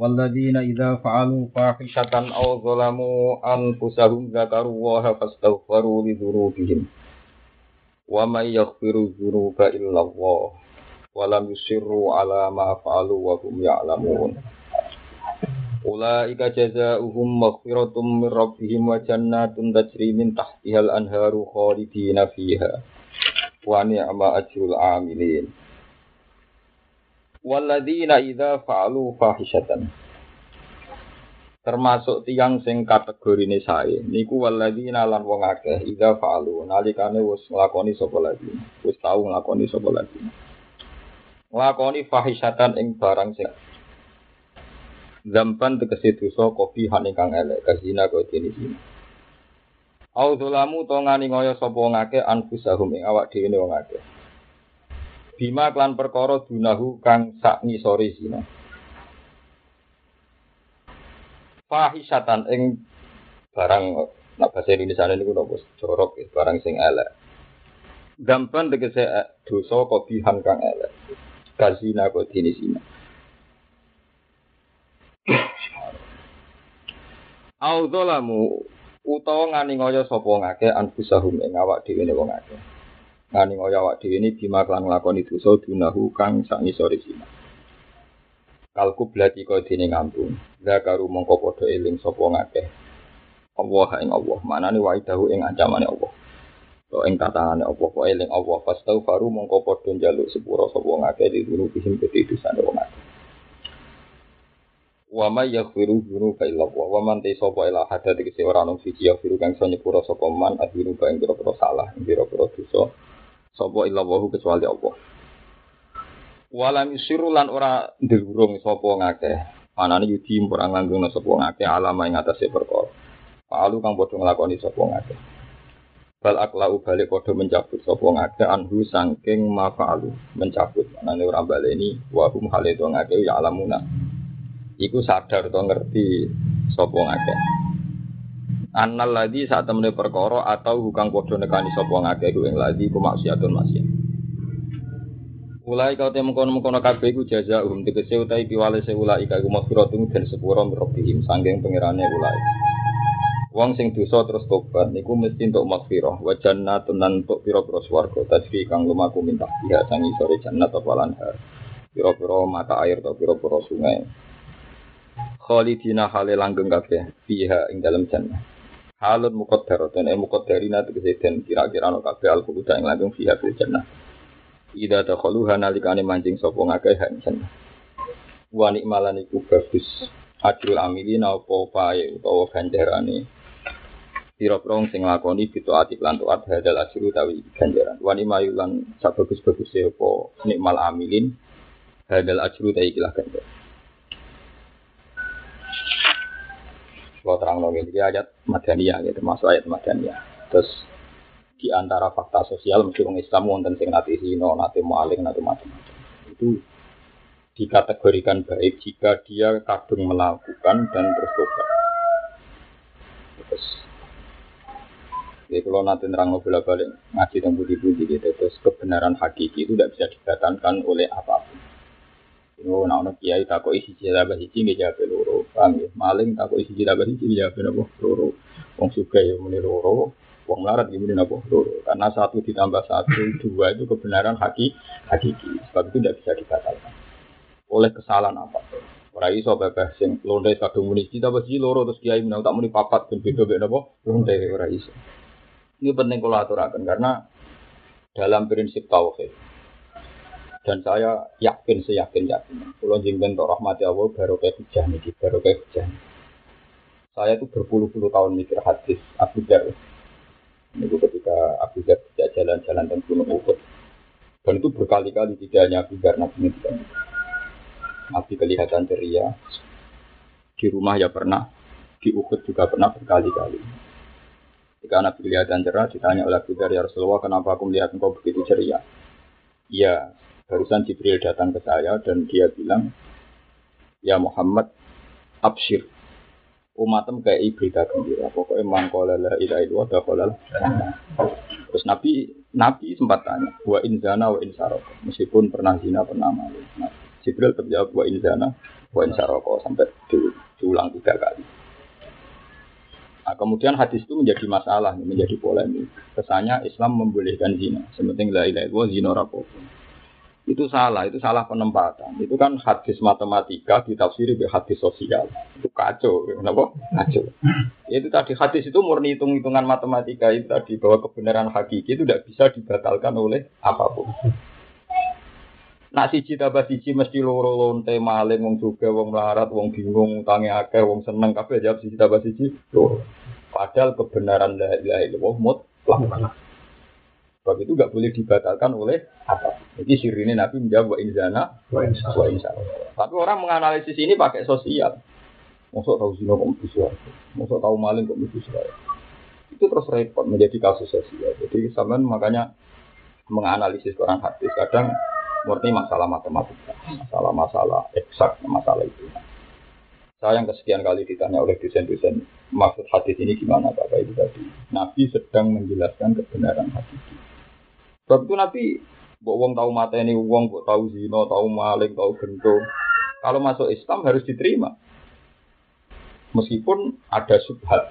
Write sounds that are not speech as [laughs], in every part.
والذين إذا فعلوا فاحشة أو ظلموا أنفسهم ذكروا الله فاستغفروا لذنوبهم ومن يغفر الذنوب إلا الله ولم يصروا على ما فعلوا وهم يعلمون أولئك جزاؤهم مغفرة من ربهم وجنات تجري من تحتها الأنهار خالدين فيها ونعم أجر العاملين Walladzina idza fa'alu fahishatan. Termasuk tiang sing kategorine sae niku walladzina lan wong akeh idza fa'alu nalikane wis nglakoni sapa lagi. Wis tau nglakoni sapa lagi. Nglakoni fahishatan ing barang sing Zampan tegese dosa kopi ingkang elek kazina kaya dene sini. Au zalamu to ngani ngoyo sapa ngake anfusahum ing awak dhewe wong akeh bima klan perkara dunahu kang sak ngisore zina. Fahisatan ing barang nak bahasa Indonesia niku nopo jorok ya, barang sing elek. Dampan tegese eh, dosa kobihan kang elek. Kazina kok dini zina. Audolamu utawa ngani ngoyo sapa ngake anfusahum ing awak dhewe wong akeh ngani ngoyo awak dhewe ini bima klan nglakoni dosa dunahu kang sak ngisore zina. Kalku blati kaya dene ngampung. Zakaru mongko padha eling sapa ngakeh. Allah ing Allah, manane waidahu ing ancamane Allah. To ing tatangane Allah kok eling Allah tau faru mongko padha njaluk sepura sapa ngakeh di guru bihim gede dosane wong akeh. Wa may yaghfiru dzunuba illa Allah. Wa man tasaba ila dikese ora ono siji yaghfiru kang iso sapa man adhiru ing pira-pira salah, pira-pira dosa. Sopo illa wahu kecuali Allah. Walam yusiru lan ora ndelurung sapa ngakeh. Manane yudi ora nglanggung sapa ngakeh alama ing atase perkara. Palu kang padha nglakoni sapa ngakeh. Bal aklau balik padha mencabut sapa ngakeh anhu saking mafalu mencabut. Manane ora baleni wa hum hale to ngakeh ya alamuna. Iku sadar to ngerti sapa ngakeh. Annal ladzi saat temene perkara atau hukang padha nekani sapa ngakeh ku ing ladzi ku maksiatun maksiat. Ulai kau temu kono kono kabeh iku jaza um tegese utahi piwale se ulai iku maghfiratun den sepuro mirobihim sanggeng pangerane ulai. Wong sing dosa terus tobat niku mesti entuk maghfirah wa jannatun lan entuk pira-pira swarga tajri kang lumaku minta dia sangi sore jannat apa lanhar. Pira-pira mata air atau pira-pira sungai. Khalidina hale langgeng kabeh fiha ing dalam jannah. Halun dan eh muqaddarina tegese den kira-kira ana kabeh al quluda ing langgeng fiha fil jannah. Ida dakhaluha nalikane mancing sapa ngakeh ing jannah. Wa nikmalan iku bagus. Ajrul amilin apa pae utawa ganjarane. Pira-pira sing nglakoni fitoati lan taat hadal ajru tawi ganjaran. Wa nimayulan sabagus-bagus apa nikmal amilin. Hadal ajru tawi ikilah ganjaran Kalau terang lagi ini ayat Madaniyah, gitu, termasuk ayat Madaniyah. Terus di antara fakta sosial mesti orang Islam wonten sing nate sino, nate mualing, nate macam-macam. Itu dikategorikan baik jika dia kadung melakukan dan terus tobat. Terus jadi kalau nanti nerang bola balik ngaji dan budi-budi gitu, terus kebenaran hakiki itu tidak bisa dibatalkan oleh apa pun. Yo nak ono kiai takok isi jilabah iki nggih jawab loro. Paham ya? Maling takok isi jilabah iki jawab napa loro. Wong suka ya muni loro, wong melarat ya muni loro. Karena satu ditambah satu dua itu kebenaran haki hakiki. Sebab itu tidak bisa dibatalkan oleh kesalahan apa. Ora iso bebas sing londe kadung muni cita besi loro terus kiai menang tak muni papat ben beda beda napa londe ora iso. Ini penting kalau aturakan karena dalam prinsip tauhid dan saya yakin seyakin yakin. Kalau jengben tok rahmati Allah baru kayak hujan nih baru kayak hujan saya itu berpuluh-puluh tahun mikir hadis Abu Dar. Ini ketika Abu Dar tidak jalan-jalan dan gunung Uhud. Dan itu berkali-kali tidak hanya Abu Dar Nabi tidak Nabi kelihatan ceria. Di rumah ya pernah di Uhud juga pernah berkali-kali. Jika Nabi kelihatan cerah, ditanya oleh Abu Dhar, ya Rasulullah, kenapa aku melihat engkau begitu ceria? Iya, barusan Jibril datang ke saya dan dia bilang, ya Muhammad, abshir. Umatem kayak berita gembira. Pokoknya mangkola la ilaha illallah dakhalal Terus Nabi Nabi sempat tanya, wa inzana wa insarok. Meskipun pernah zina pernah malu. Nah, Jibril terjawab wa inzana wa insarok sampai diulang tiga kali. Nah, kemudian hadis itu menjadi masalah, menjadi polemik. Kesannya Islam membolehkan zina. Sementing la ilaha illallah zina rapopo itu salah, itu salah penempatan. Itu kan hadis matematika ditafsiri dengan hadis sosial. Itu kacau, kenapa? Kacau. Itu tadi hadis itu murni hitung-hitungan matematika itu tadi bahwa kebenaran hakiki itu tidak bisa dibatalkan oleh apa pun. Nak siji tambah siji mesti loro lonte maling wong juga wong melarat wong bingung tangi akeh wong seneng kabeh jawab siji tambah siji. Padahal kebenaran la ilaha illallah mutlak. Sebab itu nggak boleh dibatalkan oleh apa. Jadi sirine Nabi menjawab wa inzana wa insya Tapi orang menganalisis ini pakai sosial. Masuk tahu zina kok bisa Masuk tahu maling kok Itu terus repot menjadi kasus sosial. Jadi sampean makanya menganalisis Quran hadis kadang murni masalah matematika, masalah-masalah eksak, masalah itu. Saya yang kesekian kali ditanya oleh dosen-dosen maksud hadis ini gimana Bapak itu tadi. Nabi sedang menjelaskan kebenaran hadis. Sebab itu Nabi, buat wong tahu mata ini buat tahu zino, tahu maling, tahu gento. Kalau masuk Islam harus diterima. Meskipun ada subhat.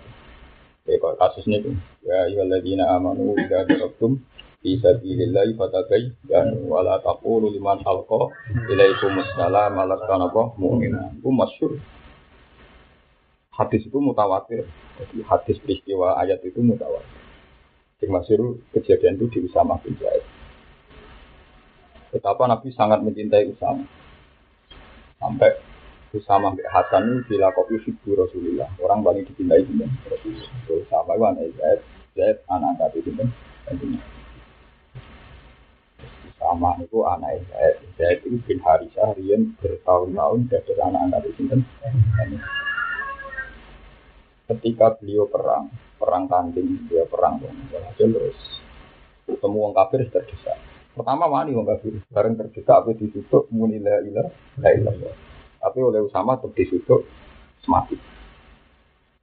Ya kalau kasusnya itu. Ya ayyuhalladzina amanu idza darabtum fi sabilillahi fatabayyanu wa la taqulu liman alqa ilaikum assalam alakana mu'min. Itu masyhur. Hadis itu mutawatir. Jadi hadis peristiwa ayat itu mutawatir. Yang masyur kejadian itu di Usama bin Zaid. Betapa Nabi sangat mencintai Usama. Sampai Usama bin Hasan itu dilakukan figur Rasulullah. Orang paling dicintai itu Rasulullah. Usama itu anak Zaid. Zaid anak angkat itu. Usama itu anak Zaid. Zaid itu bin Harisah. Rian bertahun-tahun dari anak angkat itu. Ketika beliau perang, perang tanding dia perang dong hasil terus ketemu orang kafir terdesak. Pertama wani orang kafir bareng terdesak apa ditutup ilah la ilah. Tapi oleh Usama tetap ditutup mati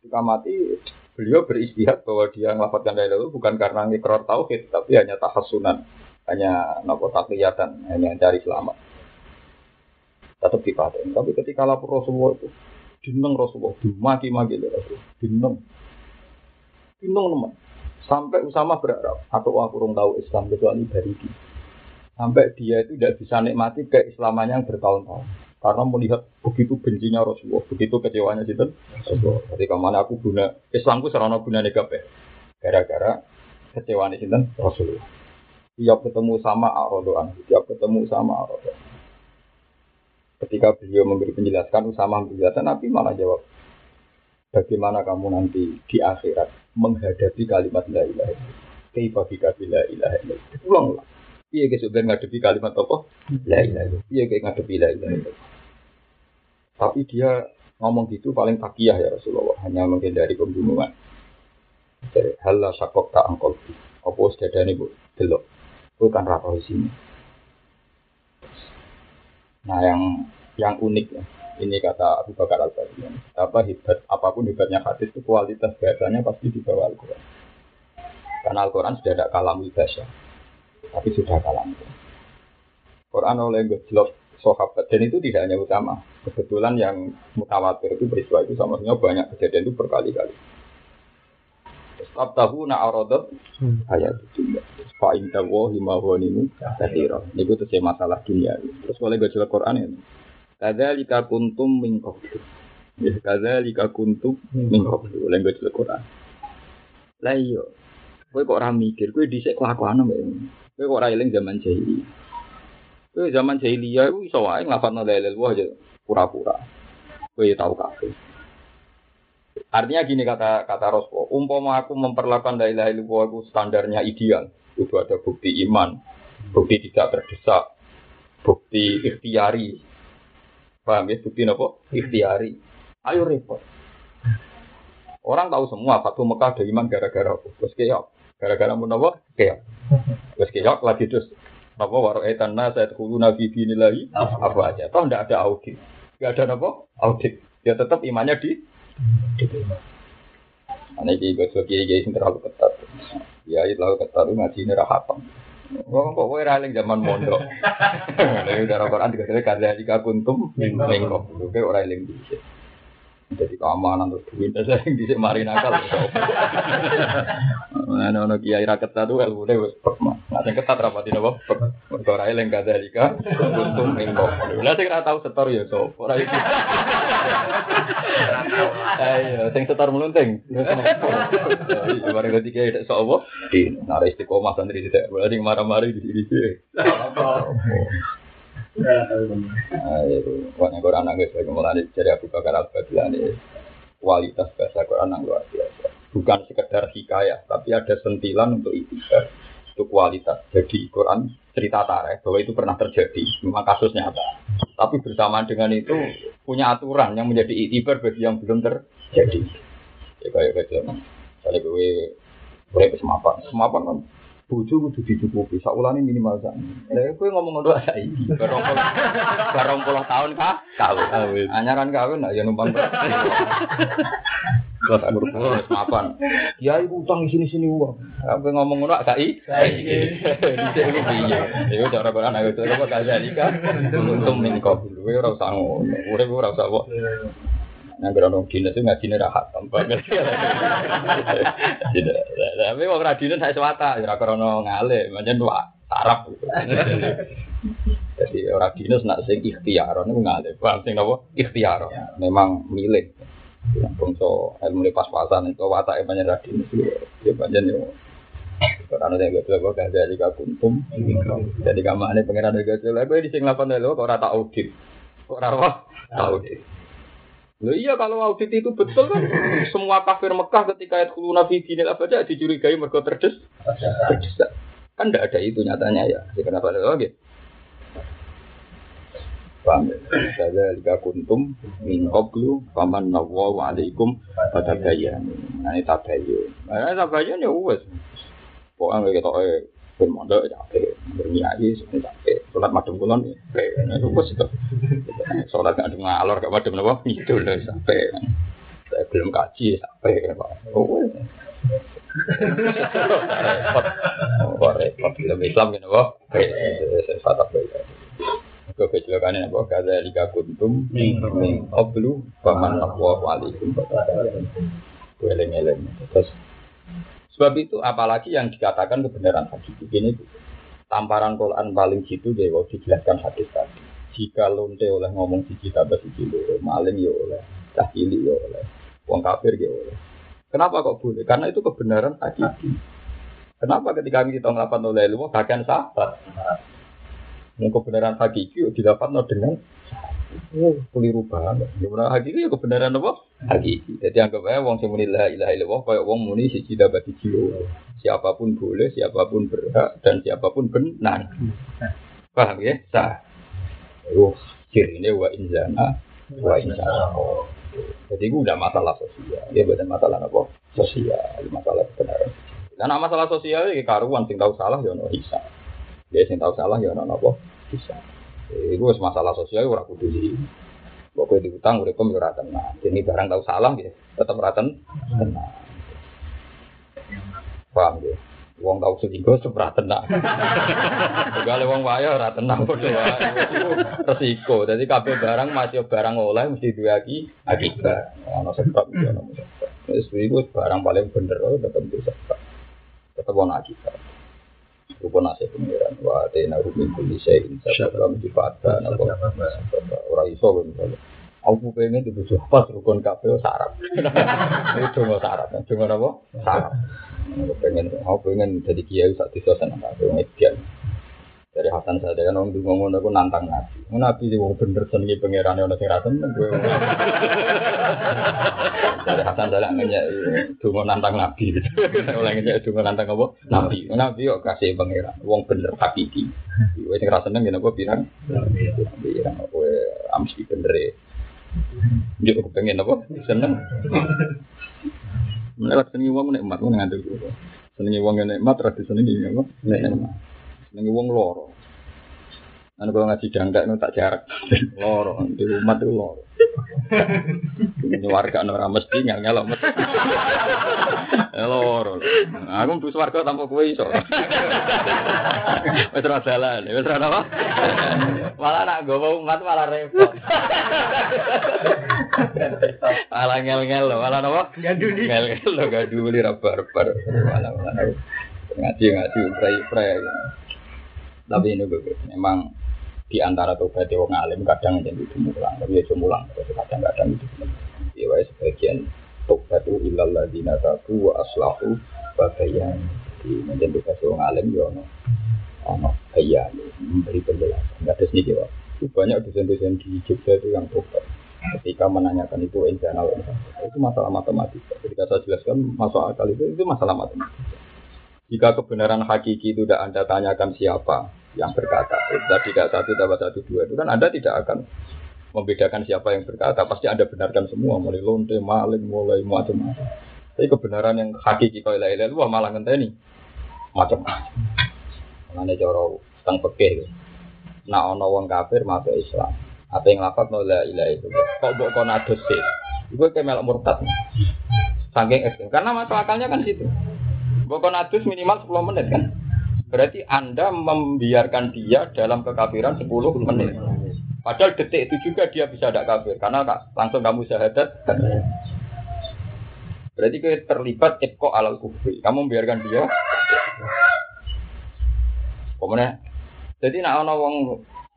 ketika mati beliau beristihad bahwa dia melafatkan la itu bukan karena ngikrar tauhid tapi hanya tahasunan hanya nopo takliyatan hanya cari selamat. Tetap dipaten tapi ketika lapor Rasulullah itu dineng Rasulullah dimaki-maki Rasulullah dineng Bingung teman. Sampai Usama berharap, atau aku kurang tahu Islam kecuali Baridi. Sampai dia itu tidak bisa nikmati keislamannya yang bertahun-tahun. Karena melihat begitu bencinya Rasulullah, begitu kecewanya itu Rasulullah. Ketika mana aku guna Islamku serana guna negatif. Gara-gara kecewaan itu Rasulullah. Tiap ketemu sama Arodoan, tiap ketemu sama Arodoan. Ketika beliau memberi penjelasan, Usama menjelaskan, Nabi malah jawab, bagaimana kamu nanti di akhirat menghadapi kalimat la ilaha illallah. Kaifa bika la ilaha illallah. Ulang lah. Iya guys, udah ngadepi kalimat apa? La ilaha illallah. Iya guys ngadepi la ilaha illallah. Tapi dia ngomong gitu paling takiyah ya Rasulullah, hanya pembunuhan. Dari halah syakok tak angkol. Apa sudah ini bu? Delok. Itu kan rata di sini. Nah yang yang unik ya, ini kata Abu Bakar al. Apa hebat, apa pun hebatnya hadis itu kualitas bahasanya pasti di bawah Al-Quran. Karena Al-Quran sudah ada kalam bahasa, tapi sudah kalam. Quran oleh gejlok sahabat dan itu tidak hanya utama. Kebetulan yang mutawatir itu peristiwa itu sama banyak kejadian itu berkali-kali. Setiap tahun arodat ayat itu Fa inta wahi ma huwa nimu kathira. Ini itu masalah dunia. Terus oleh gejlok Quran ini. Kadzalika kuntum min qablu. Ya kuntum min qablu. Langgut Al-Qur'an. Lah iya. Kowe kok ora mikir, kowe dhisik kelakuan mbek. Kowe kok ora eling zaman jahili. Kowe zaman jahiliyah iku iso wae nglafadzno la ilaha aja pura-pura. Kowe ya tau kabeh. Artinya gini kata kata Rasulullah, umpama aku memperlakukan la ilaha illallah aku standarnya ideal, itu ada bukti iman, bukti tidak terdesak, bukti ikhtiari, Paham ya? Bukti nopo? Ikhtiari. Ayo repot. Orang tahu semua Fatu Mekah ada iman gara-gara? Terus keok. Gara-gara mau apa? Keok. Terus keok lagi terus apa waro etan nasa hulu nabi lagi apa aja. Toh tidak ada audit. Tidak ada apa? Audit. Ya tetap imannya di diterima. Ini kiai gue kiai kiai terlalu ketat. Ya itu terlalu ketat ngaji ini rahatam. Wong kok kowe ra eling zaman mondok. [laughs] Nek udah Al-Qur'an dikasih kada jika kuntum mingko. Kowe ora eling dhisik. Jadi keamanan terus duit saya yang disik mari nakal. Mana ono kiai ra ketat tuh ilmu deh wis pekma. Nah sing ketat rapati napa? Mergo ora eling kada jika kuntum mingko. Lah sing ra tau setor ya so. Ora iki. Ayo sing setor melunting. Mari ngerti kiai sok apa? Di nare istiqomah santri tidak. Berarti marah-marah di sini. Ayo, pokoknya Quran anak gue mulai dari Abu Bakar Al Baghdadi kualitas bahasa Quran yang luar biasa. Bukan sekedar hikayah, tapi ada sentilan untuk itu itu kualitas. Jadi Quran cerita tareh bahwa itu pernah terjadi, memang kasus nyata. Tapi bersamaan dengan itu punya aturan yang menjadi itibar bagi yang belum terjadi. Ya kayak kayak misalnya gue boleh semapan, semapan kan bojo kudu dicukupi saulane minimal sak. Lah kowe ngomong ngono saiki. [laughs] Barong barong puluh tahun kah? Kawin. Anyaran kawin nak ya numpang. Kelas umur puluh wis mapan. Ya iku utang di sini-sini uang. Kowe ngomong ngono gak i? Saiki. Dhisik iku piye? Ya cara Quran ayo to kok gak jadi kan. Untung min kok. Kowe ora usah ngono. Urip ora usah kok. Yang kira orang dinas itu ngajinya rahat, tanpa [laughs] Tapi orang radina saya swata, ya krono ngale, macam dua sarap. Jadi orang dinas nak sing ikhtiar, ini ngale, paham sing apa? Ikhtiar, memang milik. Yang bangsa ilmu pas-pasan itu watak yang banyak radina itu, ya banyak ya. Karena yang gue coba gak jadi kuntum, jadi kamane pengiran gue coba, gue di sing lapan dulu, kok rata audit, kok rata audit. Loh iya kalau audit itu betul kan [laughs] semua kafir Mekah ketika ayat kuluna fi dinil abadah dicurigai mergo terdes terdesak. Kan tidak ada itu nyatanya ya. Jadi kenapa ada lagi? Paham ya? Saya jika kuntum min qablu faman nawwa alaikum pada bayan. Nah ini tabayun. Nah tabayun ya wes. Pokoknya kita eh bermodal capek, berniayi sebenarnya capek. Sholat madem kulon ya, kayak wes itu. Sholat gak ngalor gak madem itu loh sampai. Saya belum kaji sampai. Oh, repot, oh, repot. Film Islam kok. Saya kuntum min qablu faman aqwa alaikum Gue eleng-eleng. Terus Sebab itu apalagi yang dikatakan kebenaran hadis ini tamparan Quran paling jitu dia dijelaskan hadis tadi. Jika lonte oleh ngomong siji tambah siji loro, maling ya oleh, cah cilik ya oleh, wong kafir ya oleh. Kenapa kok boleh? Karena itu kebenaran hakiki. Kenapa ketika kita ngelapan oleh ilmu, bagian sahabat. Yang kebenaran hakiki didapat dengan Oh, keliru banget. Kebenaran hakiki ya kebenaran apa? Hakiki. Jadi anggap aja wong sing muni la ilaha illallah kaya wong muni siji bagi jiwa. Siapa pun boleh, siapa pun berhak dan siapa pun benar. Paham ya? Sah. Oh, ini wa inzana wa inzana. Jadi itu udah masalah sosial. Ya bukan masalah apa? Sosial, masalah kebenaran. Karena masalah sosial ya karuan sing tahu salah ya ono hisab. Dia sing tahu salah ya ono apa? Hisab. Itu masalah sosial ora kudu di Pokoknya diutang urip yo ora tenang. Jadi barang tahu salah ya tetap ora tenang. Paham ya? Wong tahu selingkuh seberat tenang. [laughs] Segala wong waya ora tenang padha wae. Resiko. Jadi kabeh barang masih barang oleh mesti duwe iki akibat. Ono sebab ono sebab. Wis iku barang paling bener tetep bisa. Tetep ono akibat. Rupa nasib pengiran Wa tena rumin kuli syai'in Sabdalam difata Orang iso misalnya Aku pengen itu butuh pas rukun kabel sarap. [laughs] Itu mau sarap, cuma apa? Sarap. Aku pengen, aku pengen jadi kiai saat itu senang aku median. Dari Hasan saya kan orang dulu ngomong aku nantang nabi. Nabi sih wong bener sengi pangeran yang rasen gue. Dari Hasan saya nanya dulu nantang nabi. Oleh nanya dulu nantang apa? Nabi. Nabi kok kasih pangeran. Wong bener hakiki. Gue sing rasen nggak gue bilang. Bilang gue amsi bener Yo pengen apa? Seneng. Melewat senengi wong nikmat wong ngandel. Senengi wong nikmat tradisi senengi apa? Nikmat. Senengi wong loro. Anu kalau ngaji dangdak itu tak jarak. Loro, di rumah itu loro. Ini warga anu mesti nyal nyala mesti. Loro. Aku mbus warga tanpa kowe iso. Wis ora dalan, wis ora apa? Malah nak gowo umat malah repot. Malah ngel-ngel lho, malah apa? Gaduli. Ngel-ngel lho gaduli ra barbar. Malah malah ngaji ngaji pray-pray. Tapi ini memang di antara tobat wong alim kadang jadi mulang, tapi ya mulang, kadang-kadang itu ya wae sebagian tobat itu ilal ladina tabu wa aslahu wa di menjadi tobat wong alim ya ono ono bayan memberi penjelasan. Nggak ada sedikit pak. Banyak dosen-dosen di Jogja itu yang tobat. Ketika menanyakan itu internal itu masalah matematika. Ketika saya jelaskan masuk akal itu itu masalah matematika. Jika kebenaran hakiki itu tidak anda tanyakan siapa yang berkata. Tadi tidak satu tambah satu dua itu kan Anda tidak akan membedakan siapa yang berkata. Pasti Anda benarkan semua, mulai lonte, maling, mulai macam-macam. Tapi kebenaran yang hakiki kalau ilah ilah malah ngenteni macam-macam. Mengenai cara tentang pekeh. Nah ono wong kafir masuk Islam. Apa yang lapat la ilah itu? Kok buat kau sih? Gue kayak melok murtad. Saking ekstrim. Karena masuk akalnya kan situ. Bukan nadus minimal 10 menit kan. Berarti Anda membiarkan dia dalam kekafiran 10 menit. Padahal detik itu juga dia bisa tidak kafir karena langsung kamu syahadat. Berarti kita terlibat eko alal kufri. Kamu membiarkan dia. Kemudian, jadi nak ono wong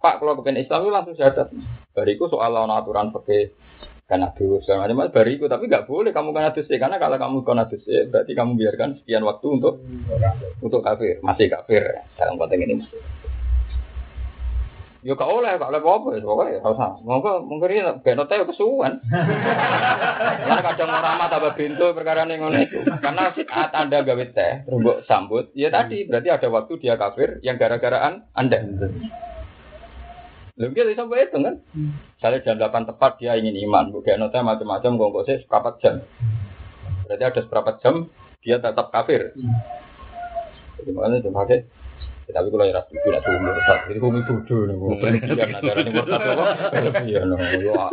Pak kalau kepen Islam itu langsung syahadat. Bariku soal aturan pakai karena dus segala macam bariku tapi nggak boleh kamu kena dus karena kalau kamu kena dus berarti kamu biarkan sekian waktu untuk untuk kafir masih kafir dalam konteks ini Yo kau oleh, kau oleh apa ya, pokoknya kau usah. Monggo mungkin ini benot aja kesuwan. [laughs] Karena kadang orang mata tambah pintu perkara ini ngono itu. Karena saat anda gawe teh, terus sambut, ya tadi berarti ada waktu dia kafir yang gara-garaan anda. Lalu kita sampai itu kan. Misalnya jam 8 tepat dia ingin iman, bukan nota macam-macam, gongkok saya seberapa jam. Berarti ada seberapa jam dia tetap kafir. Jadi makanya itu pakai. Tapi kalau ya setuju tidak tuh murtad, itu kumi bodoh nih. Berlebihan negara ini murtad apa? Berlebihan,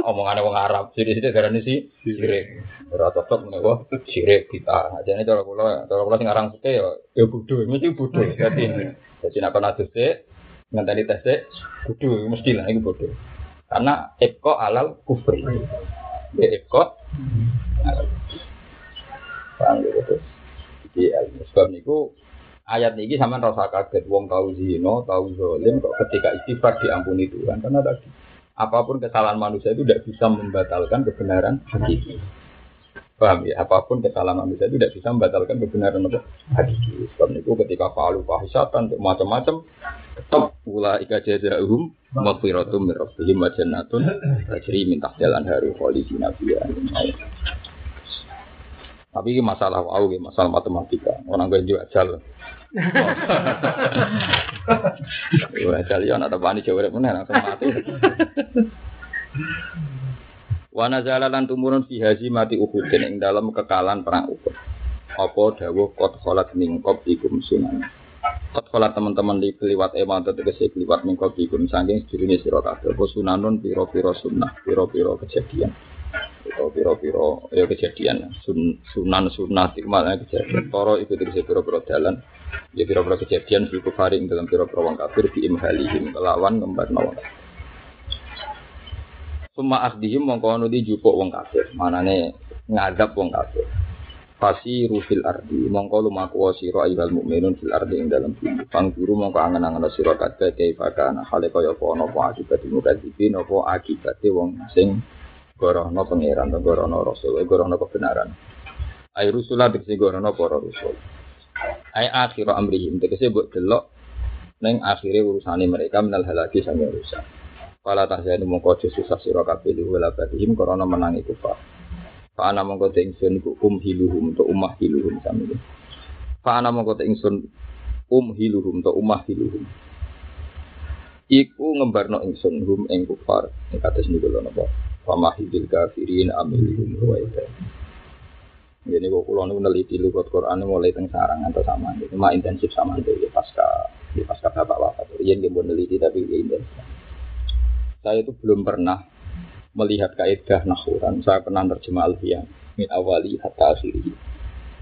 omongan orang Arab. Jadi sini negara ini sih sirik. Ora cocok nih, wah sirik kita. Jadi kalau kalau kalau kalau sing arang suke ya ya bodoh, mesti bodoh. Jadi jadi nak pernah sih ngenteni tes kudu mesti lah itu bodoh. Karena eko alal kufri. Ya eko gitu. Jadi sebab niku ayat ini sama rasa kaget wong tahu zino, tahu zolim kok ketika istighfar diampuni Tuhan karena tadi apa pun kesalahan manusia itu tidak bisa membatalkan kebenaran hakiki. Paham ya? Apa pun kesalahan manusia itu tidak bisa membatalkan kebenaran apa? Hakiki. Sebab itu ketika palu fahisatan, macam-macam, tetap pula ika jazaahum maghfiratum min rabbihim wa jannatun tajri min tahtil anharu khalidina fiha. Tapi ini masalah ini masalah matematika. Orang gue juga ajal. [laughs] Gue ajal ya, ada bani jawab mana langsung mati. Wana jalalan tumurun fi haji mati uhudin ing dalam kekalan perang Uhud. Apa dawuh kot kholat mingkop ikum sunan. Kholat teman-teman di keliwat eman tegese keliwat mingkop ikum saking sedurunge sira kabeh. Sunanun pira-pira sunnah, pira-pira kejadian. Itu pira-pira ya kejadian. Sun, sunan sunnah maknanya kejadian. Toro itu tegese pira-pira dalan. Ya pira-pira kejadian fil ing dalam pira-pira wong kafir di imhalihim kelawan ngembarno wong kafir. Suma akhdihim mongko di jupuk wong kafir. Manane ngadap wong kafir. Fasi rufil ardi mongko lumaku sira ayyuhal mukminun fil ardi ing dalam bumi. Pang guru mongko angen-angen sira kabeh kaifa kana hale kaya apa ana apa akibat mukadzibin apa akibate wong sing gorono pangeran gorono rasul gorono kebenaran. Ai rusulah dikse gorono para rasul. Ai akhir amrihim tegese mbok delok ning akhire urusane mereka menal halaki sange rusak. Pala tahzanu mongko susah sira kabeh wala batihim krana menangi kufar. Fa ana mongko te ingsun iku um hiluhum to umah hiluhum sami. Fa ana mongko te ingsun um hiluhum to umah hiluhum. Iku ngembarno ingsun hum ing kufar ing kados niku lho napa. Famahidil kafirin amilihum ruwaita. Jadi kok kulo nu neliti lugat Quran mulai teng sarang atau sama itu mah intensif sama itu ya pasca di pasca bapak wafat. Iya dia mau neliti tapi ya intensif. Saya itu belum pernah melihat kaidah nahuran. Saya pernah terjemah alfiah min awali hatta akhiri.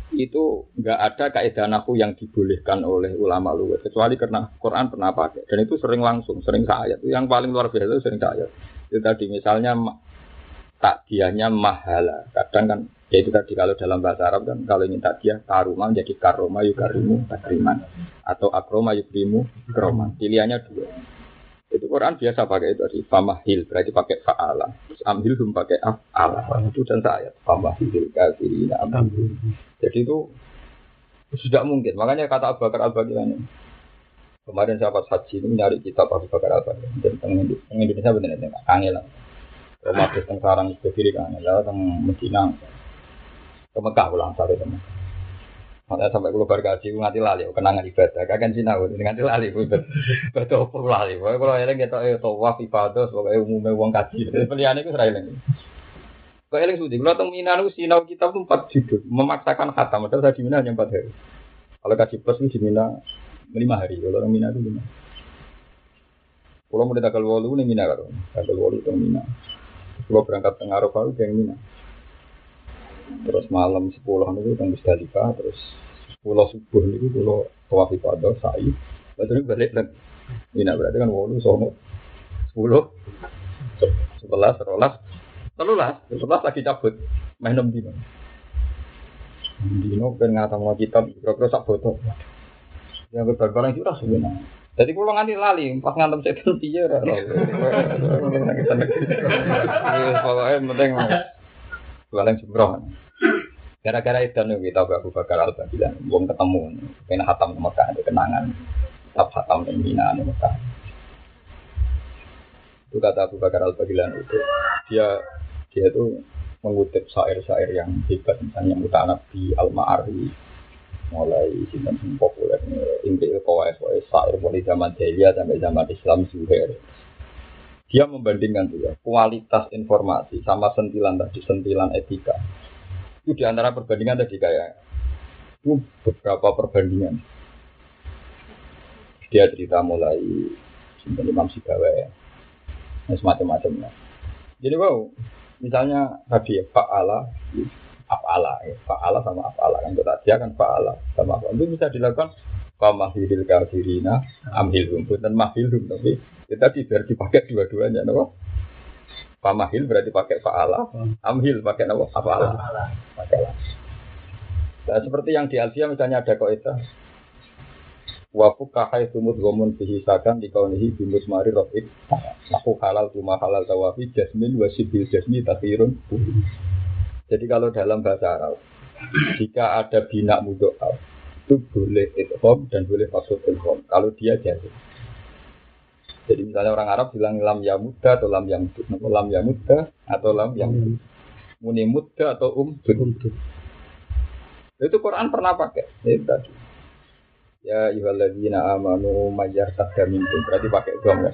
Itu nggak ada kaidah nahu yang dibolehkan oleh ulama luwes kecuali karena Quran pernah pakai dan itu sering langsung, sering ayat. Yang paling luar biasa itu sering ayat. Itu tadi misalnya takdiahnya mahala. Kadang kan ya itu tadi kalau dalam bahasa Arab kan kalau ingin takdiah karuma menjadi karoma yukarimu takriman atau akroma yukrimu kroman. Pilihannya dua. Itu Quran biasa pakai itu sih. Famahil berarti pakai faala. Terus amhil hum pakai afala. Itu dan ayat. Famahil kafirina amhil. Jadi itu sudah mungkin. Makanya kata Abu Bakar Al Bagilani. Kemarin saya pas haji ini nyari kitab Abu Bakar Al Bagilani. Dan teng Indonesia benar-benar kangen lah. Roma teng sarang itu kiri kangen lah. Teng Medina. Ke Mekah ulang satu teman. Makanya sampai kalau bergaji, nganti lali, kenangan ibadah. Kakan sinau, nganti lali. Betul, perlu lali. Pokoknya kalau eling kita eh tawaf ibadah, pokoknya umumnya uang kaji. Pilihan itu serai eling. Kau eling sudi, kalau nu sinau kita tuh empat judul, memaksakan khatam. Padahal saya di Mina hanya empat hari. Kalau kaji plus itu di Mina lima hari. Kalau orang Mina itu lima. Kalau mau tanggal walu nih Mina kan, tanggal walu itu Mina. Kalau berangkat tengah Arafah itu yang Mina. Terus malam sepuluh itu teng Musdalifah, terus sepuluh subuh itu kalau tawaf ibadah sa'i. Lalu balik lagi. Mina berarti kan walu sono sepuluh, sebelas, sebelas, telulas, sebelas lagi cabut, main enam dino. Dino kan ngatam mau kitab, kira-kira sak foto. Yang berbarang itu rasa benar. Jadi kalau nganti lali, pas ngantem setan piye ora. Pokoknya penting paling sembroh. Gara-gara itu nih kita Abu Bakar Al Baghdadi, belum ketemu, kena hatam ke Mekah, ada kenangan, tetap hatam ke Mina di Mekah. Itu kata Abu Bakar Al itu, dia dia itu mengutip syair-syair yang hebat, misalnya Mutanabi Al Ma'ari, mulai sinten populer inti kawais kawais syair mulai zaman jahiliyah sampai zaman Islam Zuhair. Dia membandingkan tuh ya, kualitas informasi sama sentilan tadi, sentilan etika. Itu di antara perbandingan tadi kayak itu beberapa perbandingan. Dia cerita mulai Sinten Imam Sibawa ya, semacam-macamnya. Jadi wow, misalnya tadi ya Fa'ala, Af'ala ya, Fa'ala sama Af'ala kan kita dia kan Fa'ala sama Af'ala itu bisa dilakukan Famahilil kafirina amhilhum. Dan mahilhum tapi kita tidak dipakai dua-duanya no? Famahil berarti pakai fa'ala, amhil pakai apa? Pakai Nah, seperti yang di Alfia misalnya ada kaidah wa fukaha sumut gomun fihi sakan di kaunihi bimus mari rofik. Aku halal tuma halal tawafi jasmin wa sibil jasmi takhirun jadi kalau dalam bahasa Arab jika ada bina mudo'al itu boleh idhom dan boleh maksud idhom kalau dia jadi jadi misalnya orang Arab bilang lam ya muda atau lam yang muda, lam ya muda atau lam yang muni muda atau um itu Quran pernah pakai. Itu tadi. Ya ayyuhalladzina amanu mayyar minkum. Berarti pakai dom ya.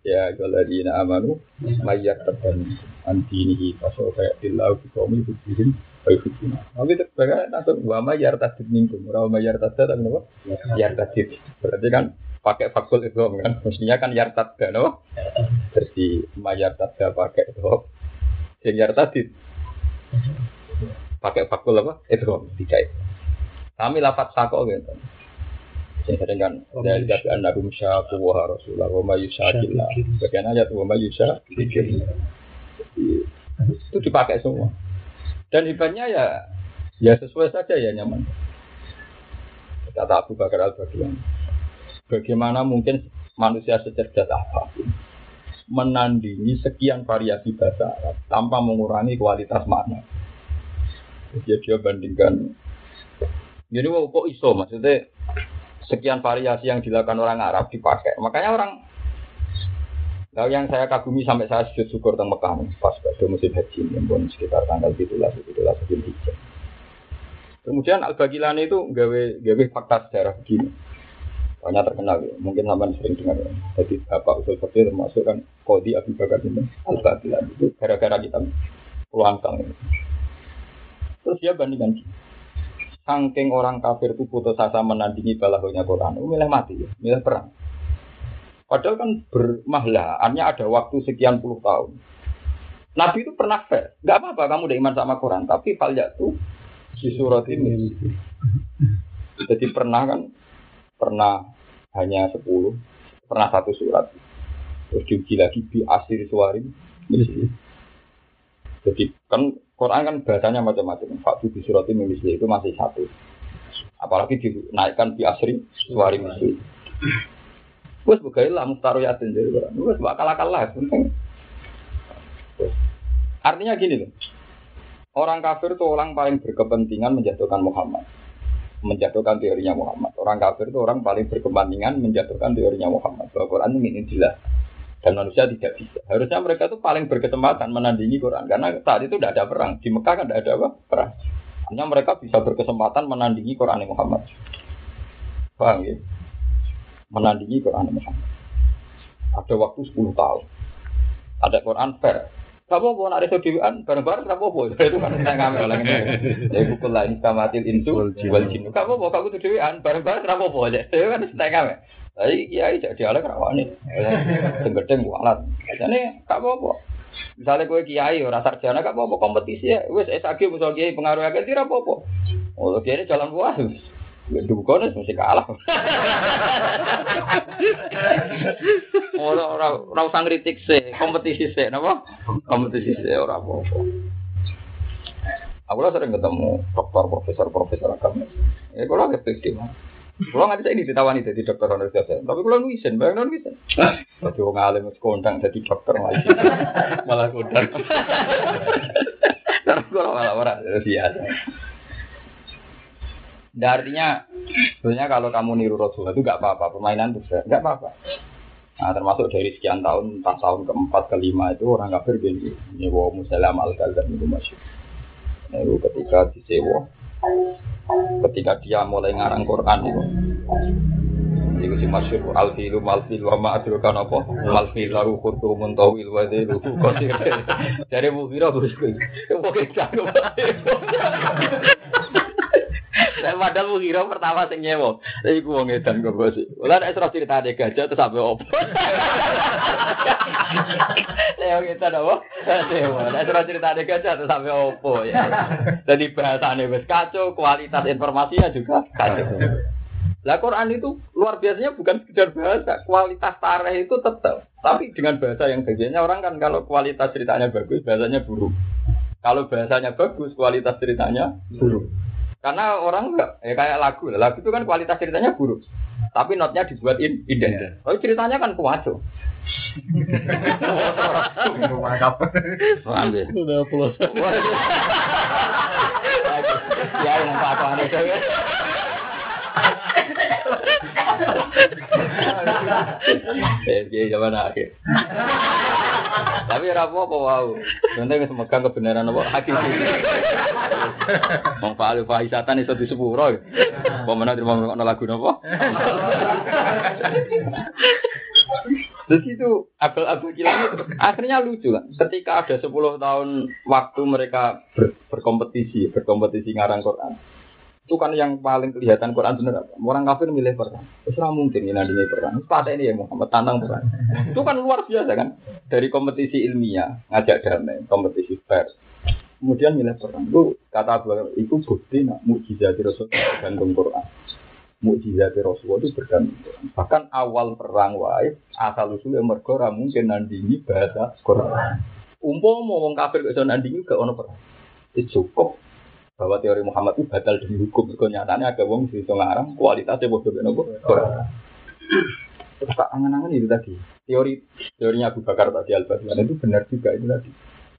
Ya ayyuhalladzina amanu mayyar minkum. Antinihi fasofa ya'tillahu biqawmi buktihin Baikutuna. Tapi itu sebagai langsung wa mayar tadid minkum, wa mayar tadid tapi apa? Yar tadid. Berarti kan pakai fakul itu kan, mestinya kan yar tadid, no? Jadi mayar tadid pakai itu, yang yar tadid pakai fakul apa? Itu tidak. Kami lapat sako gitu. Saya sering kan dari dari anda rumsya kuwah rasulullah wa mayusakillah. Bagian ayat wa mayusakillah. Itu dipakai semua. Dan hebatnya ya ya sesuai saja ya nyaman. Kata Abu Bakar Al Baghdadi. Bagaimana mungkin manusia secerdas apa menandingi sekian variasi bahasa Arab tanpa mengurangi kualitas makna. Jadi dia bandingkan. Jadi kok iso maksudnya sekian variasi yang dilakukan orang Arab dipakai. Makanya orang Nah, yang saya kagumi sampai saya sujud syukur tentang Mekah pas pada musim haji yang pun sekitar tanggal itu lah itu lah Kemudian Al Bagilani itu gawe gawe fakta sejarah begini. Banyak terkenal ya. Mungkin sampai sering dengar. Ya. Jadi Bapak Usul Fakir termasuk kan Kodi Abu Bakar ini Al-Batilan itu gara-gara kita pulang tahun. Terus dia bandingkan Sangking orang kafir itu putus asa menandingi balahonya Quran, milih mati, ya, milih perang. Padahal kan bermahlaannya ada waktu sekian puluh tahun. Nabi itu pernah fair, nggak apa-apa kamu udah iman sama Quran, tapi falja tuh di surat ini. Jadi pernah kan, pernah hanya sepuluh, pernah satu surat. Terus diuji lagi di asir suarim. Jadi kan Quran kan bahasanya macam-macam. Faktu di surat ini itu masih satu. Apalagi dinaikkan di asri suarim misli. Wes lah mustaru yatin jadi orang. Wes bakal akal lah. Artinya gini loh. Orang kafir itu orang paling berkepentingan menjatuhkan Muhammad. Menjatuhkan teorinya Muhammad. Orang kafir itu orang paling berkepentingan menjatuhkan teorinya Muhammad. Bahwa Quran ini jelas. Dan manusia tidak bisa. Harusnya mereka itu paling berkesempatan menandingi Quran. Karena saat itu tidak ada perang. Di Mekah kan tidak ada apa? Perang. Hanya mereka bisa berkesempatan menandingi Quran Muhammad. Paham ya? Menandingi Quran Muhammad. Ada waktu 10 tahun. Ada Quran fair. Apa-apa, nak reso dewan, bareng-bareng gak apa-apa. Itu kan saya ngambil orang ini. Ya, bukul lain kamatil insu, wal jinu. Gak apa-apa, gak kutu dewan, bareng-bareng gak apa-apa. Itu kan saya ngambil. Tapi kiai jadi ala kerawan nih. Tenggedeng bualat. Jadi gak apa-apa. Misalnya gue kiai, orang sarjana gak apa-apa kompetisi ya. Wes SAG misal kiai pengaruh agak tidak apa-apa. Oh, kiai jalan buah. Dukun mesti kalah. [laughs] Ora ora ora usah ngritik sih, kompetisi sih, napa? Kompetisi sih ora apa-apa. Aku lah sering ketemu dokter, profesor, profesor agama. Ya kalau agak mah. Kalau nggak bisa ini ditawani jadi dokter causa, tapi kalau nuisen, bayang non nuisen. [laughs] Tapi orang alim kondang jadi dokter malah [laughs] malah kondang. Terus kalau malah orang biasa. Nah, artinya sebenarnya kalau kamu niru Rasulullah itu gak apa-apa, permainan itu gak apa-apa. Nah, termasuk dari sekian tahun, entah tahun keempat, kelima itu orang kafir gini, nyewa musalam al dan itu masuk. Nah, ketika disewa, ketika dia mulai ngarang Quran itu, itu si masyur alfilu malfil wa ma'adrukan apa malfil lahu khurtu muntawil wa dilu kosir [laughs] dari bukira bukira bukira Saya padahal mau kira pertama sing nyewa. Tapi ku wong edan kok bos. Lah nek terus cerita ada gajah terus sampai opo. [laughs] Wong edan apa? Sewa. Nek terus cerita ada gajah terus sampai opo ya. Jadi bahasane wis kacau, kualitas informasinya juga kacau. Lah Quran itu luar biasanya bukan sekedar bahasa, kualitas tareh itu tetap. Tapi dengan bahasa yang bagiannya orang kan kalau kualitas ceritanya bagus, bahasanya buruk. Kalau bahasanya bagus, kualitas ceritanya buruk. Karena orang enggak, ya kayak lagu, lagu itu kan kualitas ceritanya buruk. Tapi notnya dibuat in, indah. Yeah. Tapi ceritanya kan kuaco. Ambil. Udah pulas. Ya, yang apa-apa Eh, zaman akhir. Tapi ora apa-apa wau. Sebenarnya wis megang kebenaran apa hakiki. Wong palu fahisatan iso disepuro. Apa meneh terima ngono lagu napa? Terus itu abal-abal kilang itu akhirnya lucu kan. Ketika ada 10 tahun waktu mereka ber, berkompetisi, berkompetisi ngarang Quran itu kan yang paling kelihatan Quran benar apa? Orang kafir milih perang. Terus mungkin ini perang. Pada ini ya Muhammad tantang perang. Itu kan luar biasa kan. Dari kompetisi ilmiah ngajak damai, kompetisi fair. Kemudian milih perang. Itu kata Abu itu bukti nak mukjizat Rasul bergantung Quran. Mukjizat Rasul itu bergantung Quran. Bahkan awal perang wae asal usulnya mergora mungkin nandingi bahasa Quran. Umpama wong kafir bisa nandingi ke ono perang. Itu cukup bahwa teori Muhammad itu batal demi hukum. Kenyataannya ada wong di ngarang kualitasnya bodoh beno Terus tak angan-angan itu tadi. Teori teorinya Abu Bakar tadi al itu benar juga itu tadi.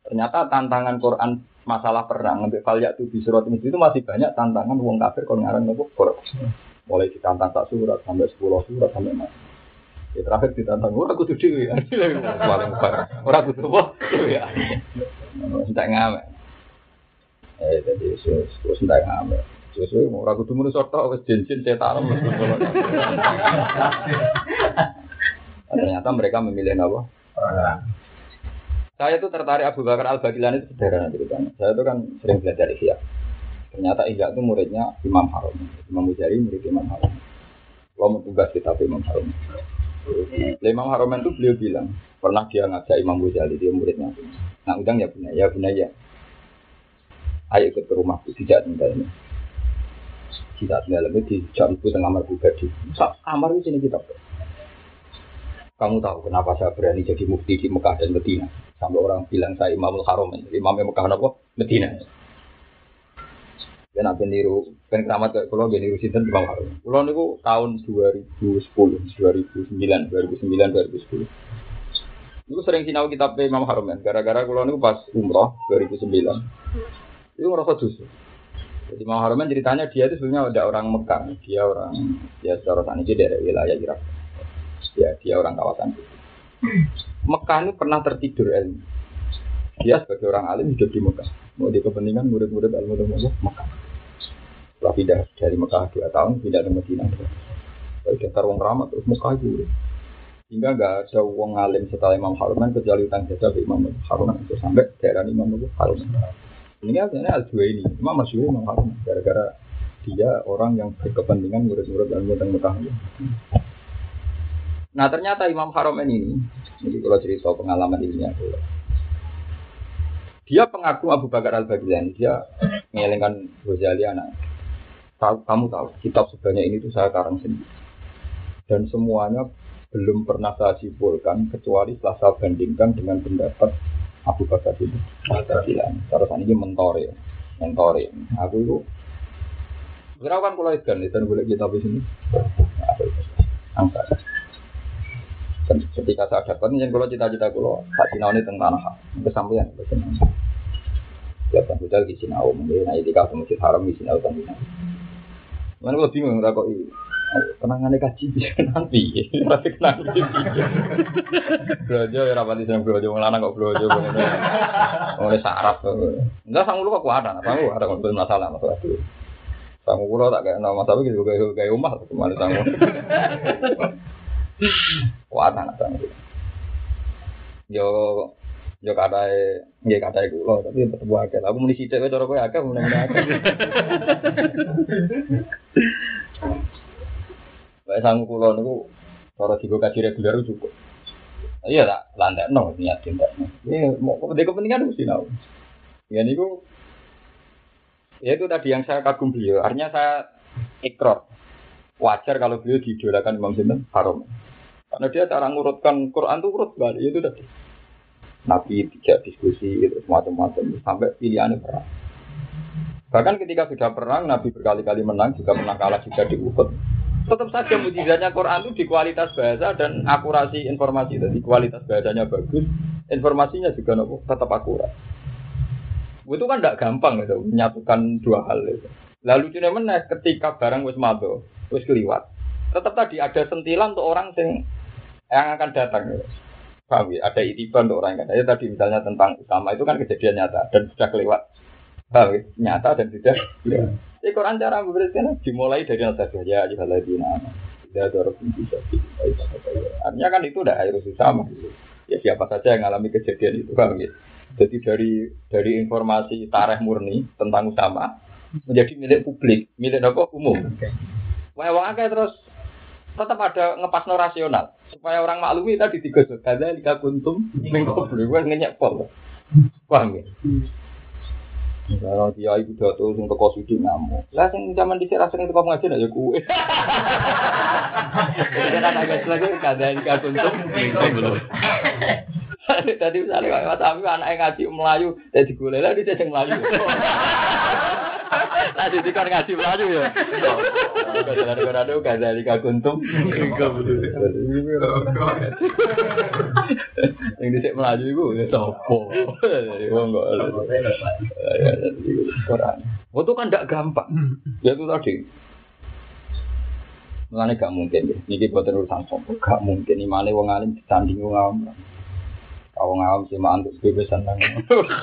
Ternyata tantangan Quran masalah perang untuk kalian itu di surat itu masih banyak tantangan wong kafir kalau ngarang nopo. Mulai ditantang tak surat sampai sepuluh surat sampai mana. Ya terakhir ditantang orang kudu dewi. [laughs] Paling parah. Orang kudu apa? Dewi. [laughs] Tidak ngamen. Eh, jadi terus ngamen. Mau ragu wes. Ternyata mereka memilih apa? Saya tuh tertarik Abu Bakar Al Bagilani itu sederhana ceritanya. Saya tuh kan sering belajar Ihya. Ternyata Ihya itu muridnya Imam Harun. Imam Mujari murid Imam Harun. Kalau mau tugas kitab Imam Harun. Imam Harun itu beliau bilang, pernah dia ngajak Imam Ghazali, dia muridnya. Nah, udang ya punya, ya punya ya. Ayo ikut ke rumahku, tidak ini. Tinggal ini di jam itu kamar pribadi. Kamar di sini kita. Kamu tahu kenapa saya berani jadi mufti di Mekah dan Medina? Sampai orang bilang saya Imamul Haram, Imam Mekah apa? Medina. Dan apa niru, kan keramat kayak niru sinten Imam Haram. Kalau niku tahun 2010, 2009, 2009, 2010. Itu sering sinau kitab Imam Haram kan, gara-gara kalau niku pas umroh 2009. Itu ngerasa dosa. Jadi Imam Haram ceritanya dia itu sebenarnya ada orang Mekah, dia orang ya secara sana dia dari wilayah Irak. Ya, dia orang kawasan itu. Mekah ini pernah tertidur ilmu. Dia sebagai orang alim hidup di Mekah. Mau di kepentingan murid-murid ilmu di Mekah. Setelah pindah dari Mekah dua tahun, pindah ke Medina. Kalau daftar uang ramah terus Mekah itu. Hingga nggak ada uang alim setelah Imam Haruman kecuali utang jasa Imam Haruman itu sampai daerah Imam Haruman. Ini sebenarnya al ini, Imam Masyur Imam Haruman gara-gara dia orang yang berkepentingan murid-murid ilmu di Mekah. Nah ternyata Imam Haromen ini, jadi kalau cerita pengalaman ini aku, dia pengaku Abu Bakar Al Baghdadi, dia mengelengkan Ghazali anak. Tahu, kamu tahu, kitab sebanyak ini tuh saya karang sendiri. Dan semuanya belum pernah saya simpulkan kecuali setelah saya bandingkan dengan pendapat Abu Bakar itu. Baghdadi. Terus ini mentor ya, mentor ya. Aku itu, berapa kan kalau itu dan boleh kita di sini. Angkat ketika saya dapat yang kalau cita-cita kalau tak sinau ini tentang tanah kesampaian ya kan kita di sinau mungkin nah kalau masjid haram di sinau tentang mana kalau bingung nggak kok ini kenangannya kaji bisa nanti tapi kenangan belajar ya rapat di sana belajar ngelana kok belajar mulai saraf enggak sang lu kok kuat ada sang ada kalau masalah masalah itu sang lu tak kayak nama tapi gitu kayak kayak rumah ke mana sang Kuat anak sana. Yo yo katae nggih katae kula tapi tetep akeh. Aku muni sithik wae cara kowe akeh muni akeh. [laughs] Bae sang kula niku cara digo kaji reguler cukup. Iya tak landak no niat tindak. Ini mau kepentingan mesti nau. Ya niku ya itu tadi yang saya kagum beliau. Artinya saya ikrar wajar kalau beliau diidolakan Imam Sinten Haram. Karena dia cara ngurutkan Quran itu urut balik itu tadi. Nabi tidak diskusi itu macam-macam sampai pilihannya perang. Bahkan ketika sudah perang, Nabi berkali-kali menang, juga pernah kalah juga di Uhud. Tetap saja mujizatnya Quran itu di kualitas bahasa dan akurasi informasi. Jadi kualitas bahasanya bagus, informasinya juga nopo, tetap akurat. Itu kan tidak gampang gitu, menyatukan dua hal itu. Lalu cuma mana ketika barang wis mado, wis keliwat. Tetap tadi ada sentilan untuk orang yang yang akan datang. Ya. Paham ya? Ada itiban untuk orang yang datang. Tadi misalnya tentang utama itu kan kejadian nyata dan sudah kelewat. Paham ya? Nyata dan ya. Jadi Quran cara memberikan. Dimulai dari al ya ayyuhalladzina tidak ada orang bisa Artinya kan itu udah harus sama. Ya siapa saja yang mengalami kejadian itu paham ya? Jadi dari dari informasi tareh murni tentang Usama menjadi milik publik, milik apa? Umum. Wah, wah terus tetap ada ngepas no rasional. Supaya orang maklumi tadi tiga ada jika kuntum beli gue ngenyek pol. Paham ya kalau dia ibu tuh untuk kau sudi ngamuk. Lah sing zaman di sini rasanya itu kamu ngaji ya kue. Kita agak lagi kada jika kuntum belum. Tadi misalnya Mas Ami anak ngaji Melayu, jadi gue lah dia jadi Melayu. Tadi dikon ngaji Melayu ya. Kadang-kadang ada gak dari kaguntum. Yang disek Melayu itu ya sopo. Wong kok. Quran. Itu kan tidak gampang. Ya itu tadi. Mengenai gak mungkin ya. Ini buatan urusan sopo. Gak mungkin. Imane wong alim disanding wong awam. Kau ngawam sih mah antuk bebesan nang.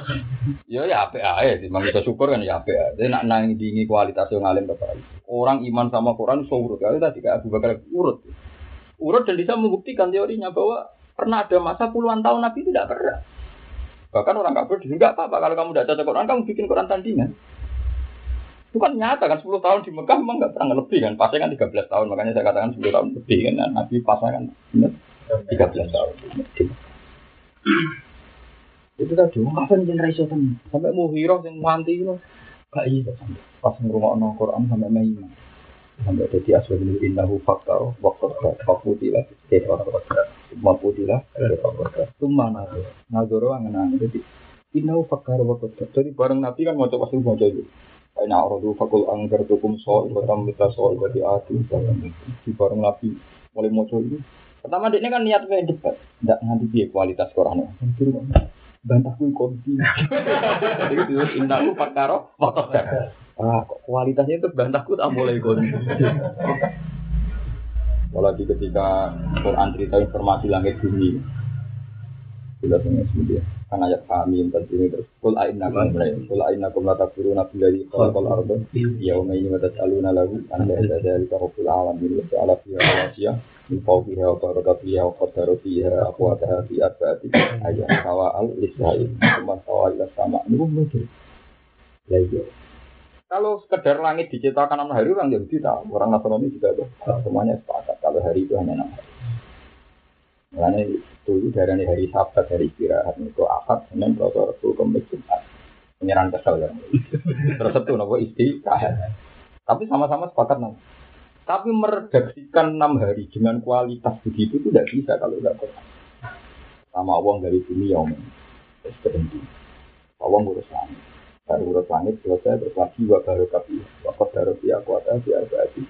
[laughs] Ya ya apik ae sih, iso syukur kan ya apik ae. Nak nang dingi kualitas yang ngalim bapak. Orang iman sama Quran so urut. Kali tadi kayak Abu Bakar urut. Urut dan bisa membuktikan teorinya bahwa pernah ada masa puluhan tahun Nabi tidak pernah. Bahkan orang kafir juga apa-apa kalau kamu tidak cocok Quran, kamu bikin Quran tandingan. Itu kan nyata kan 10 tahun di Mekah memang nggak pernah lebih kan. Pasnya kan 13 tahun, makanya saya katakan 10 tahun lebih kan. Nah, Nabi pasnya kan benar 13 tahun. [clears throat] itu tadi wong kafir jen ra tenan sampai muhirah sing mati itu gak sampai pas ngrungokno Quran sampai maiman sampai jadi ini innahu fakta waktu fakutilah jadi orang fakta maputilah dari fakta itu mana tuh nagoro angen jadi innahu fakta waktu jadi bareng nabi kan mau coba sih mau coba orang tuh fakul angker tukum soal batam kita soal berarti ati. Di bareng nabi mulai mau coba itu pertama dia kan niat pengen debat tidak nanti dia kualitas Quran bantahku konti. Jadi itu indahku perkara motor Ah, kualitasnya itu bantahku tak boleh konti. Apalagi ketika Quran cerita informasi langit bumi, sudah sangat semuanya. Kan ayat kami yang ini terus. Kul aina kum mulai. Kul aina kum lata furu nabi dari kol ardo. Ya umay ini mata aluna lagu. Anda ada dari kahful alam ini. Ala fiha fawqiha wa baraka fiha wa qaddaru fiha aqwataha fi arba'ati ayat sawa al lisai. Cuma sawa ila sama. Ini pun mikir. Ya iya. Kalau sekedar langit diciptakan enam hari orang Yahudi tahu, orang Nasrani juga tahu. Semuanya sepakat kalau hari itu hanya enam hari. Makanya dulu dari hari Sabat, hari istirahat itu akad, senin, selasa, rabu, kemis, jumat. Penyerang kesel [laughs] kan. Terus itu nopo istirahat. Tapi sama-sama sepakat nang. Tapi meredaksikan enam hari dengan kualitas begitu itu tidak bisa kalau tidak Quran. Sama uang dari bumi yang terus berhenti. Uang urus langit. Baru urus langit selesai terus lagi wa baru kapi. Waktu baru dia kuasa dia berarti.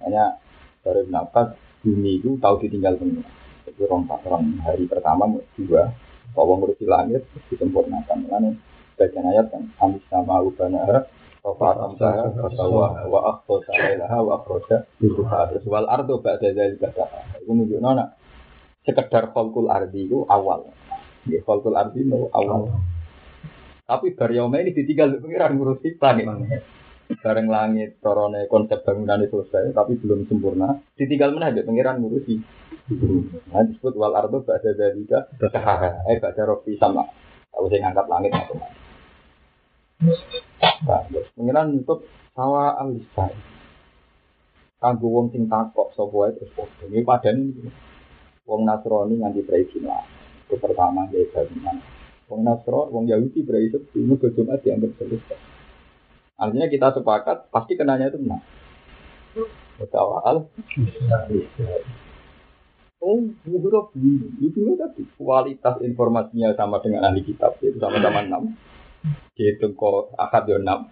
Hanya dari nafas bumi itu tahu ditinggal pengiran. Itu rong rong hari pertama dua. Bahwa ngurusi langit disempurnakan. Lalu bagian ayat kan amis sama ubana Sofa amsaha kasawa wa akhtosa lailaha wa akhroja Yusufa Terus wal ardo ba'da dari kata Itu nunjuk nona Sekedar kholkul ardi itu awal. Ya kholkul ardi itu awal. Tapi Baryoma ini ditinggal pengiran ngurusi langit Bareng langit, torone konsep bangunan itu selesai Tapi belum sempurna. Ditinggal mana ada pengiran ngurusi. Nah disebut wal ardo ba'da dari kata Eh ba'da rofi sama. Aku saya ngangkat langit macam-macam Pengiran untuk sawa alisai. Kanggo wong sing takok sapa wae terus padha. Ini padane. Wong Nasrani nganti prediksi lah. Itu pertama dia bangunan. Wong Nasrani, wong Yahudi prediksi itu ke Jumat dianggap selesai. Artinya kita sepakat pasti kenanya itu benar. Betawal. Oh, ini. Itu tadi kualitas informasinya sama dengan ahli kitab, itu sama-sama enam dihitung kok akad yo enam.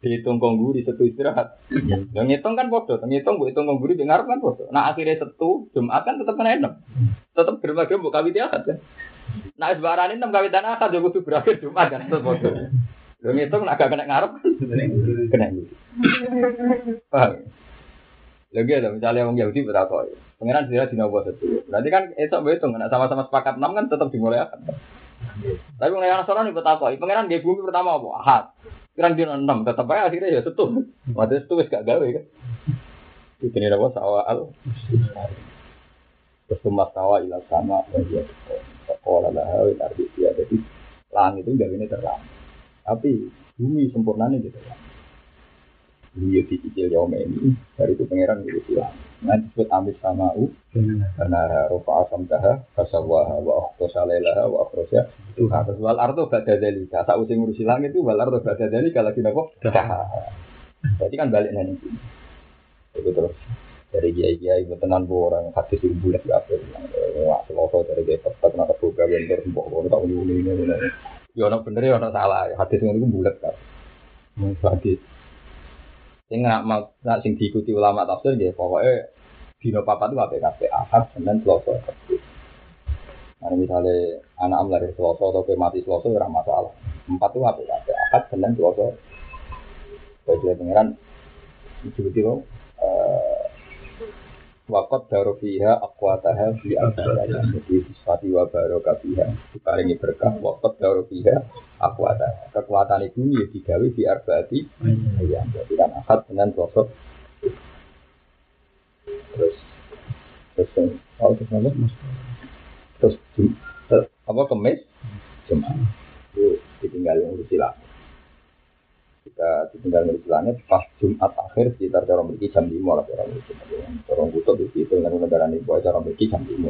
Dihitung kok guri satu istirahat. Yang ngitung kan bodoh ngitung bu hitung kok guri dengar kan bodoh nah akhirnya satu jumat kan tetap kena enam. Tetap berbagai bu kawit akad kan nah sebarang enam kawitan akad yo kudu berakhir jumat kan tetap bodoh lo ngitung agak kena ngarep kena guri paham? Lagi ada misalnya orang Yahudi berapa ya pengiran dia di nomor satu berarti kan esok berhitung sama-sama sepakat enam kan tetap dimulai akad tapi mulai Nasrani nih betapa, pangeran dia bumi pertama apa? Ahad. Pikiran dia enam, tetap aja akhirnya ya setu. Waktu itu gak gawe kan. Itu ini apa sawah al. Terus tumas sawah ilah sama bagi sekolah lah arti dia jadi langit itu gak ini terang. Tapi bumi sempurnanya gitu kan. Beliau dicicil yaum ini dari itu pangeran gitu silang. Nanti disebut amis sama u. Karena rofa asam daha kasawaha wa akhto salailaha wa akhroja itu harus wal ardo bada dalika saat usia ngurusi langit itu wal ardo bada dalika lagi nopo jadi kan balik nanti itu terus dari kiai kiai betenan bu orang hati sih bulat gak apa wah seloso dari kiai tetap nak kebuka bentor mbok mbok tak ini ini ini. Ya orang bener ya orang salah hati sih itu bulat kan hadis Sing nak nak sing diikuti ulama tafsir ya pokoknya dino papa itu apa kafe ahad senin selasa. Nah misalnya anak lahir selasa atau mati selasa ya masalah. Empat itu apa kafe ahad senin selasa. Bagi pangeran diikuti lo Wakot daro fiha akwataha fi abdaya. Jadi sifati wa barokatiha. Diparingi berkah. Wakot daro fiha akwataha. Kekuatan itu ya digawe di arbaati. Ya, jadi kan akad dengan sosok. Terus terus oh terus apa? Terus apa kemis? Jumat. Itu ditinggal yang silang. Kita ditinggal dari silangnya pas Jumat akhir sekitar cara memiliki jam 5 lah cara memiliki. Cara kutub itu itu dengan negara ini boleh cara memiliki jam 5.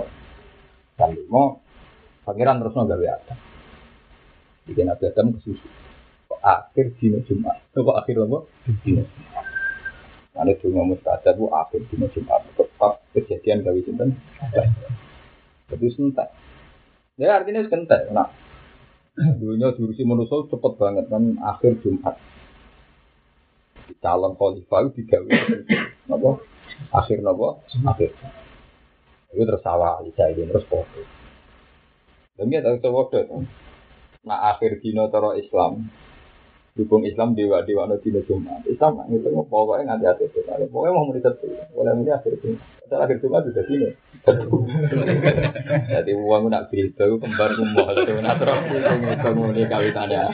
Jam 5 pangeran terus gawe ada. Bikin Nabi Adam ke susu. Kok akhir dino Jumat. Kok akhir apa? Dino. Karena cuma mustajab itu akhir dino Jumat. Tepat kejadian gawe sinten. Jadi sentak. Ya artinya sentak. Nah, [clears throat] dunia diurusi manusia cepet banget kan akhir Jumat. Calon khalifah digawe apa? Akhir napa? Akhir. Itu terus sawah Isa ini terus foto. Demi tahu coba tuh. Nah akhir dino toro Islam dukung Islam dewa dewa no dino Jumat. Islam itu mau pokoknya nganti akhir Jumat. Pokoknya mau menit itu. Boleh menit akhir Jumat. Setelah akhir Jumat sudah sini. Jadi [laughs] uang nak berita kembar kumah. Jadi natron itu muni kawitannya.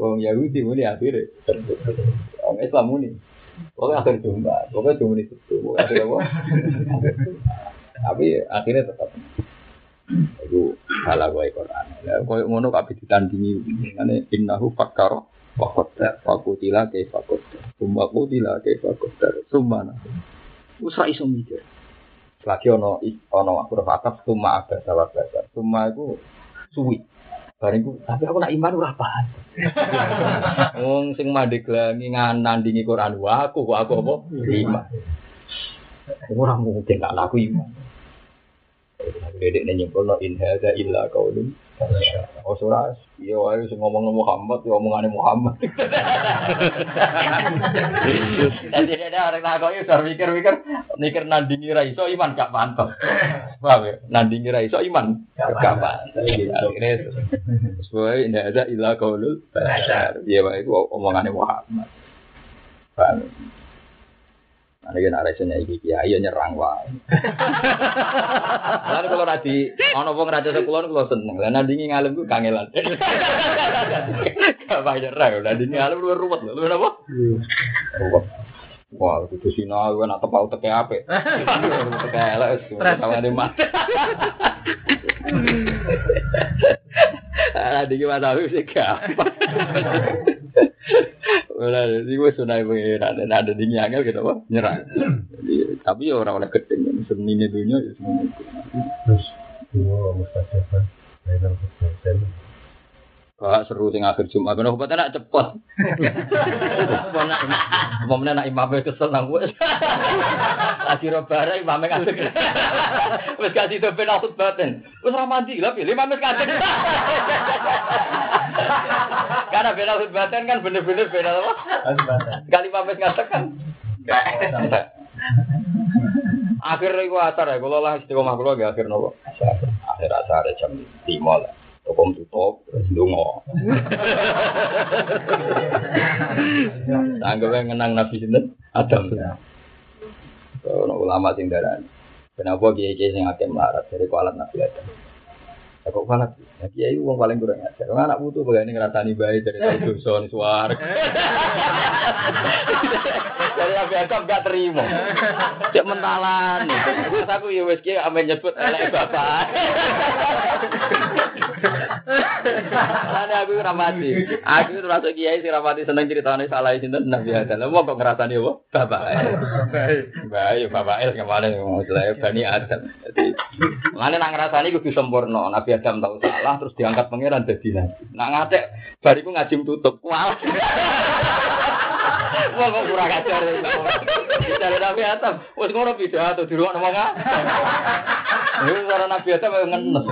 Wong Yahudi muni akhir. Wong Islam muni. Pokoknya akhir Jumat. Pokoknya cuma itu. Pokoknya akhir apa? Tapi akhirnya tetap. Itu salah gue Quran. Ya, koyo ngono kabeh ditandingi. Ngene innahu fakkara wa qaddar. Fakutila ke fakoddar. Summa kutila ke fakoddar. Summa nah. Wis ra iso mikir. Lagi ono ono aku ora fataf summa ada salah bahasa. Summa iku suwi. Bareng ku, tapi aku nak iman ora paham. [laughs] Wong sing mandek langi nandingi Quran wa aku kok aku apa? Iman. Ora mungkin gak laku iman. Dedek nyempol no in hadza illa qaulun. Oh surah, iya wae sing ngomong Muhammad, ya omongane Muhammad. Jadi ada orang tak kau itu mikir-mikir, mikir nandingi ra iso iman gak pantas. Paham ya? Nandingi ra iso iman gak pantas. Akhirnya sesuai in hadza illa bashar. Iya wae itu omongane Muhammad. Paham? Nah, ini nak resenya iki kiai ya nyerang wae. Lalu [laughs] kalau nanti ono wong raja sekulon kalau seneng, lah nanti ngalem ku kangelan. Gak nyerang, nanti ngalem lu ruwet lu apa? Ruwet. Wah, itu sinau kan atau pau teke ape. Teke elek, sama di mata. [laughs] Nanti gimana tahu sih gampang. Ora iki wis sunai pengiran dan ada di nyangel gitu apa nyerang. Tapi ya orang oleh gedeng seni ini dunia ya. Terus dua mustajabah Bainal Husnain Pak seru sing akhir Jumat ben obat enak cepet. Mana nak imamnya kesel nang wis. Lagi robara imamnya ngadeg. Wis kasih dopen aku baten. Wis ra mandi lah pilih imamnya kadeg. Karena beda baten kan bener-bener beda apa? Kali imamnya ngadeg kan. Akhir iku asar ya, kalau lah istiqomah kula nggih akhir nopo? Akhir asar jam 5 lah. Toko tutup terus ndonga. Anggapnya ngenang Nabi sinten? Adam. Ono ulama sing darani. Kenapa kiai-kiai sing akeh melarat dari kualat Nabi Adam? Ya kok kualat? Ya kiai wong paling kurang ajar. Wong anak putu bagane ngrasani bae dari dosa ni suar. Jadi Nabi Adam gak terima. Cek mentalan. Terus aku ya wis kiai ame nyebut elek bapak. Lane aku ora mati. Aku termasuk kiai sing ora mati seneng critane salah sinten Nabi Adam. Lah kok ngrasani apa? Bapak. Baik, bapak el kemarin jelek Bani Adam. Mana nang ngrasani kudu sempurna. Nabi Adam tahu salah terus diangkat pangeran jadi nabi. Nak ngatek bariku ngaji tutup. Wah. Wah kok kurang ajar ya. Bicara Nabi Adam, wis ngono pidato di ruang ngomong ah. Ini cara Nabi Adam ngenes.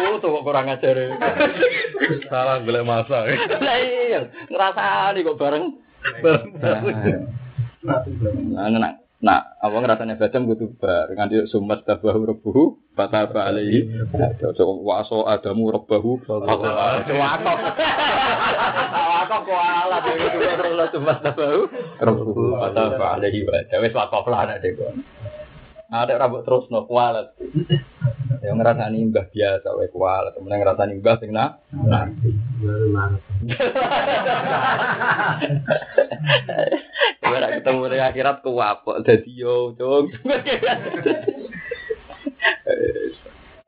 Oh, tuh kok kurang ajar ya. Salah golek masa. Lah iya, ngrasani kok bareng. Nah, nah, nah, apa ngerasanya badam kudu bar? Nganti sumat tabahu rebuhu fataba alaihi. Waso adamu rebahu wakok wakok kok ala dhewe terus sumat tabahu rebuhu fataba alaihi. Wis wakok lah nek Ada rambut terus no kualat. [laughs] Yang ngerasani mbah biasa wae kualat, temen ngerasani mbah sing na. nanti. Baru marah. Gue ora ketemu di akhirat kuwapok dadi yo, Cung. [laughs]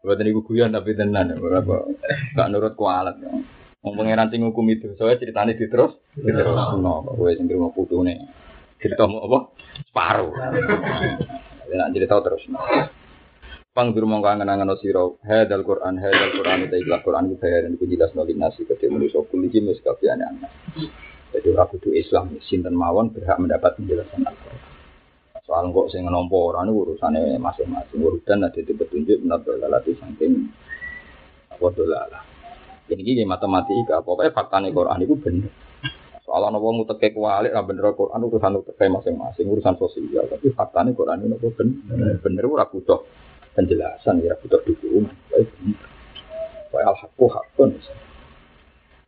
Buat ini guyon tapi tenan, berapa gak nurut kualat. Wong pangeran sing hukum itu, soalnya ceritanya di terus, terus no, gue sing terima putune. Cerita mau apa? Separuh. [laughs] Ya, nak cerita terus. Pang bir mongko angen-angen sira hadal Quran hadal Quran ta ikhlas Quran ku bayaran ku jelas nolin nasi kete manusa kuliji wis kabehane anak. Jadi ora kudu Islam sinten mawon berhak mendapat penjelasan Al-Qur'an. Soal kok sing nampa ora niku urusane masing-masing urutan ada di petunjuk menurut dalalati saking apa dolalah. Jadi ini matematika, pokoknya faktanya Quran itu bener. Soalnya nopo nguteke kualik, lah bener Quran urusan nguteke masing-masing, urusan sosial. Tapi faktanya Quran itu nopo bener. Bener ora butuh penjelasan, ya butuh dukungan. Kayak al-haqqu haqqun.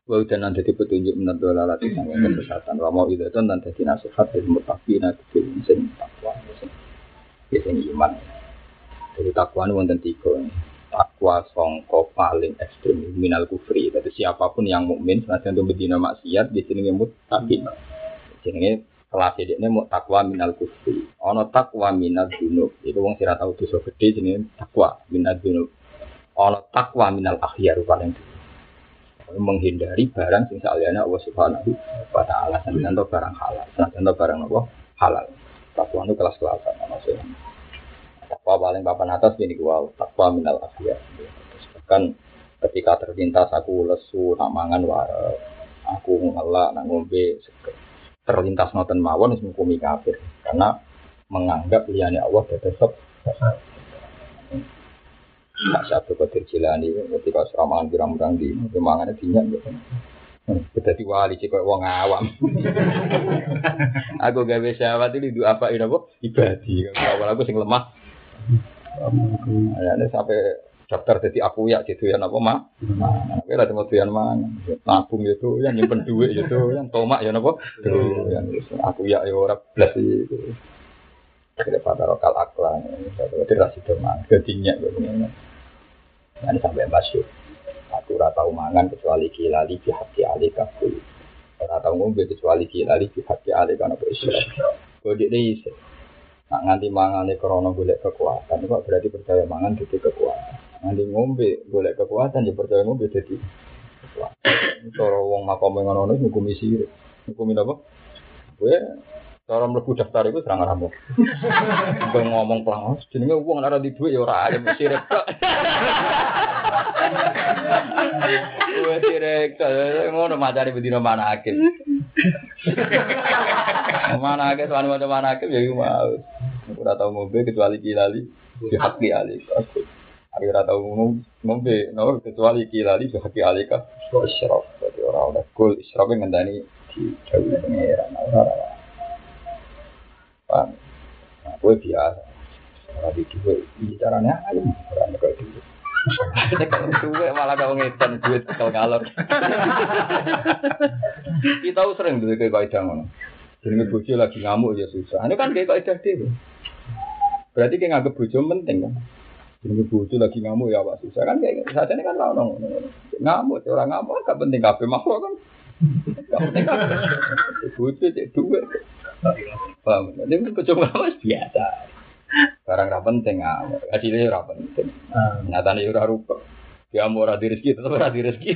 Wa udan nanti petunjuk menurut dolalah di sangka kesehatan. Wa mau itu dan nanti nasihat dari mutafina kecil sing takwa. Ya sing iman. Jadi takwa itu wonten tiga takwa songko paling ekstrim minal kufri. Jadi siapa pun yang mukmin senajan itu bedina maksiat di sini ngemut tapi jenenge kelas ini mau takwa minal kufri. Ono takwa minal dunub. Itu wong tahu dosa gede jenenge takwa minal dunub. Ono takwa minal akhyar paling menghindari barang sing saliyane Allah Subhanahu wa taala senajan itu barang halal. Senajan itu barang apa? Halal. Takwa itu kelas-kelasan maksudnya paling papan atas ini gua takwa minal afiyah bahkan ketika terlintas aku lesu nak mangan wae aku ngelak nak ngombe terlintas noten mawon ngukumi kafir karena menganggap liyane Allah tetep Nak satu kotir jilani, ketika seramangan pirang-pirang di, kemangannya dinyak gitu. Kita wali sih kok wong awam. [laughs] aku gawe syahwat du apa ini apa ibadi. Awal aku sing lemah Ya, ini sampai daftar jadi aku ya gitu ya apa mah tapi lah cuma tuyan mana nabung itu yang nyimpen duit itu yang tomak ya apa yang aku ya ya orang belas itu kira pada lokal aklan. Jadi rasi teman ketinya begini ini sampai masuk aku rata mangan kecuali kilali di hati ali kabul. Rata ngombe kecuali kilali di hati ali karena apa ini Nak nganti mangane krono golek kekuatan, kok berarti percaya mangan jadi kekuatan. Nganti ngombe golek kekuatan, ya percaya ngombe jadi kekuatan. Cara wong makom ngono ngono ngukumi sirik. Ngukumi apa? Gue cara mlebu daftar itu serang ramu. Gue ngomong pelang, jenenge wong ora di duit ya ora alim sirik kok. Gue sirik ngono macane bedino mana akhir. Mana macam mana akhir ya mau. Aku ora tau ngombe kecuali kilali di haki alik aku. Aku ora tau ngombe no kecuali kilali di haki alik aku. Isyraf jadi orang udah kul isyraf yang ngendani di jauh pengeran ora ora. Paham? Nah, gue biasa. Ora di gue bicaranya ayo ora nek itu. Duwe malah kau ngetan duit kalau ngalor. Kita sering dulu kayak kaidah ngono. Jadi bojo lagi ngamuk ya susah. Ini kan kayak kaidah dhewe. Berarti kayak nganggep bojo penting kan. Jadi bojo lagi ngamuk ya apa susah kan kayak saat ini kan ono ngamuk orang ngamuk gak penting kabeh makhluk kan. Gak penting kabeh. Bojo cek duit. Paham? Ini bojo ngamuk biasa. Barang ra penting ngamuk. Hasilnya ora penting. Nyatane ora rupa. Ya mau ora di rezeki tetep ora di rezeki.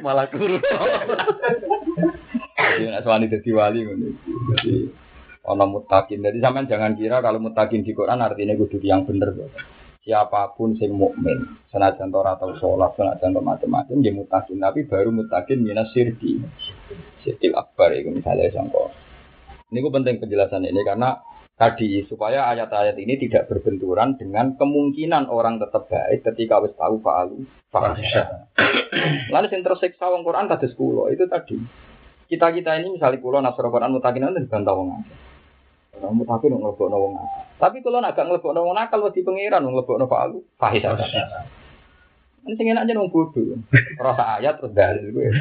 Malah kurus. Jadi nak suami jadi wali ngono. Jadi orang mutakin. Jadi sampean jangan kira kalau mutakin di Quran artinya kudu yang bener. Siapa pun sing mukmin, senajan ora tau sholat, senajan ora macam-macam, dia mutakin. Tapi baru mutakin minas sirki, sirkil akbar itu misalnya sangko. Ini gue penting penjelasan ini karena tadi supaya ayat-ayat ini tidak berbenturan dengan kemungkinan orang tetap baik ketika wis tahu fa'alu fa'asya. [clears throat] Lalu yang tersiksa wong Quran tadi sepuluh itu tadi. Kita kita ini misalnya kulo nasro Quran mutakin itu dibantah wong akeh. Orang mutakin ngelebok wong akeh. Tapi kalau agak ngelebok wong nakal di pangeran ngelebok fa'alu fa'asya. Ini sing aja nong bodoh. Rasa ayat terus dalil gue.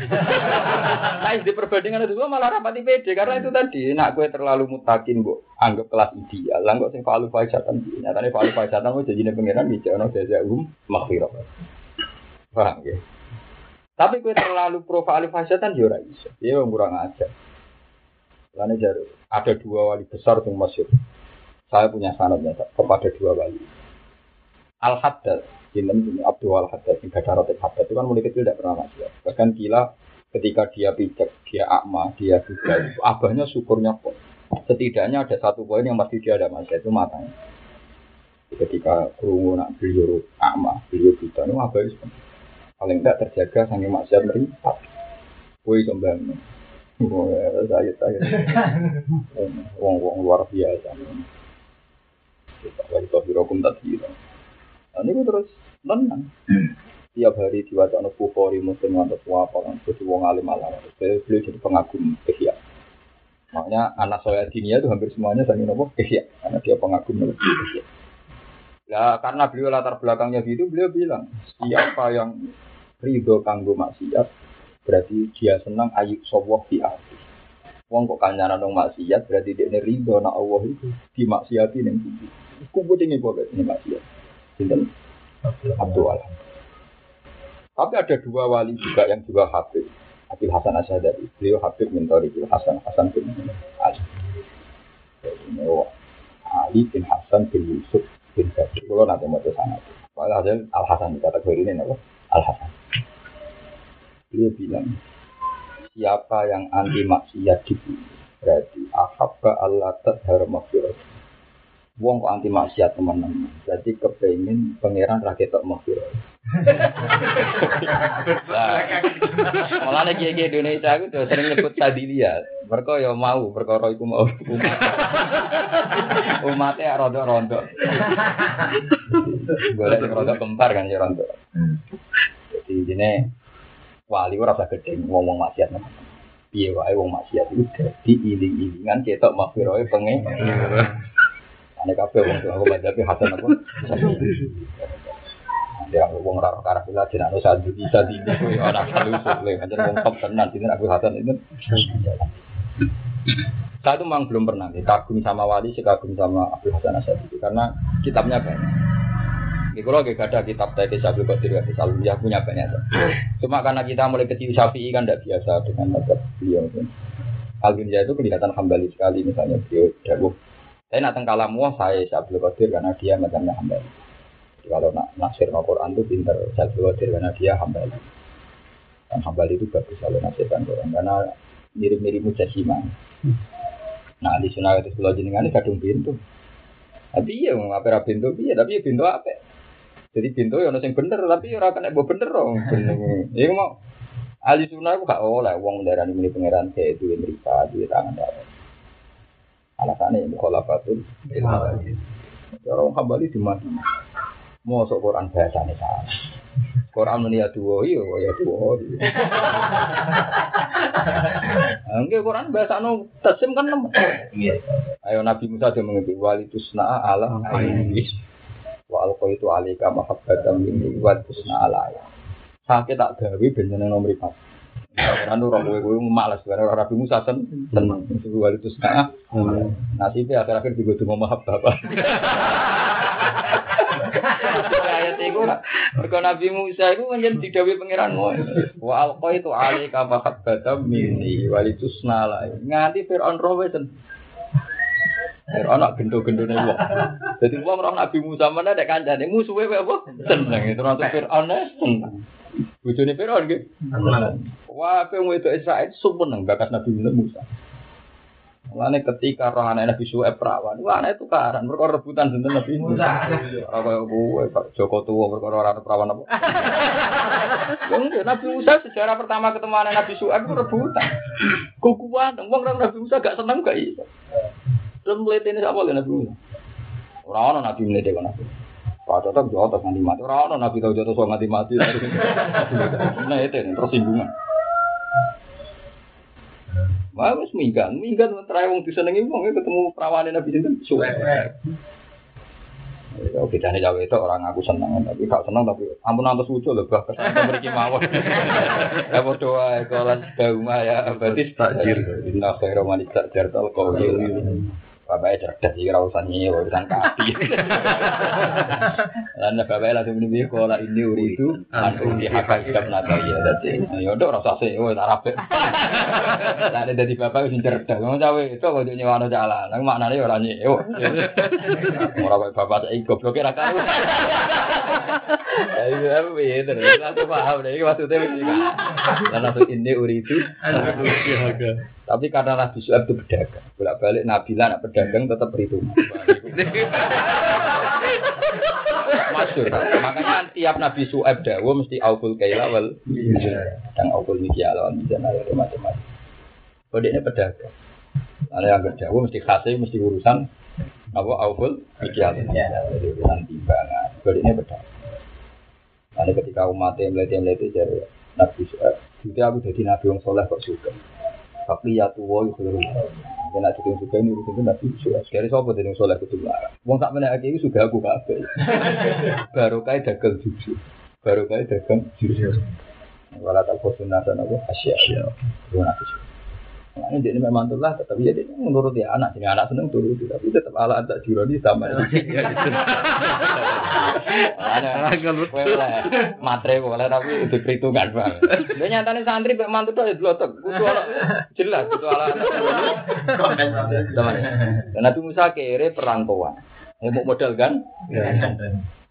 Nah, di perbandingan itu gua malah rapati pede karena itu tadi, nak gue terlalu mutakin bu, anggap kelas ideal. Lah kok sing falu faisatan, nyatanya falu faisatan gue jadi pengiran di jono jazaum maghfirah. Paham ya? Tapi gue terlalu pro falu faisatan yo ora iso. Dia kurang ajar. Lainnya jaru. Ada dua wali besar yang masyur. Saya punya sanadnya kepada dua wali. Al Haddad, ini Abdul Al Haddad, yang gada rotip Haddad itu kan mulai kecil tidak pernah maksiat. Bahkan gila ketika dia pijak, dia akma, dia juga abahnya syukurnya pun. Setidaknya ada satu poin yang pasti dia ada maksiat itu matanya. Ketika kerungu nak beliau akma, beliau buta, itu paling tidak terjaga sangat maksiat meripat. Woi sembang. Saya saya. Wong wong luar biasa. Wali kafirokum tadi. Nah, ini terus tenang. Tiap hari diwaca anak bukhori muslim atau apa kan jadi wong alim alam. Saya beliau jadi pengagum ihya. Makanya anak saya dinia itu hampir semuanya saya nopo ihya karena dia pengagum ihya. Ya karena beliau latar belakangnya gitu, beliau bilang siapa yang ridho kanggo maksiat berarti dia senang ayuk sawah fi arti. Wong kok kanyaran dong maksiat berarti dia ridho nak Allah itu dimaksiati ning bumi. Kumpul ini boleh ini maksiat. Sinten Abdul Alam. Tapi ada dua wali juga yang juga Habib. Abil Hasan Asyadari. Beliau Habib mentori Abil Hasan Hasan bin Ali. Ini Ali bin Hasan bin Yusuf bin Badr. Kalau nanti mau sana. Al Hasan kategori ini apa? Al Hasan. Beliau bilang, siapa yang anti maksiat di bumi berarti ahabba Allah tadhar maghfirah. Wong kok anti maksiat teman-teman. Jadi kepengen pangeran rakyat tak maghfirah. Nah, malah lagi di Indonesia aku tuh sering nyebut sadilia. Mereka ya mau, perkara iku mau umat. [laughs] Umatnya rondo-rondo. Boleh rondo kempar kan ya rondo. Jadi ini wali ora usah gede ngomong maksiat. Piye wae wong maksiat itu dadi iling-ilingan ketok maghfirah pengen. Ane kabeh wong sing aku madzhabi hasan apa? Ya wong ora karo kula jenenge sadu bisa di kuwi ora perlu suwe pancen wong top tenan dinten aku hasan itu. Saya itu memang belum pernah kagum sama wali, kagum sama Abdul Hasan Asyadi karena kitabnya banyak. Kalau gak ada kitab tadi Abdul Qadir Hadis Alumiyah punya banyak. Cuma karena kita mulai kecil Syafi'i kan tidak biasa dengan mazhab beliau. Al-Ginja itu kelihatan hambali sekali misalnya beliau dawuh saya nak kalamu saya Abdul Qadir karena dia macamnya hambali. Kalau nak nasir no Quran itu pinter Abdul Qadir karena dia hambali. Dan hambali itu bagus kalau nasirkan Quran karena mirip-mirip mujassimah. Nah di sunnah itu sebelah jenengan ini kadung pintu. Tapi iya apa pintu iya tapi ya pintu apa? Jadi pintu ya yang bener tapi ya orang kena bawa bener dong. [laughs] Iya mau ahli sunnah itu gak oleh uang darah ini pangeran saya itu yang mereka di tangan darah. Alasannya yang mukhalafatul Orang hambali di mana? Mau sok Quran bahasanya salah. Quran meni ya dua iya ya dua. [laughs] Enggak Quran bahasa no tasim kan nem. Ayo Nabi Musa dia mengerti wali tusna ala aini. Wa alqa itu alika mahabbatan minni wa tusna ala ya. Sakit tak gawe bencana nomor empat. Karena nu orang gue malas karena orang Nabi Musa sen seneng. Wali tusna. Nasibnya akhir-akhir juga cuma mahab bapak. ayat itu mereka Nabi Musa itu menjadi didawi pangeran wa alqa itu ali kama khabbata mini wali tusnala nganti Fir'aun rowe sen Nak gendo-gendone wong jadi wong roh Nabi Musa mana ada kancane musuhe wae apa seneng itu nanti Fir'aun seneng bojone Fir'aun nggih wah pe itu Israel sumpah bakat Nabi Musa Mulane ketika roh anak Nabi Suhaib perawan, wah anak itu karan, perkara rebutan sinten Nabi Musa. Apa kowe Pak Joko tua perkara ora perawan apa? Nabi Musa sejarah pertama ketemu anak Nabi Suhaib itu rebutan. Kukuan, wong Nabi Musa gak seneng gak iso. Belum melihat ini apa Nabi Musa? Ora ono Nabi melihat kok Nabi. Pak Cocok jotos nganti mati. Ora ono Nabi tau jotos nganti mati. [laughs] Nah itu tersinggungan. Wah, wis minggat, minggat terakhir wong disenengi wong ketemu perawane Nabi sinten suwe. Ya, bedanya cawe itu orang aku seneng, tapi gak seneng tapi ampun antus lucu loh bah [laughs] kesan memiliki mawon. Ya berdoa kalau dauma ya berarti takjir. Inna khairu man takjir tal qawl. Bapaknya cerdas kira urusan ini, urusan kaki. Lalu bapaknya langsung ini, kalau ini uri itu, langsung di hak hidup nata ya. Jadi, ya udah rasa sih, tak rapi. Lalu dari bapak itu cerdas, ngomong cawe itu kalau nyewa jalan, nang maknanya orang nyewa. Orang bapak saya kira kau. Ya itu apa ya, langsung paham deh, maksudnya langsung ini uri itu, tapi karena Nabi Suhaib itu pedagang, bolak balik Nabi lah nak pedagang tetap perhitungan. Masyur. Makanya tiap Nabi Suhaib dawo mesti aukul kaila wal dan aukul mikyal wal mizan ada macam-macam. Ini pedagang. Ada yang berdawo mesti khasnya mesti urusan apa aukul mikyal. Jadi urusan timbangan. Kode ini pedagang. Lalu ketika umatnya meliti-meliti jadi Nabi Suhaib, itu aku jadi Nabi yang soleh kok suka. Tapi ya tuwa itu keliru. Kena jadi suka ini urusan itu Nabi Suhaib. Dari sopo yang soleh kudu larang. Wong tak menaik ini sudah aku kabeh. Baru kayak dagang jujur. Baru kayak dagang jujur. Walau tak bosan nasa nopo asyik. Itu Nabi Suhaib. Nah, ini dia memang tulah, tetapi ya dia menurut dia anak, jadi anak seneng turut, tapi tetap ala tak juroni sama. Ada matre boleh tapi itu perhitungan bang. Dia nyatanya santri bek mantu tuh dua tek, kudu ala jelas kudu ala. Dan Nabi Musa kere perantauan, ya mau modal kan?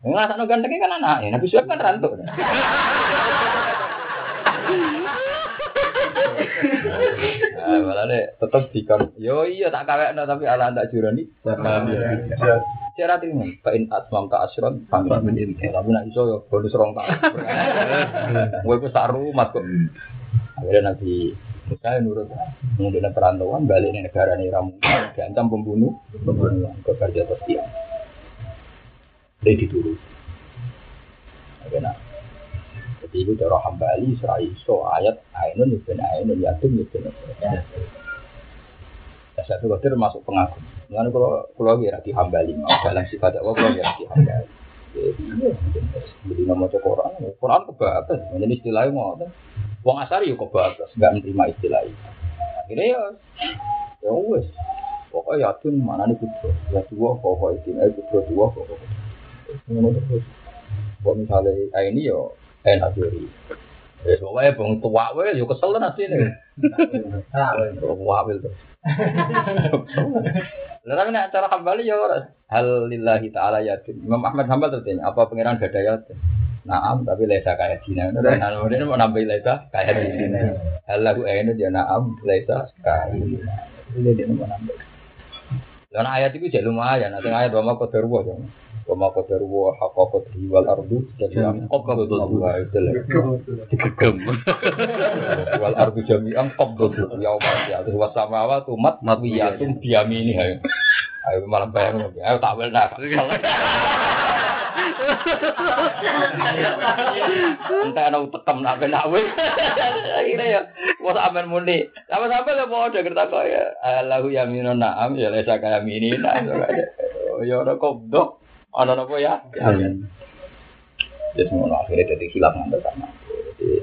Nggak sana gantengnya kan anak, Nabi Suhaib kan rantau. [laughs] Malah deh tetap dikon. Yo iya tak kawek tapi ala tak jurani. Cara terima. Kain asmam tak asron. Pangkat menjadi. Tapi nak iso yo bonus rong tak. Gue ku saru mat kok. Akhirnya nanti saya nurut mengambil perantauan balik di negara ini ramu diancam pembunuh pembunuhan ke kerja tertiang dia diturut Akhirnya itu cara hambali serai so ayat ainun ibn ainun yatim ibn ya satu kau termasuk pengagum. Mengenai kalau kalau lagi rati hambali. Mau dalam sifat Allah kalau lagi rati hambali. Jadi nama Quran Quran kebatas. Jadi istilahnya mau Wong asari yuk kebatas nggak menerima istilah itu. Akhirnya ya ya wes. Pokoknya yatim mana nih putra ya dua pokok itu eh dua pokok kalau misalnya kayak ini yo enak diri. Ya pokoknya bang tua wae yo kesel nanti nih. Tua wae tuh. Lalu nek cara hambali yo hal lillahi taala yatim. Imam Ahmad Hambal tertanya apa pangeran gada yatim? Naam tapi lesa kayak Cina. Nah, kemudian mau nambah lesa kayak di sini. Hal lagu ini dia naam lesa kayak Ini dia mau nambah. Dan ayat itu jadi lumayan. Nanti ayat kau terbuat dong. Wama qadaru wa haqqa qadri wal ardu jami'an qabdatu Allah itu lah. Digegem. Wal ardu jami'an qabdatu yauma ya'tu wa samawati mat matwiyatun biyamini ayo. Ayo malam bayang ayo tak wel nak. Entah ana utekem nak ben awe. Akhirnya ya wis amen muni. Sama-sama ya padha kerta kaya Allahu yaminun na'am ya lesa kaya mini. Ya ora kodok. Ono nopo ya? Ya semua akhirnya jadi hilang ngantar sama. Jadi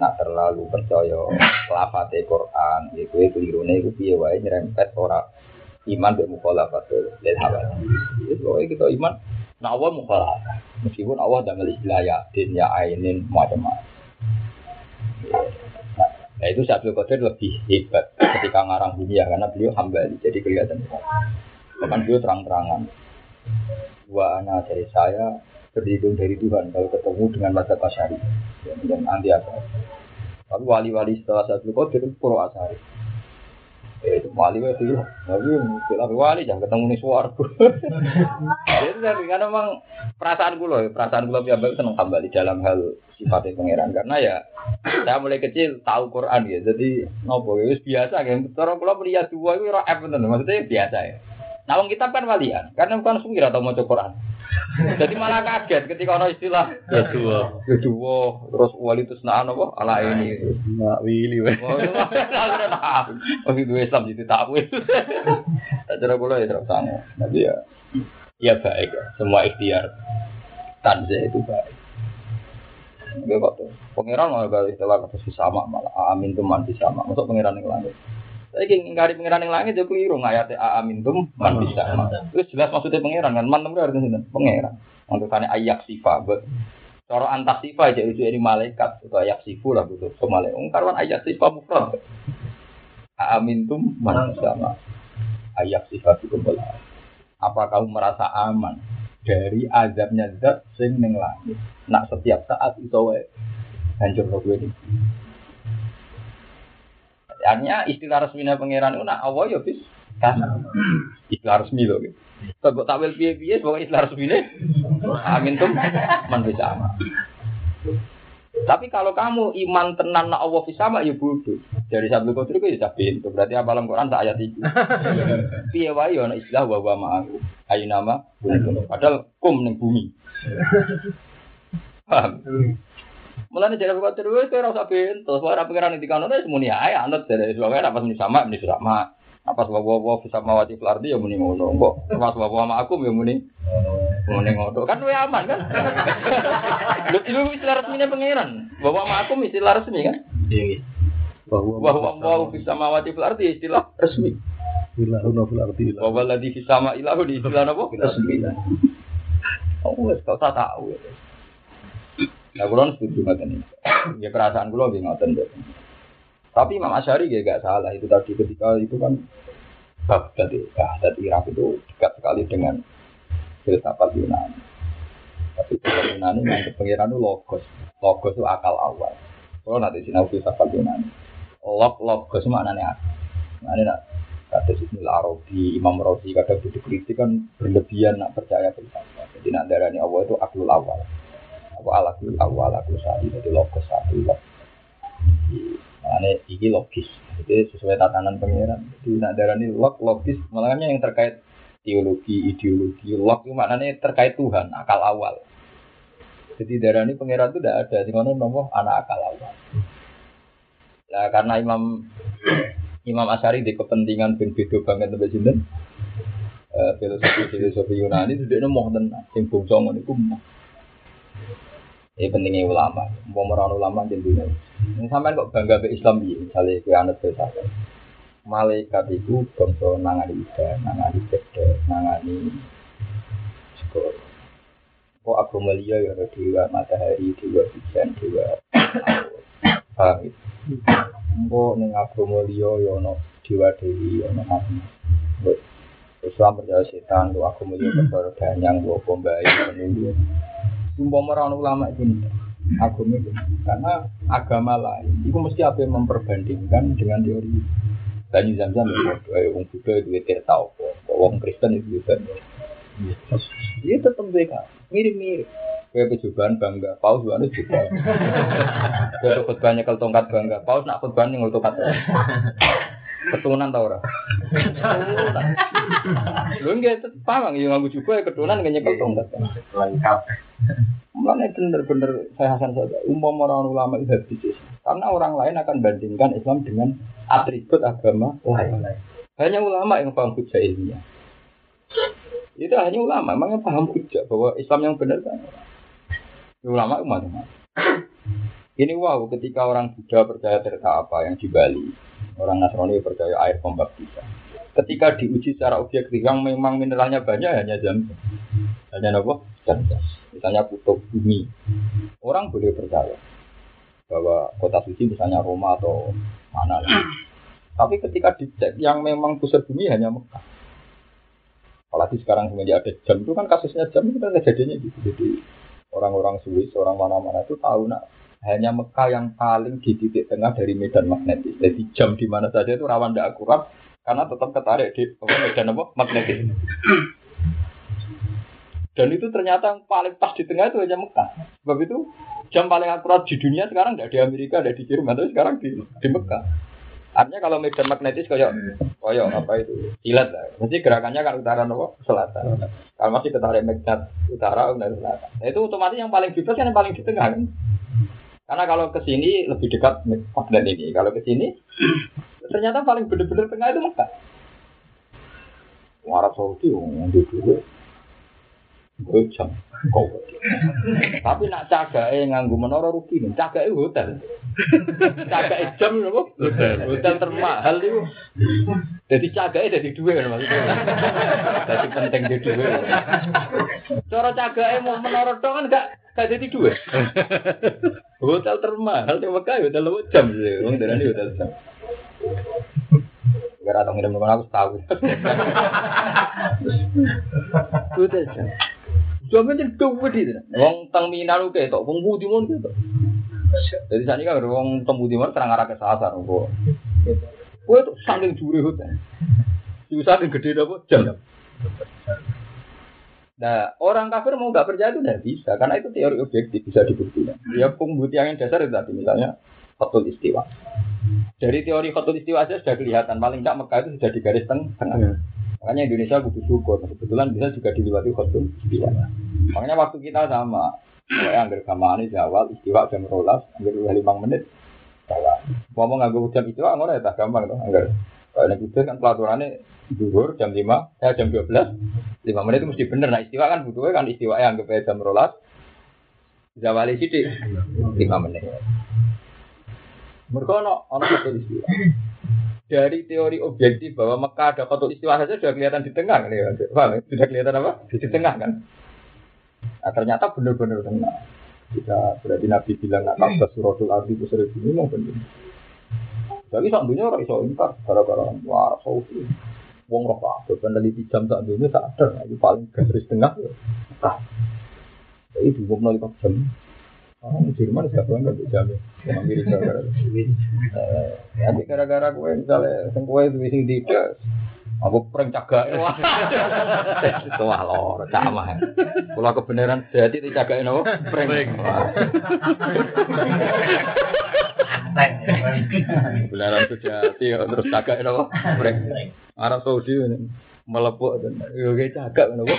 nak terlalu percaya lafate Quran, itu itu kelirunya itu piye wae nyerempet ora iman be mukhalafat lil hawa. Itu kita iman Nah Allah mukhalafat. Meskipun Allah ada istilah yakin, ya ainin, macam-macam. Nah itu Syabdul Qadir lebih hebat ketika ngarang dunia karena beliau hambali jadi kelihatan. Bahkan beliau terang-terangan dua anak dari saya berlindung dari Tuhan kalau ketemu dengan mata pasari dan anti asari. Tapi wali-wali setelah saya dulu itu puro asari. Eh, itu wali itu ya. Tapi istilah wali jangan ketemu nih suaraku. [laughs] Jadi dari karena memang perasaan gue loh, perasaan gue lebih baik seneng kembali dalam hal sifatnya pangeran karena ya [clears throat] saya mulai kecil tahu Quran ya. Jadi nopo ya biasa kan. Orang kalau melihat dua itu roh maksudnya biasa ya. Nah, wong kitab kan walian, karena bukan sungguh atau mau Quran. Jadi malah kaget ketika orang istilah ya dua, ya dua, terus wali itu senang apa? Ala ini, Mak Willy weh. Oh, itu Islam jadi takwil. Tak cara kula ya terus sangu. Nanti ya ya baik ya. Semua ikhtiar tanzah itu baik. Kok tuh. Pangeran malah kali istilah kata sama malah amin tuh man sama. Masuk pangeran yang langit. Saya ingin ngari pangeran yang langit jadi keliru ngayati amin tuh man bisa. Terus jelas maksudnya pangeran kan. Man itu artinya pangeran. Untuk tanya ayak sifat. Cara antas sifat aja itu ini malaikat atau ayak sifu lah gitu. So malaikat. Karwan ayak sifat mufrad. Amin tuh man sama. Ayak sifat itu belah. Apa kamu merasa aman dari azabnya zat sing ning langit? Nak setiap saat itu wae hancur gue ini. Artinya istilah resminya pangeran itu nak Allah ya bis kasar. Istilah resmi loh. Gitu. Kalau takwil piye-piye pokoknya istilah resminya amin tuh man bisa sama. Tapi kalau kamu iman tenan nak Allah bisa sama ya bodoh. Dari Sabtu Qadri itu ya pintu. Berarti apalan Quran tak ayat itu. Piye wae ya ana istilah wa wa ma'ahu. Ayo nama Padahal kum ning bumi. Paham? Mulane jadi Sabtu Qadri itu ora usah pintu. Suara pengiran di kanone semuanya ae anut dari sebabnya apa muni sama muni sama. Apa sebab wa bisa mawati flardi ya muni ngono. Kok pas wa wa ma'akum ya muni Muni ngono kan lu aman kan? Lu itu istilah resminya pangeran. Bahwa ma'akum istilah resmi kan? Iya. Bahwa Bahwa mau bisa mawati fil ardi istilah resmi. ilahun fil ardi ilah. Bahwa ladhi fi sama ilahu di istilah apa? Resmi. Oh, kau tak tahu. Nah, kulon setuju ngoten. Ya perasaan kulo nggih ngoten. Tapi Imam Asyari ya gak salah itu tadi ketika itu kan Baghdad itu, Baghdad Irak itu dekat sekali dengan filsafat Yunani. Tapi filsafat Yunani yang pengiran itu logos. Logos itu akal awal. Kalau nanti sinau filsafat Yunani. Log logos maknanya akal. Nah, ini nak kata Ibnu Arabi, Imam Razi kadang butuh kritik kan berlebihan nak percaya filsafat. Jadi nak darani Allah itu aklul awal. Apa alakul awal, akul sadi, jadi logos satu logos. Makanya ini logis. Jadi sesuai tatanan pengiran. Jadi nak darani log logis, makanya yang terkait teologi, ideologi, log itu maknanya terkait Tuhan, akal awal. Jadi darani pengiran itu tidak ada. Di mana nomor anak akal awal. Nah, karena Imam [clears throat] Imam Asyari di kepentingan ben beda banget sampai sinten. Eh filosofi filosofi Yunani itu dia mau tenan sing bangsa mau. Ini pentingnya ulama. Mau merawat ulama di dunia. Ini sampai kok bangga be Islam ya, misalnya kue anut filsafat. Malaikat itu bangsa nangani ida, nangani beda, nangani sekolah. Kok agama liya ya dewa matahari, dewa hujan, dewa paham itu. Kok ning agama liya ya ana dewa dewi, ana nabi. Buat Islam percaya setan, agama liya percaya danyang, lu pembayi, penunjuk. Sumpah merawat ulama itu agama itu karena agama lain itu mesti apa yang memperbandingkan dengan teori Banyu Zamzam ya, eh, wong Buddha itu tidak tahu, wong Kristen itu juga. Dia tetap mereka mirip-mirip. Kayak percobaan bangga, paus juga [laughs] juga. Kayak khutbah nyekel tongkat bangga, paus nak khutbah nyekel tongkat. [laughs] Keturunan tau ora? Lu nggak paham ya ngaku juga ya keturunan nggak nyekel tongkat. Lengkap. Mulanya bener-bener saya hasan saja. Umum orang ulama itu habis. Karena orang lain akan bandingkan Islam dengan atribut agama lain. Hanya ulama yang paham hujah ilmiah. Itu hanya ulama, memang yang paham hujah bahwa Islam yang benar kan. Ulama itu macam Ini wow, ketika orang Buddha percaya ternyata apa yang di Bali, orang Nasrani percaya air pembaptisan. Ketika diuji secara objektif yang memang mineralnya banyak hanya jam, hanya apa? Jam misalnya kutub bumi. Orang boleh percaya bahwa kota suci misalnya Roma atau mana lah. Tapi ketika dicek yang memang pusat bumi hanya Mekah. Apalagi sekarang semenjak ada jam itu kan kasusnya jam itu kan kejadiannya gitu. Jadi orang-orang Swiss, orang mana-mana itu tahu nak hanya Mekah yang paling di titik tengah dari medan magnetis. Jadi jam di mana saja itu rawan tidak akurat karena tetap ketarik di medan apa magnetis. Dan itu ternyata yang paling pas di tengah itu hanya Mekah. Sebab itu jam paling akurat di dunia sekarang tidak di Amerika, tidak di Jerman, tapi sekarang di, di Mekah. Artinya kalau medan magnetis kayak kayak apa itu silat lah. Mesti gerakannya kan utara nopo selatan. Kalau masih ketarik magnet utara dari selatan. Nah, itu otomatis yang paling bebas kan yang paling di tengah kan. Karena kalau ke sini lebih dekat magnet ini. Kalau ke sini [clears throat] ternyata paling benar-benar tengah itu Mekah. Arab Saudi yang di dulu. Gue jam. Kau. [laughs] Tapi nak cagake nganggo menara rugi. Cagake hotel. [laughs] Cagake jam apa? Hotel. Hotel termahal itu. Jadi cagake jadi dua kan maksudnya. [laughs] Jadi penting di dua. Cara cagake mau menara tok kan gak gak jadi dua. Hotel termahal di Mekah hotel lewat jam sih. Wong darani hotel jam. Gara atau ngirim aku tahu. Hotel jam. Jaman jadi dua di sana. Wong tang Minang oke, wong Budi mon gitu. Jadi saat ini kan wong teng Budi mon terang arah ke sasar. Kue tuh saking juri hotel. Itu saking gede apa jam. Nah, orang kafir mau nggak percaya itu tidak bisa, karena itu teori objektif bisa dibuktikan. Ya pembuktian yang dasar itu tadi, misalnya khotul istiwa. Dari teori khotul istiwa saja sudah kelihatan, paling tidak Mekah itu sudah di garis teng- tengah. Makanya Indonesia butuh syukur, kebetulan bisa juga dilewati khotul istiwa. Makanya waktu kita sama, Pokoknya anggar kamane di awal istiwa jam rolas, anggar dua lima menit. Salah. Ngomong nganggo jam istiwa ngono ya tak gampang tuh, anggar. Kalau kan pelaturannya duhur jam 5, eh jam 12, 5 menit itu mesti bener. Nah istiwa kan butuhnya kan istiwa yang anggap aja jam rolas. Zawali sidik 5 menit. Mereka ono ono satu istiwa. Dari teori objektif bahwa Mekah ada kotor istiwa saja sudah kelihatan di tengah kan ya. Ya? Sudah kelihatan apa? Di tengah kan. Nah, ternyata benar-benar tengah. Jika berarti Nabi bilang nak kabas suratul ardi besar ini mau benar. Tapi dunia orang iso ingkar gara-gara wah sausi. Wong roh kabeh peneliti jam sak dunia tak ada. Nah, Itu paling garis tengah. ya. Nah, Jadi dua puluh lima jam. Orang Jerman gak bangga tuh jamnya. Orang Amerika gara-gara. Eh, Nanti gara-gara gue misalnya sing kowe duwe sing tidak aku prank cagak wah itu wah lor sama kalau kebenaran jadi nopo prank Wah. kebenaran sejati ya, terus cagak nopo prank Arab Saudi ini melepuk dan yo kayak cagak nopo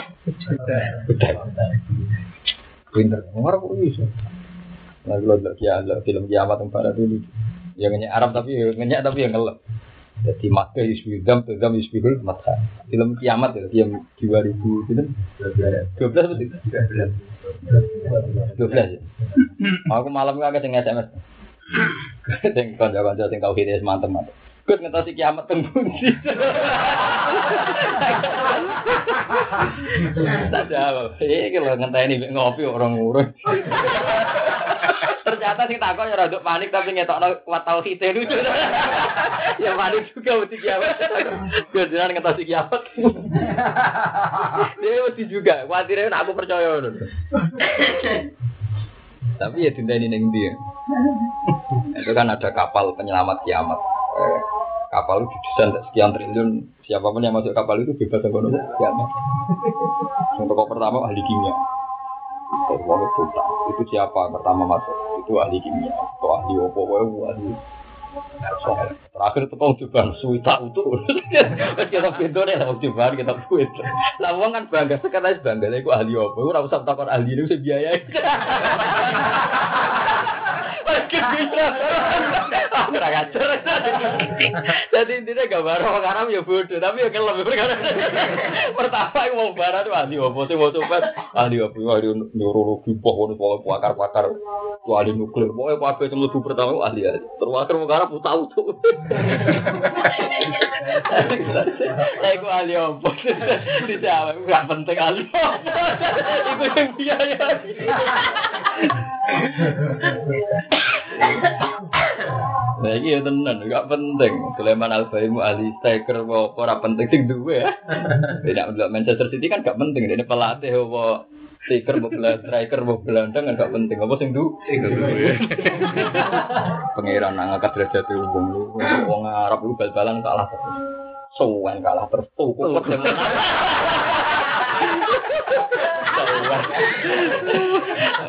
pinter. Orang kok bisa lalu lo lihat film kiamat yang pada dulu yang ngenyek Arab tapi ngenyek tapi yang ngelep. Jadi maka yusbidam tadam yusbihul matha film kiamat ya film 2000 itu 12 betul 12 ya? Aku malam itu agak sing SMS. Sing kanca-kanca sing tau hidup mantep mantep Gus ngetasi kiamat teng pundi. Jawab. Lho ngenteni mek ngopi orang ngurus. Ternyata sing takon ya rada panik tapi ngetokno kuat tauhid lucu. ya panik juga mesti kiamat. Gus jenengan ngetasi kiamat. Dia mesti juga. Kuatirnya aku percaya. Tapi ya dinteni ning ndi ya. Itu kan ada kapal penyelamat kiamat. Eh, kapal itu didesain sekian triliun. Siapa pun yang masuk kapal itu bebas kono kiamat. Yang pokok pertama ahli kimia. Itu. Itu siapa pertama masuk? Itu ahli kimia. Atau ahli opo wae ahli. So, terakhir itu kau coba suwi tak utuh. Kita pintu nih, mau coba kita buat. Lah wong kan bangga sekarang bangga. Aku ahli opo? Aku rasa takon ahli Kurang ajar. Jadi intinya gambar orang Arab ya bodoh, tapi ya kelem perkara. Pertama yang mau barat itu ahli apa sih mau coba ahli apa ahli neurologi pohon pohon pakar-pakar tuh ahli nuklir pokoknya apa yang lebih pertama ahli ahli terwakil mau Arab tahu tuh. Saya itu ahli apa? Dijawab nggak penting ahli apa. Itu yang biaya. Nah iki ya tenan, gak penting. Sulaiman Al-Baimu ahli striker apa ora penting sing duwe ya. Tidak untuk Manchester City kan gak penting, ini pelatih apa striker mau belan striker mau belandang kan gak penting. Apa sing du? Sing duwe. Pangeran nang angkat derajat wong lu. Wong Arab lu bal-balan kalah terus. Kalah terus tuh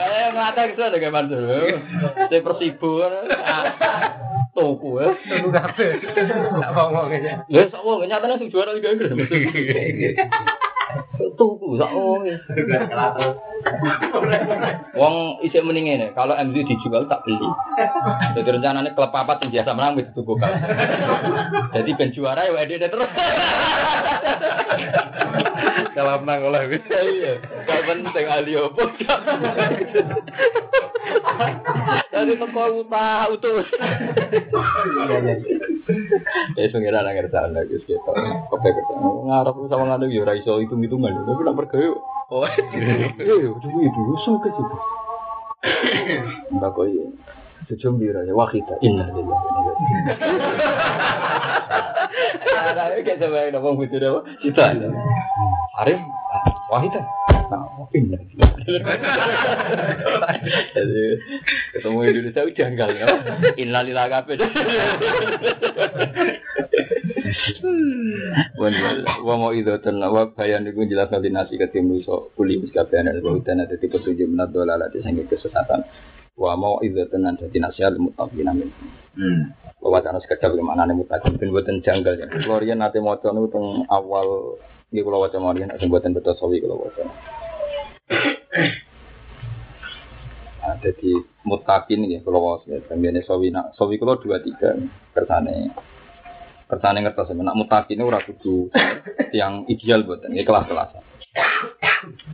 Eh mata iso nek man dulu. Te persibo. tuku ya. Tuku kabeh. Tak omong ngene. Lah sok wong nyatane sing juara liga Inggris. [laughs] Tuku sak wong. Wong isih mending ngene, kalau MU dijual tak beli. Jadi rencananya klub papat yang biasa menang wis tuku kan. Jadi ben juara ya ede terus. Dalam nang oleh wis. Iya, gak penting ahli opo. Tadi teko utah utus. Ya pengiran nang ngerti ana Gus gitu. Kope kerja. Ngarep sama nganu yo ora iso hitung-hitungan. Tapi nak pergawe. Oh. Iya, itu itu usung ke situ. Mbak kok iya. Sejum bira ya wakita inna lillahi wa inna ilaihi. Ada kayak coba yang ngomong gitu deh, kita. Arif, wahita. Nah, inna [laughs] Jadi ketemu Indonesia udah janggal ya. Inna lillahi kabeh. Wa mau itu ten wa bayan iku jelas nanti nasi ketim so kuli ana wa udan ada tipe tujuh menat dola lati sing kesesatan. Wa mau itu tenan dadi nasihat mutaqin amin. Hmm. Wa wacana sekedar gimana nih mutaqin ben boten janggal ya. Nate maca niku teng awal iki kula waca mawon nek boten betul sawi kula waca. Nah, jadi mutakin ya kalau was ya, kemudian sawi nak sawi kalau dua tiga kersane kersane ngertos ya, nak mutakin itu ora kudu yang ideal buat ini kelas kelasan.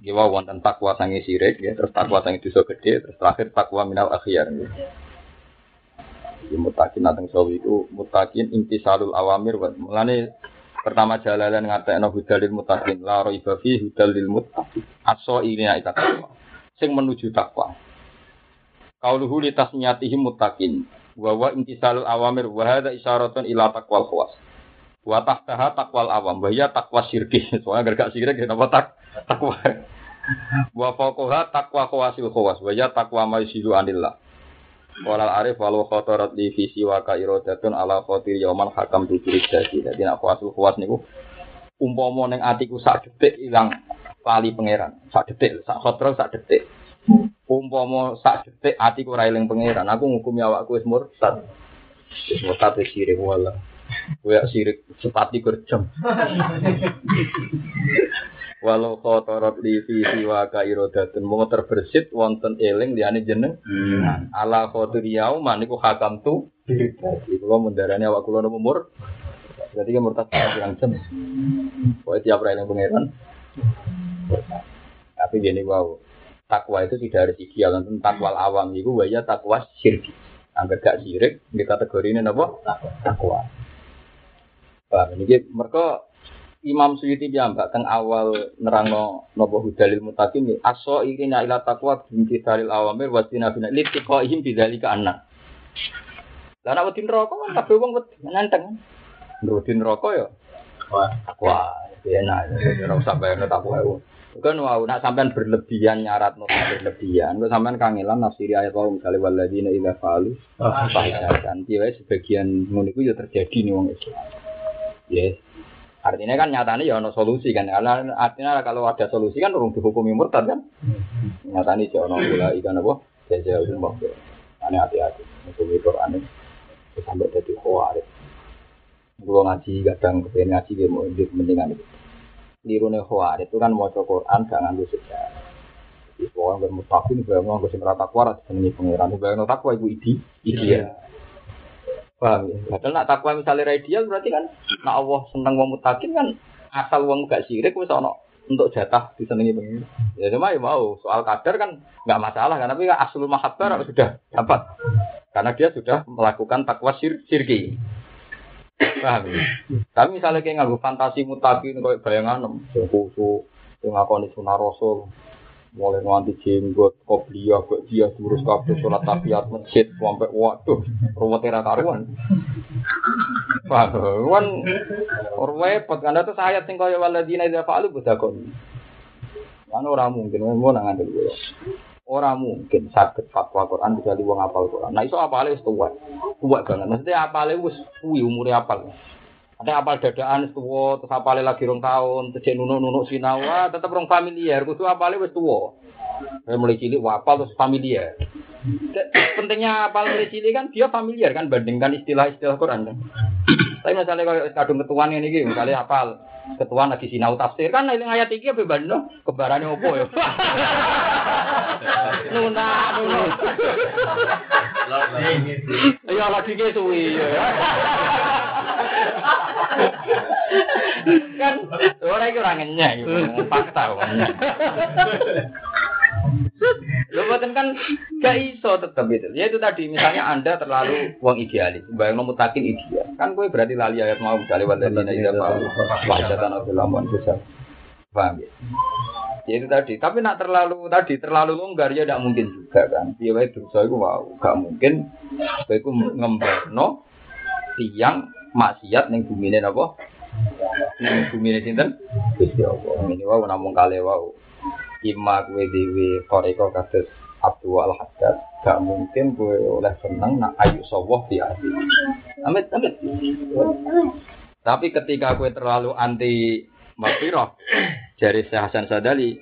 Iki wae wonten takwa sange sirik ya, terus takwa sange dosa gede, terus terakhir takwa minal akhyar. Ya. Jadi mutakin nateng sawi itu mutakin intisalul awamir wa mulane pertama jalalan ngatekno hudalil mutakin la raiba fi hudalil mutakin aso ini ita takwa sing menuju takwa Kauluhu li tasmiyatihim muttaqin wa wa intisalul awamir wa hadza isyaratun ila taqwal khawas. Wa tahtaha taqwal awam wa ya taqwa syirki. [laughs] Soalnya gak syirik ya napa tak takwa. [laughs] Wa fawqaha taqwa khawasil khawas wa ya taqwa ma anillah. Walal arif walau khotorat di visi wa ka iradatun ala khotir yauman hakam tu jurik jadi. Jadi nak khawasul khawas niku umpama ning atiku sak detik ilang lali pangeran. Sak detik, sak khotroh sak detik. Umpama sak detik atiku eling pangeran. Aku ngukumi awakku wis murtad. Wis murtad wis sirik wala. Kowe sirik sepati kerjam [laughs] walau kotorot di visi wa ka irodatun mau terbersit wonten eling liyane jeneng. Ala khotir yauman niku hakam tu. Jadi kula mendarani awak kula nopo mur berarti kan murtad pirang jam. Kowe tiap ora eling pangeran. Tapi gini wow takwa itu tidak harus ideal tentang takwa awam itu waya takwa syirki agar gak sirik di kategori ini apa takwa. Paham? Ini mereka Imam Suyuti jambak teng awal nerangno nopo hudalil mutakin ini aso irina ila takwa binti dalil awamir wasina bina litiko ihim bidalika anak lah nak wedi neraka kan kabeh wong wedi nanteng. Wedi neraka ya takwa enak. Ora usah bayar takwa Kan wow, nak sampean berlebihan nyarat nota berlebihan, kok sampean kangelan nafsiri ayat wau misalnya waladina ila falu fahishatan. Dia sebagian ngono iku ya terjadi nih wong Islam. Yes. Artinya kan nyatanya ya ono solusi kan. Karena artinya kalau ada solusi kan urung dihukumi murtad kan. Nyatanya ya ono pula ikan apa? Jaja umum. Ane hati-hati. Hukumi Quran ini sampai jadi khawarij. Gua ngaji kadang kepengen ngaji dia mau mendingan itu nirune khawarij itu kan maca Quran gak nganggo sejarah. Jadi pokoknya nggak mustaqim, nggak mau nggak sempat takwa, pangeran. Nggak mau takwa ibu idi, idi ya. Paham ya? Padahal nak takwa misalnya ideal berarti kan, nak Allah seneng wong mutakin kan asal wong gak sirik wis ono untuk jatah disenengi pangeran. Ya cuma ya mau soal kadar kan nggak masalah kan, tapi kan aslul mahabbar sudah dapat karena dia sudah melakukan takwa sir sirki. Paham ya? Tapi misalnya kayak nganggo fantasi mutakin kayak bayangan sing khusu, sing ngakoni sunah rasul, mulai nganti jenggot, kopiah, buat dia terus kabeh sholat tahiyat masjid sampai waduh, rumah tera karuan. Paham? Kan repot kan itu ayat sing kaya waladina idza fa'alu budakon. Kan ora mungkin mau nang ngandel gue. Ora mungkin sakit fatwa Quran bisa wong apal Quran. Nah iso apale wis tuwa. Tuwa banget. Maksudnya apale wis kuwi umure apal. Ada apal dadaan tuwa, terus apale lagi rong tahun, terus nunuk-nunuk sinau, wah tetep rong familiar. Kudu apale wis tuwa. Saya mulai cilik wapal terus familiar. Pentingnya apal mulai cilik kan dia familiar kan bandingkan istilah-istilah Quran kan. Tapi misalnya kalau kadung ketuaan ini, gitu, misalnya apal ketuaan lagi sinau tafsir kan ini ayat iki apa bandno kebarane opo ya. Nuna, nuna. Ya lagi ke suwi ya. Kan orang itu orang ngenyek, gitu. fakta. Lo buatan kan gak iso tetap itu. Ya itu tadi misalnya anda terlalu uang idealis, bayang nomor takin ideal. Kan gue berarti lali ayat mau misalnya wadadina ida wajatan atau lamuan besar. Paham ya? Ya itu tadi. Tapi nak terlalu tadi terlalu longgar ya tidak mungkin juga kan. Baik dosa itu wow, gak mungkin. Baik ngembangno tiang maksiat ning bumi ini apa? Ning bumi ini sinten? Gusti Allah. Ini wow namung kale wow. Ima kue dewi koreko kados Abdul al Haddad gak mungkin kue oleh seneng nak ayu sawah di hati. Amit amit. Tapi ketika kue terlalu anti Makfirah jari Syekh Hasan Sadali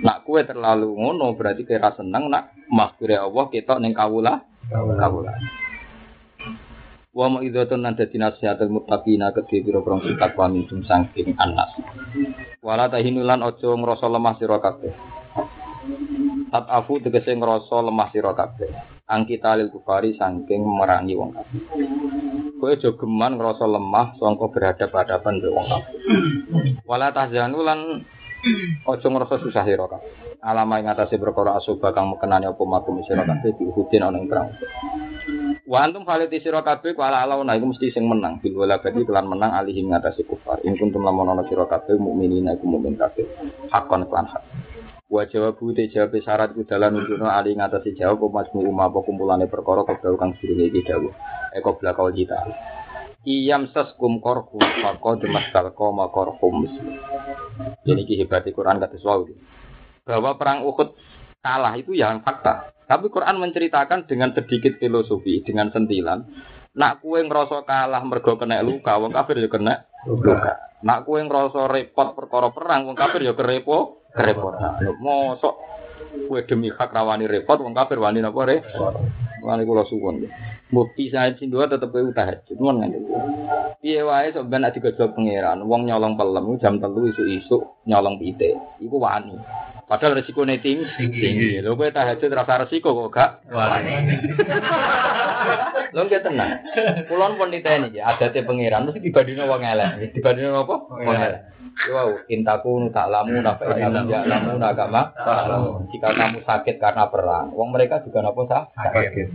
nak kue terlalu ngono berarti kira seneng nak makfirah Allah kita ning kawula kawula. Wa ma idzatun nan dadi nasihatul muttaqina kedhe pira-pira sikat wa minum saking anas. Wala tahinulan aja ngrasa lemah sira kabeh. Tat afu tegese ngrasa lemah sira kabeh. Angkita lil kufari saking merangi wong kabeh. Kowe aja geman ngrasa lemah sangka berhadap-hadapan mbek wong kabeh. Wala tahzanu lan aja ngrasa susah sira kabeh. Alama ing atase perkara asoba kang mekenani apa makum sira kabeh diuhudin ana ing perang. Wa antum khaliti sira kabeh ku ala ala iku mesti sing menang bil wala badi kelan menang alihim ngatasi kufar. In kuntum lamun ana sira kabeh mukminina iku mukmin kabeh. Hakon kelan hak. Wa jawabu te jawab syarat ku dalan nunjukno ali ngatasi jawab apa majmu umma apa kumpulane perkara kebau kang sirine iki dawuh. Eko blakau kita. Iyam saskum korhum faqad mastal qoma korhum. Jadi ki hebat Quran kata wau. Bahwa perang Uhud kalah itu yang fakta. Tapi Quran menceritakan dengan sedikit filosofi, dengan sentilan. Nak kue ngerasa kalah mergo kena luka, wong kafir ya kena luka. Nak kue ngerasa repot perkara perang, wong kafir ya kerepo, kerepotan. Lho, Mosok kue demi hak rawani repot, wong kafir wani napa repot. Wani kula suwun. Bukti saya dua tetep kowe tahajud, mon nganti. Piye wae sok ben digojok pangeran, wong nyolong pelem jam telu isuk-isuk nyolong pite. Iku wani. Padahal resiko tinggi. tinggi. Lho kowe tahajud rasa resiko kok gak. Lho nggih tenang. Kulon pun niteni ya, adate pangeran mesti dibandingno wong elek. Dibandingno apa? Wong elek. Wow, intaku tak lamu nafa inamu ya lamu agama. Jika kamu sakit karena perang, wong mereka juga napa sah? Sakit.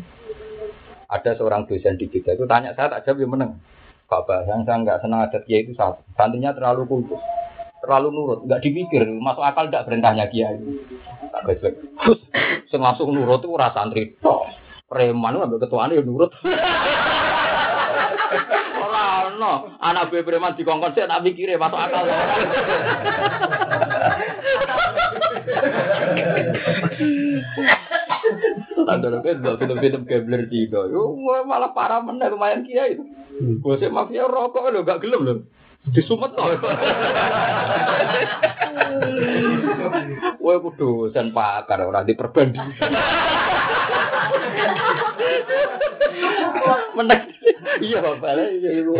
Ada seorang dosen di kita itu tanya saya tak jawab yang menang. Pak Bahang saya nggak senang adat kiai itu satu. Santrinya terlalu kultus, terlalu nurut, nggak dipikir, masuk akal tidak perintahnya kiai. Baik [laughs] Sing langsung nurut itu rasa santri. tok. Preman itu ambil ketuaan ya nurut. [laughs] Ora ono, anak gue preman dikongkon sik tak pikire masuk akal. Tanda kan dua film-film gambler Cina, yo malah parah mana lumayan kiai itu. Bosnya mafia rokok lo gak gelem lo. Disumet loh. Wah, aku dosen pakar orang diperbanding. Menang. Iya, bapak lah, iya, ibu.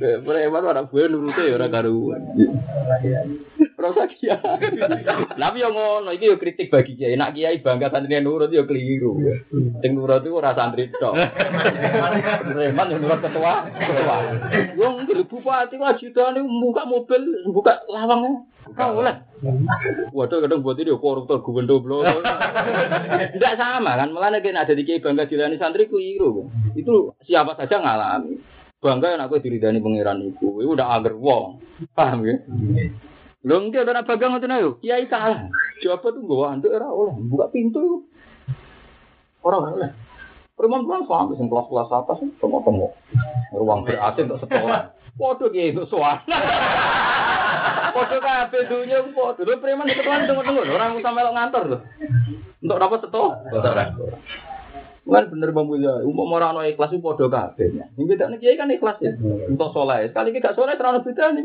Preman orang gue nurutnya ya orang karuan. Rasa kiai. Tapi yang ngono, iki yo kritik bagi kiai. Nak kiai bangga santri nurut yo keliru. Sing nurut itu ora santri tok. Preman yang nurut ketua, ketua. Wong bupati wajidan buka mobil, buka lawang. Kau oleh. Waduh kadang buat ini koruptor gubernur belum. Tidak sama kan, malah nek ada di kiai bangga dilani santri keliru. Itu siapa saja ngalami. Bangga yang aku diridani pangeran itu, itu udah agar wong, paham ya? Lho enggak ada bangga ngoten ayo, kiai salah. Siapa tuh gua antuk ora oleh, buka pintu. Orang oleh. Perempuan sampai sing kelas-kelas atas tengok-tengok. Ruang ber-AC untuk sekolah. Waduh kiai itu suara. Podo kabeh dunya podo. Lho preman ketuan tunggu-tunggu orang sampe lo ngantor lho. Untuk apa seto? Kan bener Bang Mulya, umum orang ono ikhlas itu podo kabeh. Sing bedane kiai kan ikhlas ya. Untuk soleh. Sekali iki gak soleh terlalu beda nih.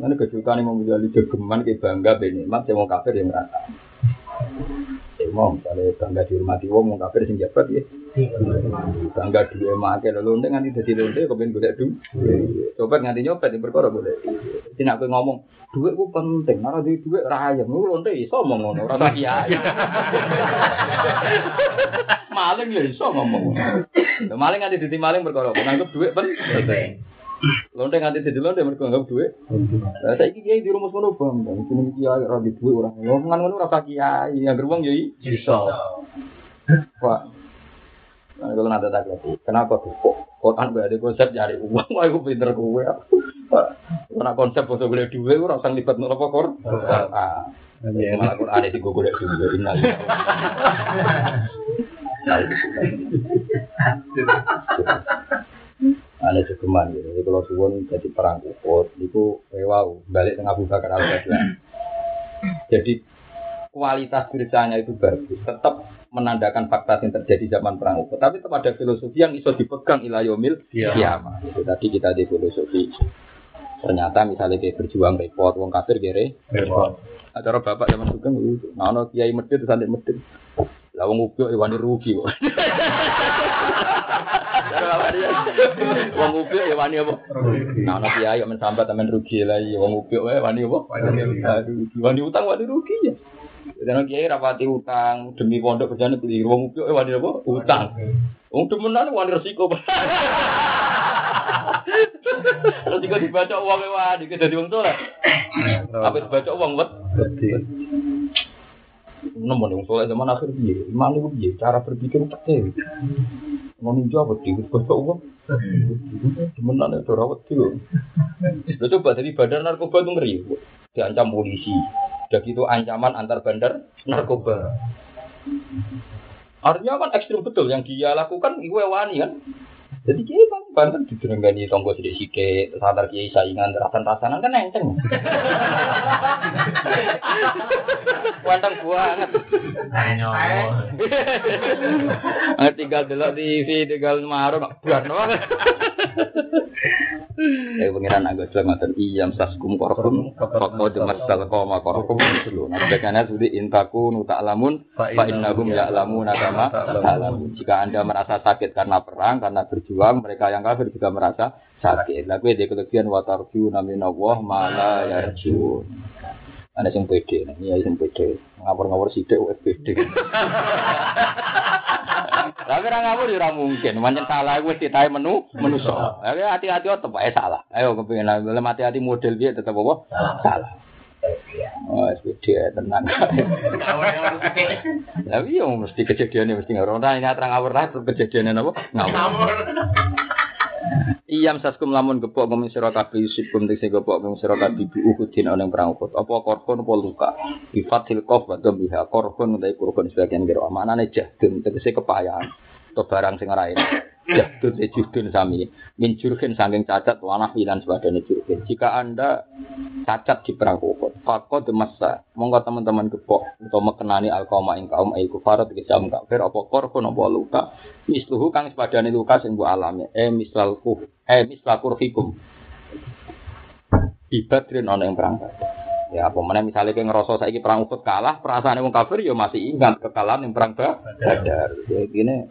Mana kejukan yang memilih jogeman ke bangga benikmat, saya mau kafir yang merata. Saya mau misalnya bangga dihormati wong mau kafir sing jabat ya. Bangga dua make lalu lonte nganti dadi lonte kepen golek du. Coba nganti nyopet yang perkara boleh. Sing aku ngomong duit ku penting, ora di duit ora ayam. Lu lonte iso ngomong ngono, ora tak kiai. Maling ya iso ngomong. Maling nganti dadi maling perkara nganggep duit penting. Lonte nganti dadi lonte mergo anggap duit. Lah saiki kiai di ngono bang. Jeneng kiai ora di duit ora. Ngomongan ngono ora usah kiai, yang wong ya iso. Pak. Nah, kalau nanti tak lagi, kenapa tuh kok Quran gak ada konsep nyari uang, wah aku pinter gue. Karena konsep konsep gue duit, gue rasa libat nol kor. Ah, malah Quran [laughs] itu gue gue duit, innal. Ada cekeman gitu. Jadi kalau suwon jadi perang ukut, itu wow balik tengah Abu Bakar al Jadi kualitas bersanya itu bagus, tetap menandakan fakta yang terjadi zaman perang ukut. Tapi tetap ada filosofi yang bisa dipegang ilayomil kiamat. Itu tadi kita di filosofi. Ternyata misalnya kayak berjuang repot, wong kafir kere repot. Acara bapak zaman sugeng nah no kiai medit sampai medit. Lah wong ubyok wani rugi kok. [laughs] Wong ubyok ya wani apa? Nah ana kiai men sambat temen rugi lah ya wong ubyok wae wani apa? Wani utang wani rugi ya. Dan kiai rapati utang demi pondok kerjane beli wong ubyok wani apa? Utang. Wong demenan wani resiko. Juga dibaca uang wani kita di wong soleh. Apa dibaca uang wet? Nomor yang soleh zaman akhir dia, itu dia, cara berpikir pete. Mau ninja apa dia, baca uang. Temenan itu rawat coba dari bandar narkoba itu ngeri, diancam polisi. Udah gitu ancaman antar bandar narkoba. Artinya kan ekstrim betul yang dia lakukan, gue wani kan. Jadi kiai bang banten dijerenggani tonggo sidik sike, sadar kiai saingan rasan rasanan kan enteng. [laughs] Wanteng banget. Nggak tinggal delok TV, tinggal marung, buat banget. Eh pengiran agak jelas ngoten iyam saskum korkum koko demas dal koma korkum dulu. Nah bagiannya sudah intaku nuta alamun fa innahum ya'lamun kama ta'lamun. Jika Anda merasa sakit karena perang, karena berjuang, mereka yang kafir juga merasa sakit. Lah kowe kelebihan wa tarju naminallah mala yarjun. Ada yang pede, ya yang pede. Ngawur-ngawur sidik wes pede. Tapi orang ngawur ya ora mungkin. Pancen salah wis ditahe menu menuso. Ayo hati-hati tetep ae salah. Ayo kepengin lha hati-hati model piye tetep apa? Salah. Oh, SPD tenang. Tapi yang mesti kejadiannya mesti ngawur. Nah, ini terang ngawur lah, terus kejadiannya apa? Ngawur. Iyam saskum lamun gepok ngomong sira kabeh yusikum tegese gepok ngomong sira kabeh bi uhudin ana ing perang Uhud. Apa korban apa luka? Bi fathil qaf wa dhambiha korban utawi korban sebagian kira amanane jahdun tegese kepayahan. Atau barang sing ora enak. Jahdun te juhdun sami. Min jurhin saking cacat wanah lan sebagainya jurhin. Jika Anda cacat di perang Uhud, faqad masa monggo teman-teman gepok utawa mekenani alqauma ing kaum ai kufar tegese am kafir apa korban apa luka. Misluhu kang sepadane luka sing mbok alami. Eh mislal kuf eh misla kurhikum ibadrin ana ing perang ya apa mana misalnya kayak ngerasa saiki perang Uhud kalah perasaan wong kafir ya masih ingat kekalahan yang perang Badar ya gini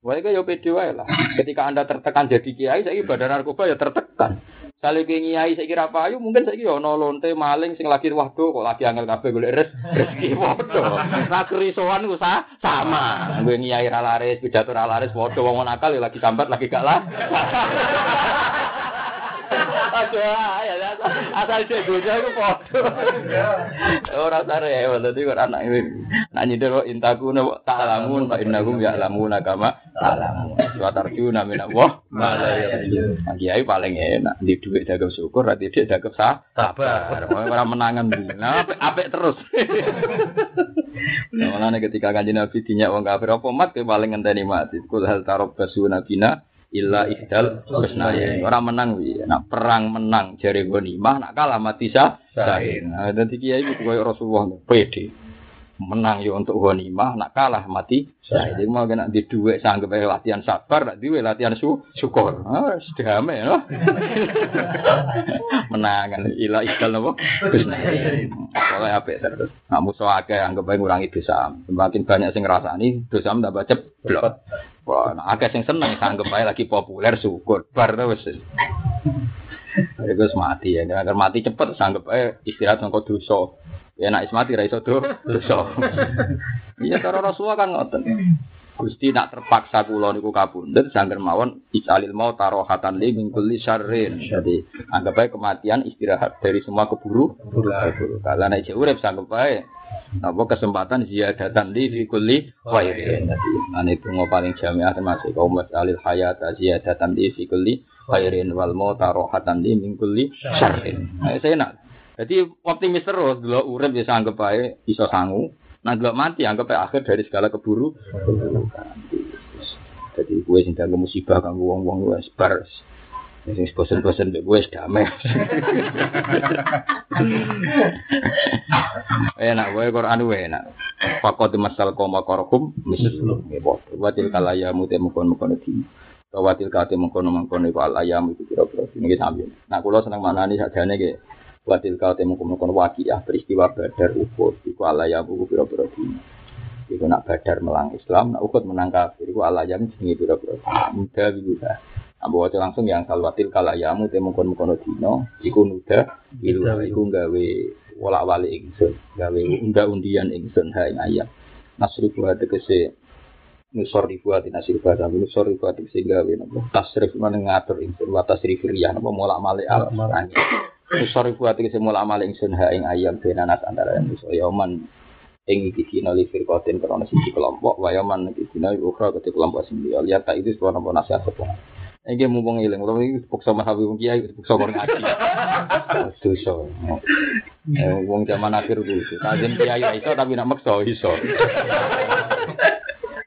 Wae ya pede wae lah. Ketika Anda tertekan jadi kiai, saiki badan narkoba ya tertekan. Sale ke kiai saiki ra payu, mungkin saiki ya ana lonte maling sing lagi waduh kok lagi angel kabeh golek res rezeki [laughs] padha. Ra kerisoan ku sama. Gue kiai ra laris, pidato ra laris padha wong nakal ya lagi sambat lagi gak lah. [laughs] Aduh, ya asal cek bojo iku padha. Ora sare ya, dadi kok anak iki. Nak nyindir kok intaku no tak lamun fa innahum ya lamuna kama alamu. Wa tarjuna min Allah ma la yarjun. Kiai paling enak di dhuwit dagang syukur, ra dagang sah. Sabar. Ora menangan. Nah, apik terus. Nah, ketika kanjeng Nabi dinyak wong kafir apa mat paling ngenteni mati. Kul hal tarab basu nabina illa ihdal husnaya. Ora menang wi. Nak perang menang jare ghanimah, nak kalah mati sah. Nah, dadi kiai itu koyo Rasulullah pede. Menang yo untuk ghanimah, nak kalah mati sahih. Jadi mau kena di dhuwit sanggep latihan sabar, nak diwe latihan su syukur. Ah, sedame no. [laughs] Menangan illa ihdal napa? Husnaya. Oleh apik terus. Nak musuh akeh anggap ae ngurangi dosa. Semakin banyak sing ngrasani, dosa tambah ceblok. Wah, nah, akeh sing seneng sanggep ae lagi populer syukur bar to wis. Iku mati ya, agar mati cepet sanggep ae istirahat nang dosa. Ya nek mati ra iso do dosa. [laughs] Iya cara Rasulullah kan ngoten. Gusti nak terpaksa kula niku kabundut sangger mawon isalil mau tarohatan li min kulli syarrin. Jadi anggap ae kematian istirahat dari semua keburu keburu. Kalau nek urip sanggup ae apa kesempatan ziyadatan li fi kulli khairin. Ane donga paling jamiah termasuk kaum masalil hayat ziyadatan li fi kulli khairin wal mau tarohatan li min kulli syarrin. Nah, saya nak jadi optimis terus, dulu urip bisa anggap ae iso sangu, Gelap mati anggap akhir dari segala keburu. Jadi gue sing dalam musibah kan wong-wong wis bar. Sing bosen-bosen mek gue damai. enak gue Quran gue enak. Fakot masal koma korkum mislu. Watil kalaya mute mukon mukon di. Watil kate mukon mukon iku al itu kira-kira ini sambil. Nah, kalau seneng mana nih sajane kayak Watil kau temu kono wakiah peristiwa badar ukut iku ala ya buku piro dino. Iku nak badar melang Islam, nak ukut menang kafir iku ala yang jenenge piro piro Muda biluha. Ambo waca langsung yang salwatil kalayamu temu kono kono dino. Iku nuda biluha iku gawe wala wali ingsun, gawe unda undian ingsun ha ing ayam. Nasri buat tegese nusor ribuat nasir bahasa nusor ribuat sehingga nopo tasrif mana ngatur ingsun wa tasrif riyah nopo molak malik al Usori buat iki semula amal ingsun ha ing ayam benanas antara iso yaman ing iki dina li firqatin krana siji kelompok wa yaman iki dina ukhra ketika kelompok sing liya tak itu sebuah napa nasihat apa Iki mumpung ilang, utawa iki pokso mahawi wong kiai pokso kok ngaji. Dosa. Wong zaman akhir dulu. Kajin kiai iso tapi nak maksa iso.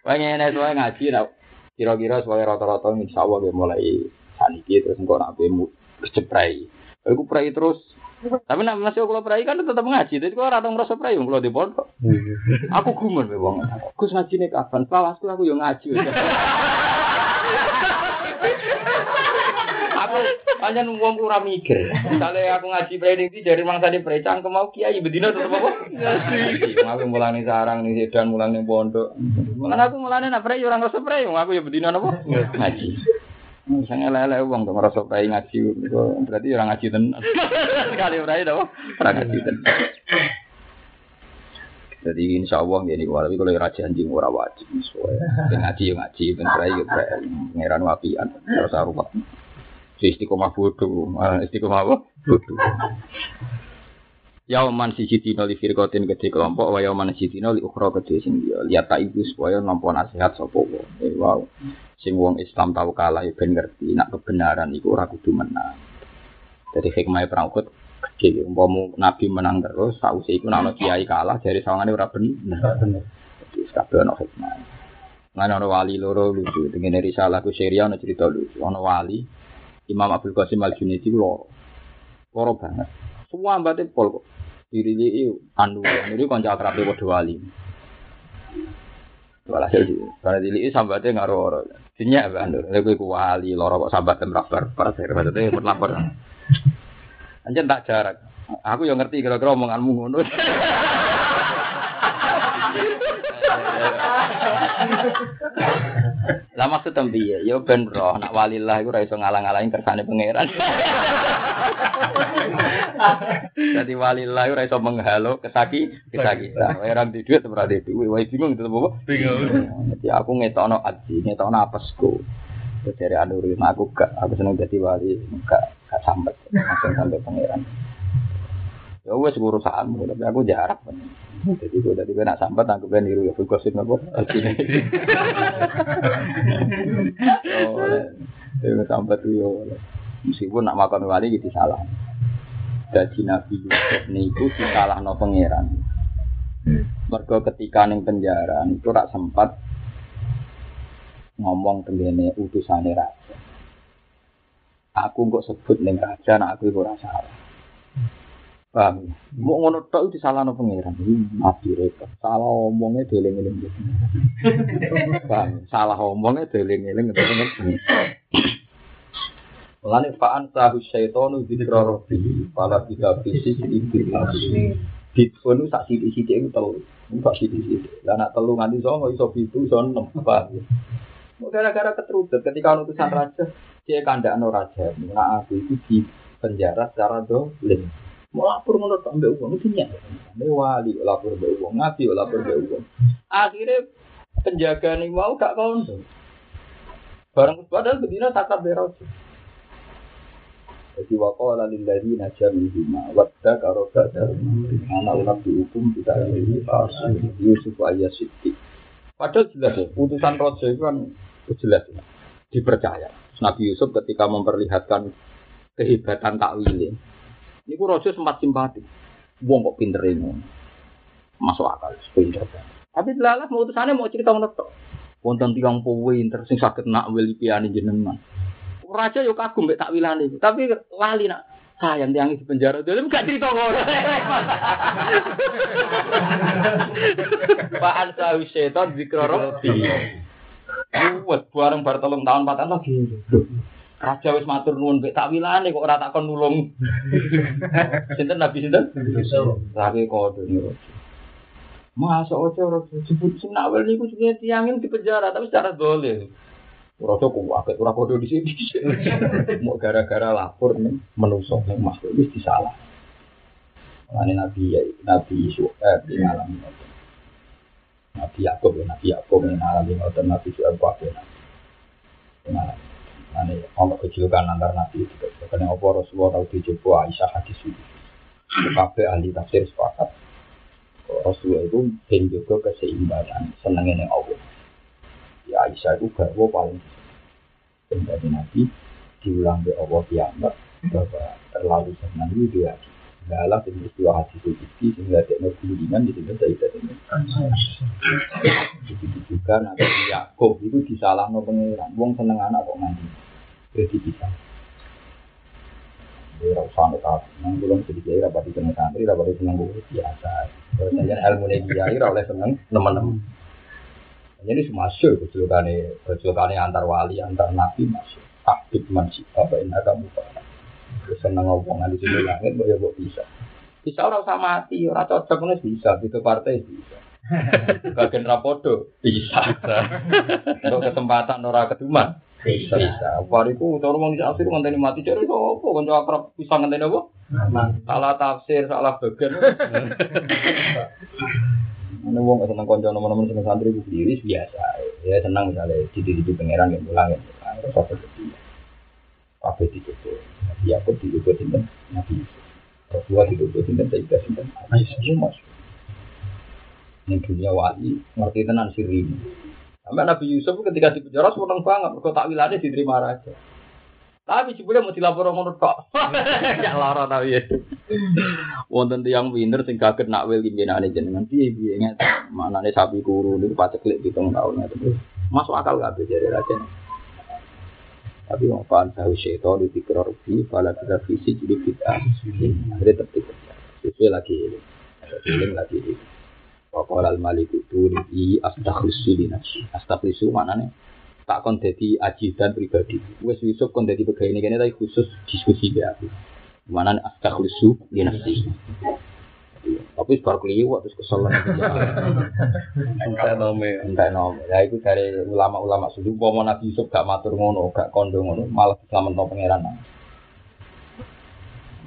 Wong ngene wae ngaji nak kira-kira sebagai rata-rata insyaallah mulai saniki terus engko nak bemu ceprai. Aku prai terus. Tapi nak masih kalau prai kan tetap ngaji. Jadi kalau orang merasa prai, kalau di pondok. Aku gumun be wong. Aku ngaji nih kapan? Pawasku aku yang ngaji. aku hanya wong ora mikir. Misalnya aku ngaji ini dari mangsa di prai cangkem mau kiai bedino tetep apa? Ngaji. Aku mulane sarang nih dan mulane pondok. Mulane aku mulane nak prai ora ngerasa prai, aku ya bedino napa? Ngaji. Misalnya lele uang tuh ngerasa prai ngaji, berarti orang ngaji tenan. [laughs] Sekali prai dong, orang ngaji tenan. Jadi insya Allah jadi walaupun kalau raja anjing ora wajib, soalnya ngaji yang ngaji, ben prai ya prai, pangeran wapian, harus arwah. Istiqomah bodoh, istiqomah apa? Bodoh. Yauman siji dina li firqatin gede kelompok wa yauman siji dina li ukhra gede sing dia lihat tak iku supaya nampa nasihat sapa wong. Eh, wow. Sing wong Islam tau kalah ben ngerti nak kebenaran iku ora kudu menang. Jadi hikmah perang Uhud gede umpama Nabi menang terus sausé iku nek kiai kalah dari sawangane ora bener. Jadi kabeh ono hikmah. Mana ono wali loro lucu, dengan ku Syria ono cerita lucu. Ono wali Imam Abdul Qasim Al Junaidi loro. Loro banget. Semua mbate pol kok. Diri ini anu, ini konco akrabe padha wali. Walhasil di, karena dili sambatnya ngaruh orang. Dinya apa anu, lha ku wali loro kok sambat merabar parasir maksudnya lapor. Anjen tak jarak. Aku yang ngerti kira-kira omonganmu ngono. [laughs] Lah maksud piye? Ya ben roh nak walillah iku ora iso ngalang-alangi kersane pangeran. Jadi walillah ora iso menghalo kesaki kesaki. Orang di duit ora di duit, wae bingung itu apa? Bingung. Jadi aku ngetokno aji, ngetokno apesku. Terus dari anuri aku gak aku seneng jadi wali, gak gak sampai langsung sampai pangeran. Ya wes urusanmu, tapi aku jarak. Jadi gue tadi gue nak sambat aku ben niru ya fukosin apa? Oh, ya sambat tuh yo. Meskipun nak makan wali gitu salah. Jadi Nabi Yusuf niku salah no pangeran. Mergo ketika ning penjara itu rak sempat ngomong tengene utusane raja. Aku kok sebut ning raja, nak aku ora salah. Paham? Mau ngono tok itu salah no pangeran. Nabi repot. Salah omongnya deling-eling. [laughs] Paham? Salah omongnya deling-eling. Lani fa'an tahu syaitonu bidra rabbi Pala tidak fisik iblis Bitfonu sak sidik-sidik itu telu Sak sidik-sidik Lah nak telu nganti songo iso bitu iso enam Paham? Gara-gara keterudet ketika utusan raja Dia kandaan raja Nah aku itu di penjara secara dolim lapor mau tak ambil uang itu ambil wali lapor ambil uang ngaji lapor ambil uang akhirnya penjaga nih mau gak kondo. Barang padahal bedina takar berojo. Jadi waqala lil ladzina jamihuma wadda karoga ana nabi hukum kita ini Yusuf ayat Siddiq. Padahal jelas ya, putusan rojo itu kan jelas ya, dipercaya. Nabi Yusuf ketika memperlihatkan kehebatan takwilin, ini rojo sempat simpati. Wong kok pinter ini, masuk akal, pinter Tapi delalah putusannya mau cerita menetok. Wonten tiang pinter sing sakit nak wili piani jenengan. Raja yo kagum mbek takwilane, tapi lali nak sayang tiang di penjara dulu gak cerita ngono. Pak Ansa Setan zikra rabbi. Buat bareng bar telung tahun empat lagi. Raja wis matur nuwun mbek takwilane kok ora takon nulung. [laughs] Sinten Nabi sinten? Tapi kode niku. Masa ojo ojo sebut sing nawel niku juga tiangin di penjara tapi secara doleh. Rojo kuwaket ora podo di sini. Mau gara-gara lapor nih menusuk ning makhluk wis disalah. Ini Nabi ya, Nabi Suhaib di malam. Nabi Yakub ya, Nabi Yakub yang alami ngoten Nabi Suhaib kabeh Nabi. Malam. Ini ono kejulukan antar Nabi. Karena apa Rasulullah tahu dicoba Aisyah hadis itu. Kabeh ahli tafsir sepakat. Rasulullah itu ben juga keseimbangan, senengnya yang Allah. Ya Aisyah itu garwa paling dan dari Nabi diulang di Allah piyambak bahwa terlalu senang itu dia dan istiwa hati itu sehingga dia mau bimbingan jadi bisa tidak. Begitu juga Nabi Yakub itu disalah no pengiran. Wong seneng anak kok nanti jadi bisa. Dia usah nek aku nang belum sedikit ira pati seneng santri, ira pati seneng buku biasa. Terus saya ilmu nih dia ira oleh seneng teman-teman. Jadi semasuk kecilkane kecilkane antar wali antar nabi masuk. Aktif masih apa ini kamu Terus seneng ngomongan di sini langit, boleh buat bisa. Bisa orang usah mati, orang cocok nulis bisa, itu partai bisa. Bagian rapodo bisa. Untuk kesempatan ora keduman bisa. Bisa. Bariku cara wong di asir ngenteni mati cari kok apa kanca akrab bisa ngenteni apa? Salah tafsir, salah bagian. [laughs] Ini wong seneng kanca nomor-nomor seneng santri itu sendiri biasa. Ya senang misalnya di di pangeran yang pulang ya. Terus apa Kabeh ditutup. Nabi Yakub ditutup sinten? Nabi Yusuf. Rasulullah ditutup sinten? Sayyidah sinten? Aisyah masuk. Ini dunia wali, ngerti tenan sirri ini. Sampai Nabi Yusuf ketika di penjara seneng banget, mereka takwilannya diterima raja. Tapi jebule mau dilapor ngono kok. Ya lara tau ya. Wonten tiyang winter sing kaget nak wil pimpinane jenengan piye piye nget. Manane sapi kuru niku paceklik pitung taun terus. Masuk akal gak jare raja. Tapi mau pan tahu syaitan di pikir rugi, pada kita visi jadi kita. Akhirnya tertib. Sesuai lagi. Feeling lagi. Wakil al malik itu di astaghlisu di nafsi. Mana nih? Tak kon jadi ajidan pribadi. Wes Yusuf kon jadi pegawai ini kayaknya tapi khusus diskusi ya. Mana nih astaghlisu di nafsi. Tapi sebar keliwat terus kesel Entah nome. Entah nome. Ya itu dari ulama-ulama sudah. Mau Nabi Yusuf gak matur ngono, gak kondo ngono, malah selamat no pangeran.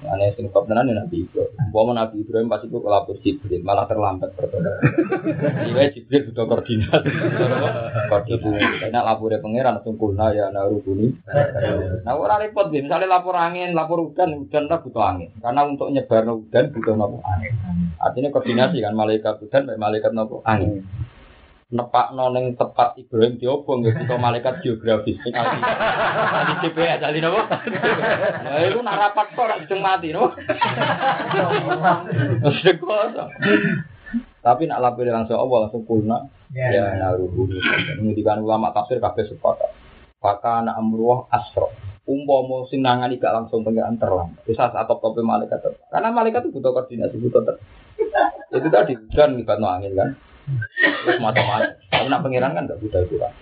Aneh sing kok tenan Nabi Ibrahim. Mau Nabi Ibrahim pas itu kelapor Jibril, malah terlambat bertobat. Iya Jibril butuh koordinasi. Koordinasi. Karena lapornya pangeran sungkulna ya narubuni. Nah orang repot nih, misalnya lapor angin, lapor hujan, hujan tak butuh angin. Karena untuk nyebar hujan butuh nopo angin. Artinya koordinasi kan malaikat hujan, malaikat nopo angin nepak noneng tepat Ibrahim diobong ya kita malaikat geografis. Sing aldi aldi GPS aldi nopo? Nah itu nak rapat kok ora dijeng mati nopo? Tapi nak lapor langsung Allah langsung kulna. Ya. Naruhu ngendikan ulama tafsir kabeh sepakat. Maka anak amruh asro. Umpama sing nangani gak langsung pengiran terlambat bisa saat top tope malaikat. Karena malaikat itu butuh koordinasi butuh ter itu tadi hujan ngibat no angin kan Terus macam-macam. Tapi nak pengiran kan nggak butuh itu kan.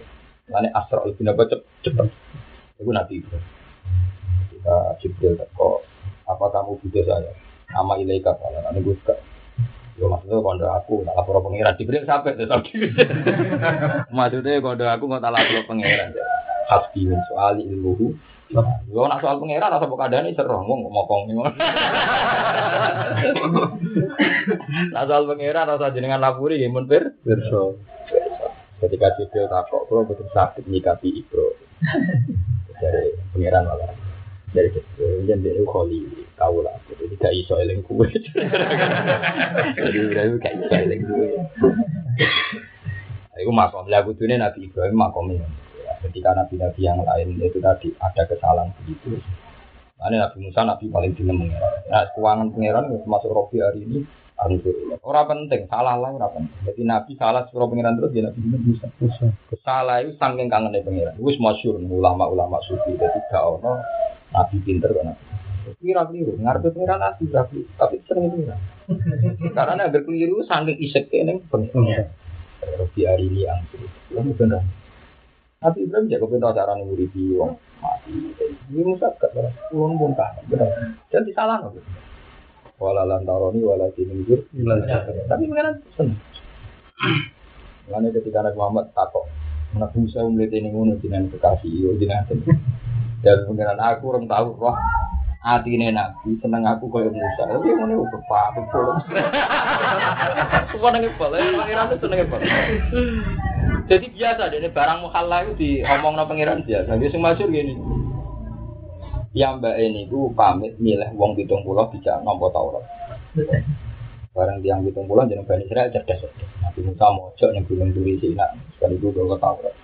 Mana asra lebih dapat cepet. Itu nabi itu. Kita Jibril teko. Apa kamu butuh saya? Nama ilaika kalau nanti gue suka. Yo maksudnya kondo aku tak lapor pengiran Jibril sampai tuh [laughs] Maksudnya kondo aku nggak lapor pengiran. Hasbi min soali ilmuhu Yo nak soal pengiran rasa buka dani seru ngomong ngomong ngomong. Nak soal pengiran rasa jenengan lapuri ya mun pir. Berso. Ketika Jibril takok, kalau betul sakit nyikapi Ibro. Dari pangeran malah dari Jibril, jadi dia kholi tahu lah. Jadi tidak iso eling kue. Jadi Ibrahim gak iso eling kue. Itu makom. Lagu dunia Nabi Ibrahim makomnya. Ketika nabi-nabi yang lain itu tadi ada kesalahan begitu. Ini Nabi Musa, Nabi paling dinem pengeran. Nah, keuangan pengeran termasuk Robi hari ini Alhamdulillah. Orang penting, salah lah orang penting. Jadi Nabi salah suruh pengiran terus dia Nabi Musa. Salah itu saking kangen pengiran. Wis masyur ulama-ulama sufi. Jadi gak ono Nabi pinter kan Nabi. Kira keliru, ngarep pengiran Nabi tapi tapi sering itu Karena agar keliru saking isek neng pengiran. Robi hari ini yang itu benar. Nabi Ibrahim jago pintar cara nguripi wong mati. Ini Musa gak benar. Ulun pun kan benar. Dan disalah nabi. Wala lantaroni wala dinunjur tapi mengenai seneng Lalu ketika Nabi Muhammad takut Nabi Musa melihat ini ngono jenengan kekasih yo jenengan dan mengenai aku orang tahu roh. Hati ini Nabi seneng aku kaya Musa. Tapi yang ini udah pak betul semua nengin bal pangeran itu senengnya bal [laughs] jadi biasa deh barang mukhalla itu diomong no pangeran biasa dia sing gini yang mbak ini ku pamit milih wong pitung pulau bisa nompo Taurat. Barang tiang pitung pulau jadi bani Israel cerdas cerdas. Nabi Musa mojok yang gunung turi Sina sekali gue ke Taurat.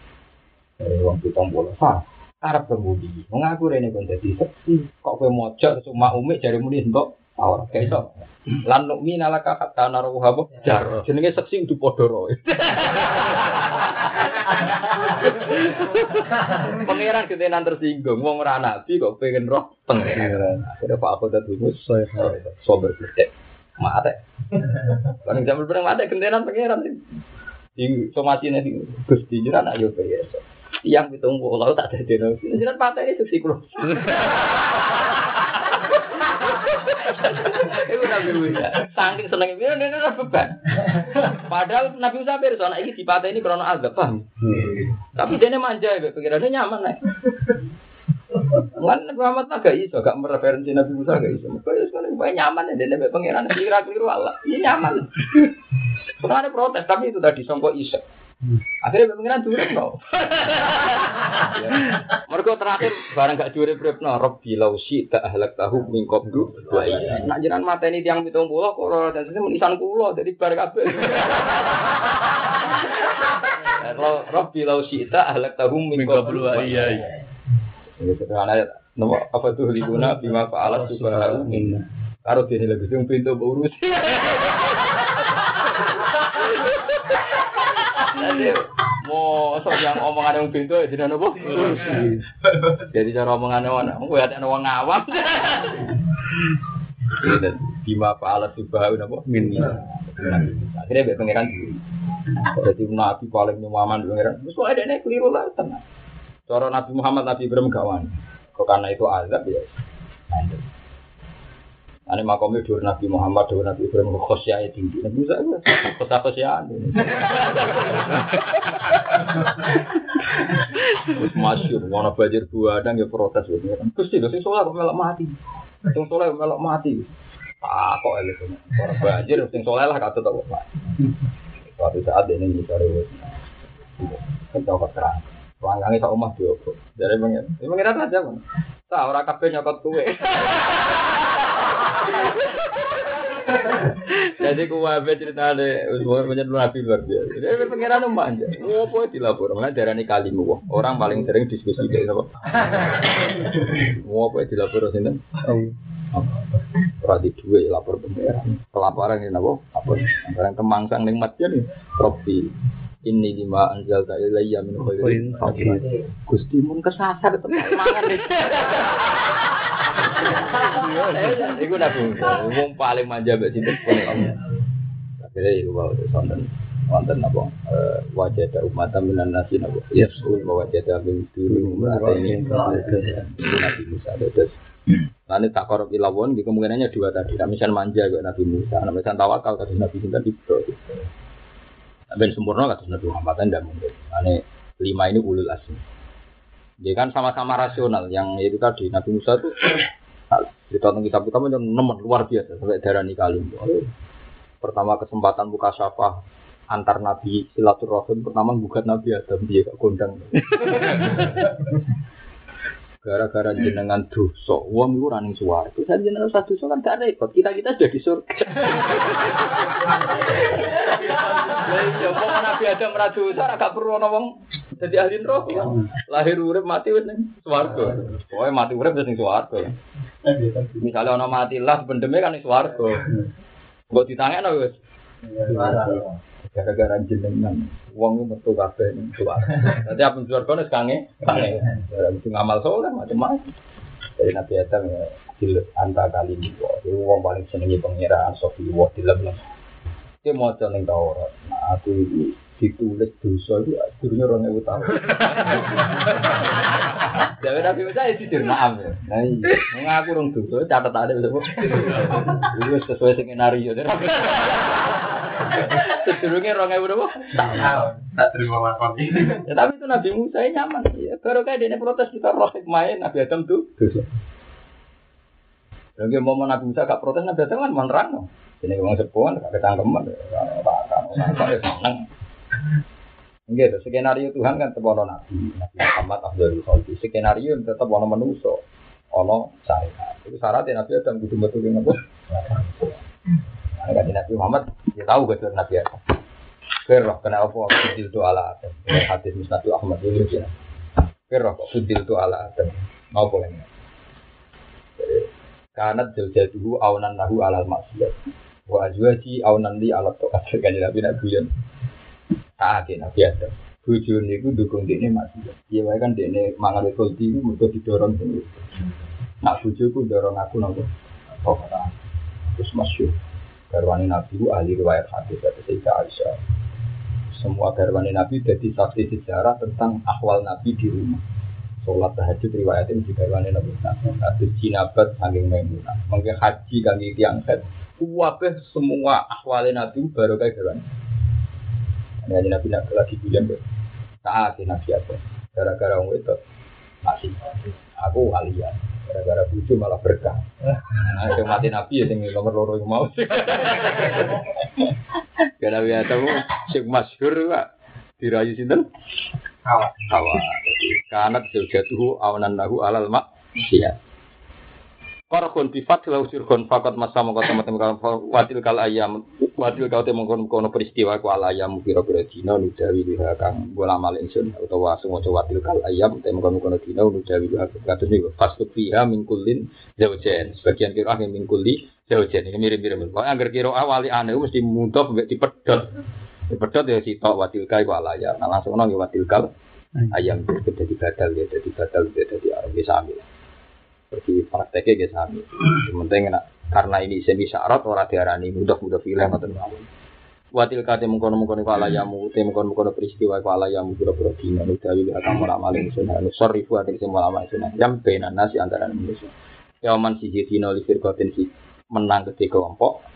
Dari wong pitung pulau. Fah, Arab kemudi. Mengaku ini pun jadi seksi. Kok gue mojok cuma umik jari muni untuk Taurat. Kayak so. Lan nukmi nalaka kata naruh habo jar. Jenenge seksi untuk podoro. Pangeran ketenan tersinggung, wong ora nabi kok pengen roh pangeran. Akhirnya Pak aku dadi mus sober gede. Mate. Kan zaman perang mate kentenan pangeran. Di somatine di Gusti jiran ayo biasa. Yang pitung pulau tak ada dino. Jiran mate ini susi kulo. Iku Nabi Musa. Saking seneng ini ini ora beban. Padahal Nabi Musa pirsa anak iki dipateni krana azab, paham? Tapi dia manja ya, pikirannya nyaman nih. Kan Muhammad agak iso, gak mereferensi Nabi Musa gak iso. Mereka ya sekarang banyak nyaman ya, nabi pengiran kira keliru Allah. Ini nyaman. Sebenarnya protes, tapi itu tadi songkok iso. Akhirnya pengiran durip no. Mereka terakhir barang gak durip durip no. Rob bilau si tak ahlak tahu mingkop du. Nak jiran mata ini tiang pitung pulau kok dan sini menisan pulau jadi bar kabel. [laughs] Kalau Rob bilau si tak ahlak tahu mingkop du. Iya iya. Karena nomor apa tuh liguna bima fa'alat subhanahu minna. Karo dene lagi sing pintu urus. [laughs] mau sok yang omongan yang pintu tidak nopo. Jadi cara omongan mana? Gue ada orang ngawam. Dan bima fa'alat subhanahu nopo minna. Akhirnya be pangeran Jadi nabi paling nyaman pangeran. Terus kok ada nek keliru lah tenang. Cara Nabi Muhammad Nabi Ibrahim kawan. Kok karena itu azab ya. Ane makomnya dur Nabi Muhammad, dur Nabi Ibrahim, khosya tinggi. Nabi Musa itu khosya khosya Terus masyur, banjir dua dan ya protes. Terus tidak sih kok melok mati. Sing soleh melok mati. Ah kok itu. Warna banjir, sing soleh lah kata tak mati. Suatu saat ini mencari Kencang terang. Wangangi tak omah. Dari pengen. Ini pengen aja. Tak orang kafe nyokot kue. Jadi kue be cerita deh. Usmur punya nabi luar biasa. Jadi pengiran manja. Ngopo dilapor. Mana darah ini kali mu. Orang paling sering diskusi deh. Ngopo dilapor sini. Radi dua lapor pengiran. Pelaporan ini nabo. Apa? Barang kemangsang ning matnya nih. Ini lima anjal tak ilayya min khairin. Gusti mun kesasar tetep mangan Iku nabi wong paling manja mbek sinten pun Akhirnya iku bawa sonten wonten apa wajah ada umat minan nasi napa? Yes. Wajah ada min dulu berarti ini. Nabi Musa terus Nanti tak korup ilawon, kemungkinannya dua tadi. Nah, misal manja gue Nabi Musa, nah, misal tawakal tadi Nabi Musa di ben sempurna kata Nabi Muhammad tidak mungkin. Ane lima ini ulul asmi. Dia kan sama-sama rasional. Yang itu tadi Nabi Musa itu cerita tentang kitab kita yang nomor luar biasa sampai darah nikah Pertama kesempatan buka syafah antar nabi silaturahim pertama bukan nabi Adam dia kondang. [laughs] Gara-gara jenengan dosa, wong iku running suara. Itu saja jenengan usah dosa kan gak repot. Kita kita jadi surga. [laughs] Iya, kok nabi Adam ra dosa ora gak perlu ana wong dadi ahli neraka. Lahir urip mati wis ning swarga. Pokoke mati urip wis ning swarga. Misalnya ana mati lah bendeme kan ning swarga. Mbok ditangekno wis. Gara-gara jenengan wong metu kabeh ning swarga. Dadi apa swarga nek kange, kange. Itu ngamal soleh macam-macam. Dari Nabi Adam ya, di anta kali ini, itu wong paling senengi pengiraan sofi wah di lem Dia mau ning Taurat. Nah, aku ditulis dosa itu akhirnya orang yang tahu. Jadi Nabi Musa ya jujur maaf ya. Nah, iya. ngaku orang dosa catat ada bisa. Itu sesuai skenario. Orang yang berapa? Tak terima lakon. Ya, tapi itu Nabi Musa ya nyaman. Ya, baru kayak dia protes kita roh main Nabi Adam tuh. Lagi mau Nabi Musa gak protes Nabi Adam kan menerang. Ini ngomong sepuan gak ketangkeman. Saya seneng. Enggak, skenario Tuhan kan tetap ono nabi, nabi Muhammad Abdul Khalid. Skenario tetap ono manusia, ono saya. Itu syaratnya Nabi Adam kudu betul apa? Kan Nabi Muhammad dia tahu gak Nabi Adam. Kerah kena apa? Fudil tu ala Adam. Hadis Musnad Ahmad dulu ya. Kerah kok fudil tu ala Adam. Mau boleh Karena jauh-jauh awanan nahu alal maksiat. Wa azwaji awanan li ala tokat. Kan Nabi Nabi taat ya Nabi Adam. Bujur niku dukung dia masih. Iya kan dia mangan itu di mergo didorong sini. Nak bujuku dorong aku nopo. Oh, terus masuk. Garwani Nabi itu ahli riwayat hadis dari Sayyidah Aisyah. Semua garwani Nabi jadi saksi sejarah tentang akwal Nabi di rumah. Sholat tahajud ini juga garwani Nabi. Hadis jinabat saking maimunah. Mungkin haji kami tiang set. Semua akwalnya Nabi baru kayak garwani. Ini Nabi Nabi lagi bilang deh. Taat Nabi apa? Gara-gara orang itu masih aku aliyah. Gara-gara bucu malah berkah. [laughs] Itu mati Nabi ya tinggal nomor loro yang mau. Karena Nabi Adam sing masyhur Pak. Dirayu sinten? Hawa. Hawa. Kanat zaujatuhu awanan lahu alal mak. Iya. Farkun bi fatil au sirkun fakat masa mongko teman-teman watil kal ayam watil kau te mongkon kono peristiwa ku al ayam dina nudawi liha kang bola mal ingsun utawa sengaja watil kal ayam te mongkon kono dina nudawi liha kados niku. Fastu fiha min kullin zaujain sebagian kira ah min kulli zaujain ini mirip-mirip. Kok angger kira awali ane mesti muntah mbek dipedhot. Dipedhot ya sitok watil kai ku al ayam nah langsung nang watil kal ayam jadi badal ya jadi badal ya jadi arep sami seperti prakteknya gak sami. Penting nak karena ini semi syarat orang diarani mudah-mudah pilih ngoten mawon. Watil kate mengkono mengkono kala yamu, te mengkono mengkono peristiwa kala yamu pura-pura dina nudawi akan ora maling sunah. Sorry ku ati sing malam sunah. Jam bena nasi antara manusia. Yaman siji dina li firqatin si menang ke kelompok.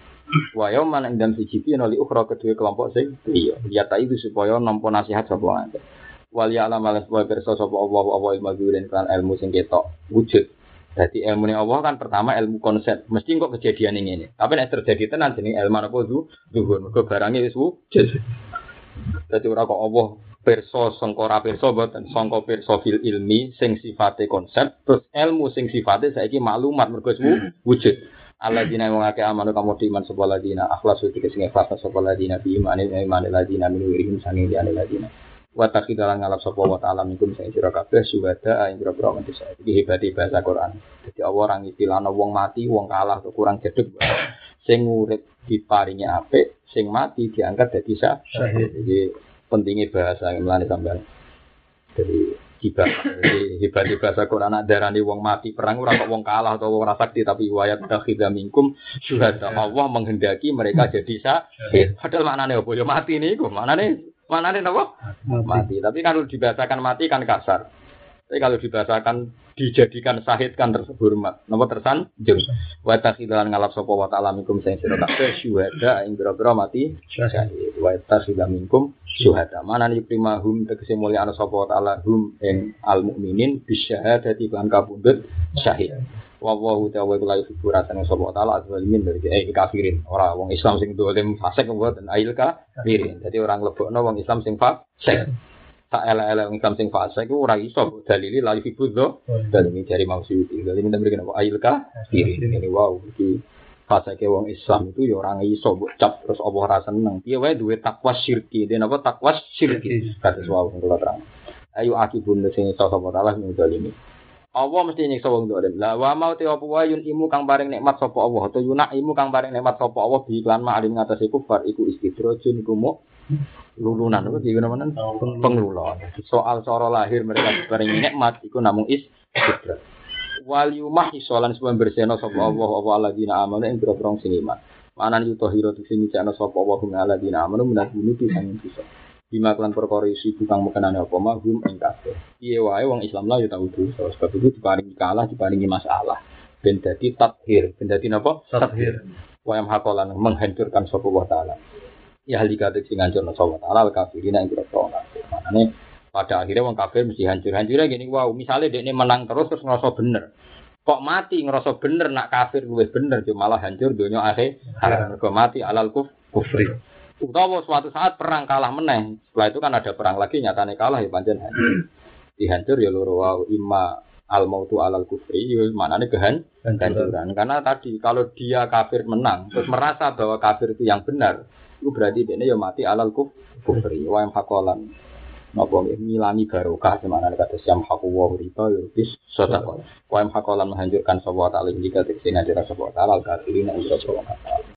Wa yaman ing dan siji dina ukhra kedua kelompok sing iya. Lihat itu supaya nampa nasihat sapa wae. Wal ya alam alas wa pirsa Allah wa ilmu ilmu sing ketok wujud. Jadi ilmu ini Allah kan pertama ilmu konsep. Mesti kok kejadian ini ini. Tapi nek terjadi tenan jenis ilmu apa itu zuhur. Mergo barangnya wis wujud. Jadi ora kok Allah perso sangkora perso boten sangka perso fil ilmi sing sifate konsep terus ilmu sing sifate saiki maklumat mergo wujud. Alladzina wong akeh amanu kamu iman sapa ladina akhlasu iki sing ikhlas sapa ladina bi imani imani ladina min wirihim di ladina wa taqidalan ngalap sapa wa ta'ala minkum sing sira kabeh syuhada ing pira-pira mati saya. Iki hebate bahasa Quran. Jadi Allah orang istilahno wong mati, wong kalah atau kurang jedeg. Sing urip diparingi apik, sing mati diangkat dadi syahid. Jadi pentingnya bahasa yang melani sampean. Jadi hibah. Jadi hibah di bahasa Quran darani wong mati perang ora kok wong kalah atau wong sakti tapi wayat takhidha minkum syuhada. Allah menghendaki mereka jadi syahid. Padahal maknane apa? Ya mati niku. Maknane Mana nih nopo? Mati. Tapi kalau dibahasakan mati kan kasar. Tapi kalau dibahasakan dijadikan sahid kan terhormat. Nopo tersan? Jum. Wa takhilan ngalap wa ta'ala minkum sing sira kabeh syuhada ing pira-pira mati syahid. Wa takhilan minkum syuhada. Mana nih prima hum tegese mulya ana sapa wa ta'ala hum ing al mukminin bisyahadati kan kabundut syahid. Wa wa utawa iku layu figuratan yang sapa taala azalimin dari eh kafirin. Ora wong Islam sing dolim fasik mboten ail kafirin. Dadi orang lebokno wong Islam sing fasik tak elek-elek wong Islam sing fasik ku ora iso dalili layu figurdo dan ini dari mau Suyuti jadi kita berikan apa ail kafirin. Ini wow iki fasike wong Islam itu ya orang iso mbok cap. Terus Allah ora seneng? Piye wae duwe takwa syirki? Den apa takwa syirki? Kados wow kula terang. Ayo akibun sing iso sapa taala ning dalimi Allah mesti nyiksa wong dolim. Lah wa mau te apa wae yun imu kang paring nikmat sapa Allah atau yunak imu kang paring nikmat sapa Allah bi iklan ma'alim ngatasi kufar iku istidrojun iku mu lulunan apa iki namanya penglulon. Soal cara lahir mereka paring nikmat iku namung istidraj. Wal yumah isolan sebab bersihna sapa Allah apa alladzina amanu ing boro sing iman. Manan yuto hiro sing nyiksa sapa Allah hum alladzina amanu menawa bunuh sing bisa. Bima klan perkara isi tukang mekenane apa mahum ing kabeh. Piye wae wong Islam lah ya tau dosa sebab itu diparingi kalah diparingi masalah. Ben dadi tathir, ben dadi napa? Tathir. Wa yang hakolan menghancurkan sapa wa taala. Ya ahli kate sing ngancurna sapa taala al kafirina ing kira Makane pada akhirnya wong kafir mesti hancur-hancurnya gini wow misalnya dia ini menang terus terus ngerasa bener kok mati ngerasa bener nak kafir luwih bener cuma malah hancur dunia akhir kok mati alal kuf kufri Utawa suatu saat perang kalah meneng. Setelah itu kan ada perang lagi nyatane kalah ya hancur. Dihancur ya loro wau imma al mautu alal kufri ya maknane kehan kehancuran. Karena tadi kalau dia kafir menang terus merasa bahwa kafir itu yang benar, itu berarti dia ya mati alal kuf kufri wa yang hakolan. Napa ngilani barokah semana kata siam haku wa riba ya bis sedekah. Wa yang hakolan menghancurkan sebuah tali jika teksin aja sebuah talal kafirin yang sudah